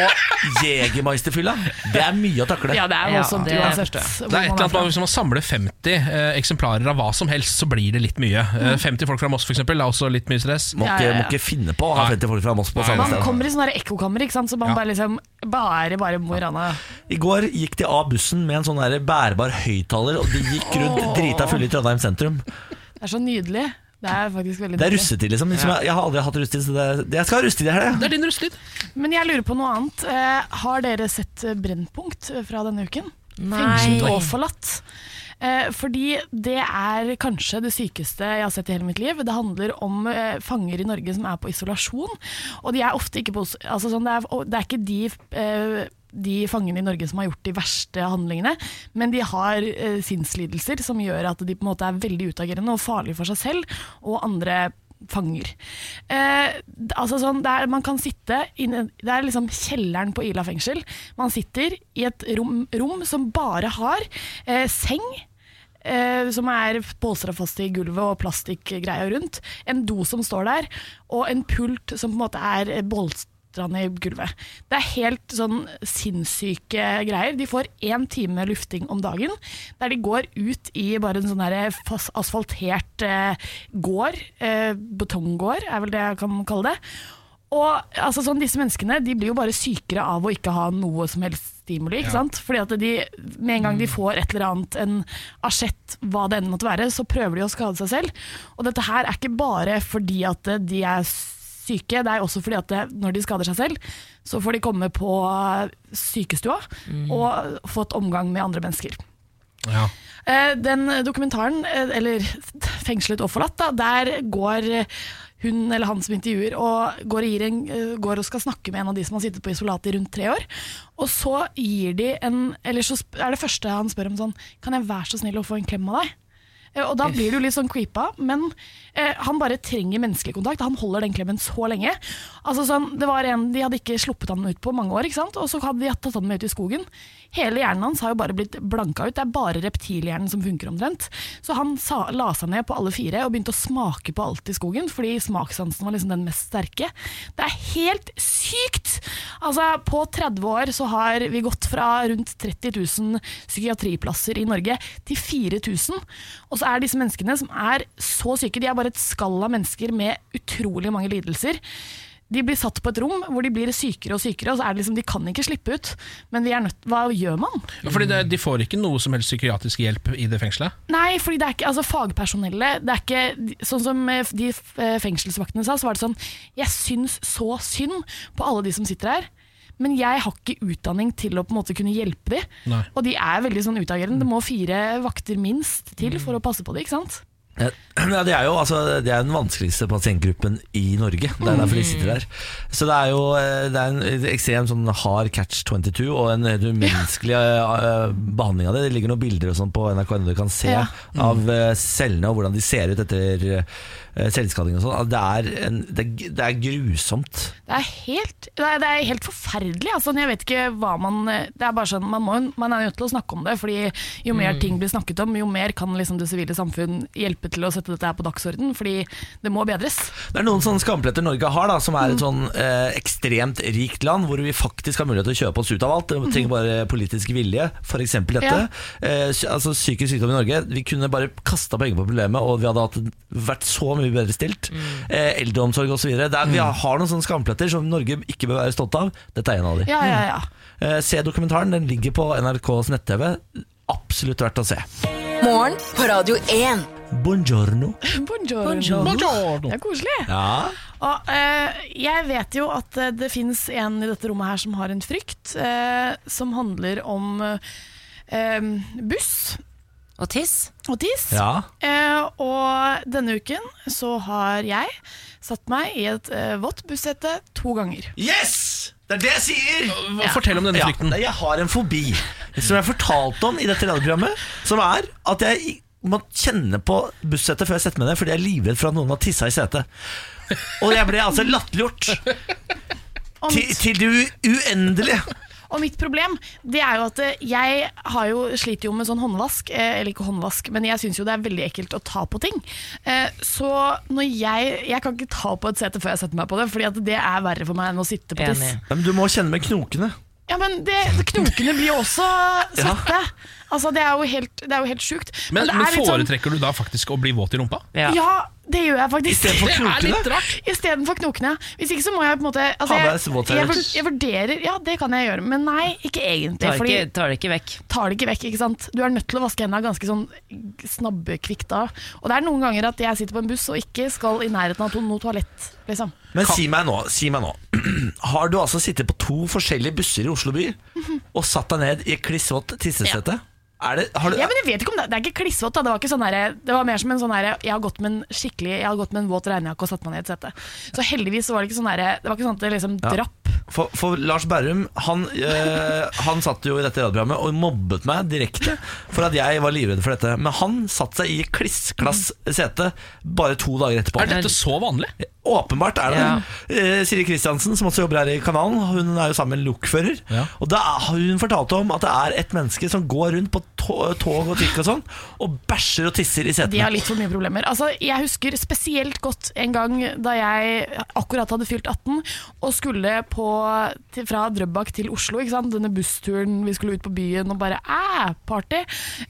[SPEAKER 2] Jegermeisterfylla, det er mye å takle.
[SPEAKER 5] Ja, det er også
[SPEAKER 3] det
[SPEAKER 4] Det er et eller annet Hvis man samler 50 eh, eksemplarer av hva som helst, så blir det litt mye. Eh, 50 folk fra Moss for eksempel, er også litt mye stress.
[SPEAKER 2] Må ikke,
[SPEAKER 5] ja, ja.
[SPEAKER 2] må ikke finne på å ha 50 folk fra Moss på samme sted.
[SPEAKER 5] Man kommer i sånne ekkokammer, ikke sant? så man bare liksom Bare, bare Mo i Rana.
[SPEAKER 2] I går gikk de av bussen med en sånn der bærbar høyttaler, og de gikk rundt drita fulle i Trondheim sentrum.
[SPEAKER 5] Det er så nydelig. Det er faktisk veldig
[SPEAKER 2] Det er russetid, liksom. Ja. jeg, har aldri hatt russetid, så det, er, jeg skal ha russetid her. Ja.
[SPEAKER 4] Det er din russetid.
[SPEAKER 5] Men jeg lurer på noe annet. Eh, har dere sett Brennpunkt fra denne uken?
[SPEAKER 3] Nei.
[SPEAKER 5] Fengslet og forlatt. Eh, fordi det er kanskje det sykeste jeg har sett i hele mitt liv. Det handler om eh, fanger i Norge som er på isolasjon. Og de er ofte ikke på altså sånn, det, er, det er ikke de eh, de fangene i Norge som har gjort de verste handlingene, men de har sinnslidelser som gjør at de på en måte er veldig utagerende og farlige for seg selv og andre fanger. Eh, altså sånn, det er, man kan sitte inne, Det er liksom kjelleren på Ila fengsel. Man sitter i et rom, rom som bare har eh, seng. Eh, som er polstra fast i gulvet og plastikkgreier rundt. En do som står der, og en pult som på en måte er bolstra ned i gulvet. Det er helt sånn sinnssyke greier. De får én time lufting om dagen, der de går ut i bare en sånn asfaltert eh, gård. Eh, betonggård er vel det jeg kan kalle det. Og altså, sånn, disse menneskene de blir jo bare sykere av å ikke ha noe som helst stimuli. ikke sant? Fordi at de, Med en gang de får et eller annet, en asjett, hva det enn måtte være, så prøver de å skade seg selv. Og dette her er ikke bare fordi at de er syke, det er også fordi at det, når de skader seg selv, så får de komme på sykestua og få et omgang med andre mennesker.
[SPEAKER 4] Ja.
[SPEAKER 5] Eh, Den dokumentaren, eh, eller 'Fengslet og forlatt', da, der går eh, hun eller han som intervjuer og går og, en, eh, går og skal snakke med en av de som har sittet på isolat i rundt tre år. Og så gir de en Eller så er det første han spør om sånn Kan jeg være så snill å få en klem av deg? Eh, Og da blir du litt sånn creepa, men eh, han bare trenger menneskelig kontakt. Han holder den klemmen så lenge. Altså sånn, det var en, De hadde ikke sluppet han ut på mange år, og så hadde de tatt han med ut i skogen. Hele hjernen hans har jo bare blitt blanka ut. Det er bare reptilhjernen som funker omtrent. Så han sa, la seg ned på alle fire og begynte å smake på alt i skogen, fordi smakssansen var liksom den mest sterke. Det er helt sykt! Altså, På 30 år så har vi gått fra rundt 30 000 psykiatriplasser i Norge til 4000. Og så er disse menneskene som er så syke, de er bare et skall av mennesker med utrolig mange lidelser. De blir satt på et rom hvor de blir sykere og sykere, og så er det liksom, de kan ikke slippe ut. Men vi er nødt, hva gjør man?
[SPEAKER 4] Fordi det, De får ikke noe som helst psykiatrisk hjelp i det fengselet?
[SPEAKER 5] Nei, fordi det er ikke, altså fagpersonellet det er ikke, Sånn som eh, de eh, fengselsvaktene sa, så var det sånn Jeg syns så synd på alle de som sitter her, men jeg har ikke utdanning til å på en måte kunne hjelpe dem.
[SPEAKER 4] Nei.
[SPEAKER 5] Og de er veldig sånn utagerende. Det må fire vakter minst til for å passe på dem. ikke sant?
[SPEAKER 2] Ja, det er jo altså, det er den vanskeligste pasientgruppen i Norge. Det er derfor de sitter der. Så det er jo eh, det er en ekstremt sånn hard catch 22 og en helt umenneskelig ja. behandling av det. Det ligger noen bilder og sånn på NRK du kan se
[SPEAKER 5] Ja.
[SPEAKER 2] av eh, cellene og hvordan de ser ut etter eh, selvskading og sånn. Det, er det, er- det er grusomt.
[SPEAKER 5] Det er helt, det er, det er helt forferdelig. Altså, jeg vet ikke hva man Det er bare sånn, man, må, man er nødt til å snakke om det. Fordi Jo mer ting blir snakket om, jo mer kan liksom det sivile samfunn hjelpe til å sette dette her på dagsorden. Fordi det må bedres.
[SPEAKER 2] Det er noen sånne skampletter Norge har, da, som er et sånn eh, ekstremt rikt land, hvor vi faktisk har mulighet til å kjøpe oss ut av alt. Vi trenger bare politisk vilje, f.eks. dette.
[SPEAKER 5] Ja.
[SPEAKER 2] Eh, altså Psykisk sykdom i Norge. Vi kunne bare kasta penger på problemet, og vi hadde hatt, vært så mye bedre stilt. Eh, eldreomsorg osv. Vi har noen sånne skampletter som Norge ikke bør være stolt av. Dette er en av de.
[SPEAKER 5] Ja, ja, ja.
[SPEAKER 2] Eh, se dokumentaren, den ligger på NRKs nett-TV. Absolutt verdt å se.
[SPEAKER 6] Morgen på Radio 1.
[SPEAKER 2] Buongiorno.
[SPEAKER 5] Buongiorno. Det er koselig.
[SPEAKER 2] Ja.
[SPEAKER 5] Og uh, jeg vet jo at eh, det fins en i dette rommet her som har en frykt, uh, som handler om uh, buss
[SPEAKER 3] Og tiss.
[SPEAKER 5] Og tiss.
[SPEAKER 2] ja.
[SPEAKER 5] Eh, og denne uken så har jeg satt meg i et eh, vått bussete to ganger.
[SPEAKER 2] Yes! Det er det jeg sier!
[SPEAKER 4] Hva- Fortell om denne frykten.
[SPEAKER 2] jeg har en fobi som jeg fortalte om i dette radioprogrammet. Som er at jeg i- må kjenne på bussetet før jeg setter meg ned, fordi jeg er livredd for at noen har tissa i setet. Og jeg ble altså latterliggjort
[SPEAKER 5] Og
[SPEAKER 2] til,
[SPEAKER 5] mitt,
[SPEAKER 2] til det u- uendelige.
[SPEAKER 5] Og mitt problem det er jo at eh, jeg har jo, sliter jo med sånn håndvask, eh, eller ikke håndvask, men jeg syns jo det er veldig ekkelt å ta på ting. Eh, så når jeg Jeg kan ikke ta på et sete før jeg setter meg på det, Fordi at det er verre for meg enn å sitte på tiss.
[SPEAKER 2] Ja, Men du må kjenne med knokene.
[SPEAKER 5] Ja, men det, knokene blir jo også svette. Altså, det er jo helt, det er jo helt sjukt.
[SPEAKER 4] Men, men,
[SPEAKER 5] men foretrekker sånn-
[SPEAKER 4] foretrekker du da faktisk å bli våt i rumpa?
[SPEAKER 3] Ja.
[SPEAKER 5] Ja, Det gjør jeg faktisk.
[SPEAKER 2] Istedenfor
[SPEAKER 4] Det
[SPEAKER 2] knokene?
[SPEAKER 5] Istedenfor knokene. Hvis ikke så må jeg på en måte altså, jeg, jeg, jeg vurderer Ja, det kan jeg gjøre, men nei, ikke egentlig.
[SPEAKER 3] Tar
[SPEAKER 5] Fordi
[SPEAKER 3] ikke, tar det ikke vekk.
[SPEAKER 5] tar det ikke vekk, ikke sant. Du er nødt til å vaske hendene ganske sånn snabbekvikt da. Og det er noen ganger at jeg sitter på en buss og ikke skal i nærheten av to- noe toalett, liksom.
[SPEAKER 2] Men si meg nå, si meg nå Har du altså sittet på to forskjellige busser i Oslo by Og satt deg ned i et klissvått tissesete? Er det, har du,
[SPEAKER 5] Ja, men jeg vet ikke om Det, det er ikke klissvått. Det var, ikke sånn der, det var mer som en sånn der, Jeg har gått med en skikkelig Jeg har gått med en våt regnjakke og satt meg ned i et sete. Så heldigvis var det ikke sånn der, Det var ikke sånn at det liksom
[SPEAKER 2] Ja.
[SPEAKER 5] drapp.
[SPEAKER 2] For, for Lars Berrum han, øh, han satt jo i dette radioprogrammet og mobbet meg direkte for at jeg var livredd for dette. Men han satte seg i klissklass sete bare to dager etterpå.
[SPEAKER 4] Er dette så vanlig?
[SPEAKER 2] Åpenbart er det
[SPEAKER 3] Ja.
[SPEAKER 2] Eh, Siri Kristiansen, som også jobber her i kanalen, hun er jo sammen med en lokfører.
[SPEAKER 4] Ja.
[SPEAKER 2] Og da har hun fortalte om at det er et menneske som går rundt på tog og trikk og sånn, og bæsjer og tisser i setene.
[SPEAKER 5] De har litt for mye problemer. Altså, jeg husker spesielt godt en gang da jeg akkurat hadde fylt 18 og skulle på, til, fra Drøbak til Oslo. Denne bussturen, vi skulle ut på byen og bare æ, party.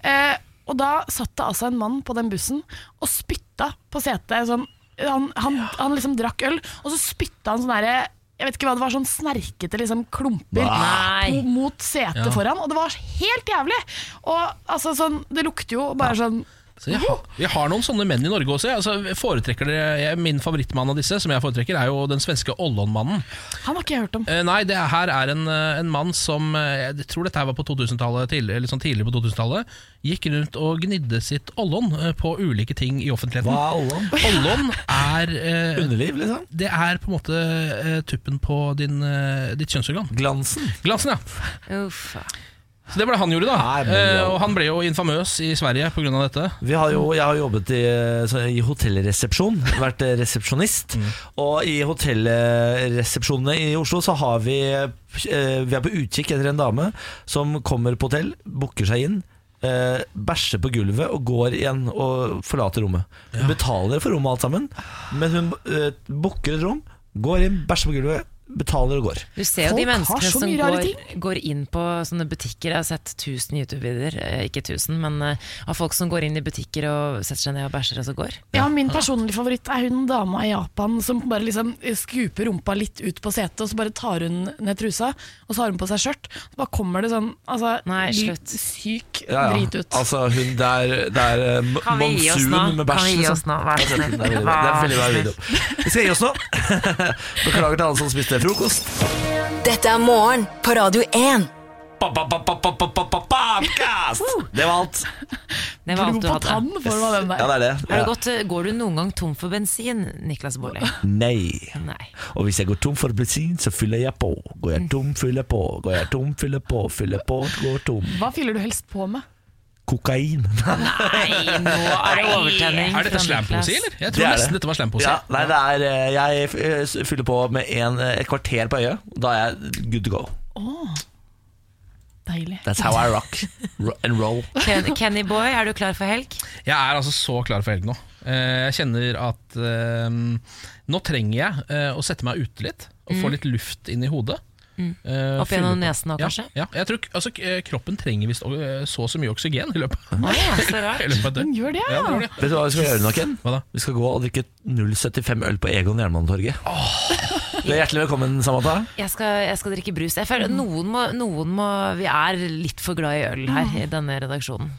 [SPEAKER 5] Eh, og da satt det altså en mann på den bussen og spytta på setet. Sånn, han, han, han liksom drakk øl, og så spytta han sånn derre jeg vet ikke hva det var, sånn snerkete liksom, klumper
[SPEAKER 3] Nei.
[SPEAKER 5] mot setet
[SPEAKER 4] Ja.
[SPEAKER 5] foran. Og det var helt jævlig! Og altså, sånn, Det lukter jo bare sånn
[SPEAKER 4] Så jeg, har, jeg har noen sånne menn i Norge også. jeg. Altså, foretrekker dere, jeg, Min favorittmann av disse som jeg foretrekker er jo den svenske Ollon-mannen.
[SPEAKER 5] Han har ikke jeg hørt om.
[SPEAKER 4] Eh, nei, det er, her er en, eh, en mann som eh, Jeg tror dette her var på 2000-tallet tidlig, liksom tidlig på 2000-tallet. Gikk rundt og gnidde sitt ollon eh, på ulike ting i offentligheten.
[SPEAKER 2] Hva er Ollon?
[SPEAKER 4] Ollon er eh,
[SPEAKER 2] Underliv, liksom?
[SPEAKER 4] Det er på en måte eh, tuppen på din, ditt kjønnsorgan.
[SPEAKER 2] Glansen?
[SPEAKER 4] Glansen, ja.
[SPEAKER 3] Uff.
[SPEAKER 4] Så Det var det han gjorde, da.
[SPEAKER 2] Nei, men
[SPEAKER 4] Eh,
[SPEAKER 2] ja.
[SPEAKER 4] og han ble jo infamøs i Sverige pga. dette.
[SPEAKER 2] Vi har jo, jeg har jobbet i, i hotellresepsjon, vært resepsjonist. resepsjonist. Og i hotellresepsjonene i Oslo så har vi eh, Vi er på utkikk etter en dame som kommer på hotell, booker seg inn. Eh, bæsjer på gulvet og går igjen og forlater rommet. Hun betaler for rommet alt sammen, men hun eh, booker et rom, går inn, bæsjer på gulvet, betaler og går.
[SPEAKER 3] Du ser jo de menneskene som går, går inn på sånne butikker. Jeg har sett 1000 YouTube-videoer, eh, ikke 1000, men eh, av folk som går inn i butikker og setter seg ned og bæsjer, og så går.
[SPEAKER 5] Ja, Min personlige favoritt er hun dama i Japan som bare liksom skuper rumpa litt ut på setet, og så bare tar hun ned trusa, og så har hun på seg skjørt. Så bare kommer det sånn altså,
[SPEAKER 3] Nei, slutt.
[SPEAKER 5] syk
[SPEAKER 2] Ja, ja.
[SPEAKER 5] drit ut.
[SPEAKER 2] Altså, hun der Det er eh, monsun med bæsj.
[SPEAKER 3] Kan vi gi
[SPEAKER 2] liksom.
[SPEAKER 3] oss nå? Vær så
[SPEAKER 2] Det
[SPEAKER 3] snill.
[SPEAKER 2] veldig. Det er veldig bra video. Vi skal gi oss nå. Beklager til alle som spiste frokost.
[SPEAKER 6] Dette er morgen på Radio 1.
[SPEAKER 2] Podcast! Det var alt.
[SPEAKER 3] Det var alt du hadde.
[SPEAKER 5] tann du av den
[SPEAKER 2] Ja, det er det.
[SPEAKER 3] Har du gått, går du noen gang tom for bensin, Niklas Baarli?
[SPEAKER 2] Nei.
[SPEAKER 3] Nei.
[SPEAKER 2] Og hvis jeg går tom for bensin, så fyller jeg på. Går jeg tom, fyller på. Går jeg tom, fyller på. Fyller på, går tom.
[SPEAKER 5] Hva fyller du helst på med?
[SPEAKER 2] Kokain.
[SPEAKER 3] Nei, nå er det overtenning.
[SPEAKER 4] Er dette slampoesi, eller? Jeg tror
[SPEAKER 2] det
[SPEAKER 4] nesten
[SPEAKER 2] det.
[SPEAKER 4] dette var slampoesi.
[SPEAKER 2] Ja, nei, det er eh, Jeg eh, fyller på med en, eh, et kvarter på øyet. Da er jeg good to go.
[SPEAKER 5] Deilig.
[SPEAKER 2] That's how I rock and roll.
[SPEAKER 3] Ken, Kenny Boy, er du klar for helg?
[SPEAKER 4] Jeg er altså så klar for helg nå. Eh, Jeg kjenner at um, nå trenger jeg eh, å sette meg ute litt og få litt luft inn i hodet. Eh,
[SPEAKER 3] Opp gjennom nesen
[SPEAKER 4] òg,
[SPEAKER 3] kanskje?
[SPEAKER 4] Ja, jeg tror altså, eh, Kroppen trenger visst eh, så og så mye oksygen i løpet,
[SPEAKER 3] Å så rart.
[SPEAKER 4] av et
[SPEAKER 5] Den
[SPEAKER 4] døgn.
[SPEAKER 5] gjør det,
[SPEAKER 4] Ja,
[SPEAKER 5] ja.
[SPEAKER 4] det gjør det.
[SPEAKER 2] Vet du hva vi skal gjøre nå, Ken?
[SPEAKER 4] Hva da?
[SPEAKER 2] Vi skal gå og drikke 0,75 øl på Egon Jernbanetorget. Du er hjertelig velkommen, Samata.
[SPEAKER 3] Jeg skal, jeg skal drikke brus. Jeg føler noen må, noen må Vi er litt for glad i øl her i denne redaksjonen.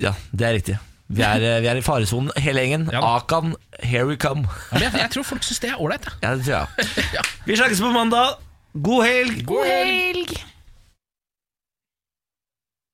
[SPEAKER 2] Ja, det er riktig. Vi er, vi er i faresonen, hele gjengen.
[SPEAKER 4] Ja.
[SPEAKER 2] Akan, here we come.
[SPEAKER 4] Ja, men jeg, jeg tror folk syns det er ålreit.
[SPEAKER 2] Ja, det tror jeg. Vi snakkes på mandag. God helg!
[SPEAKER 5] God helg!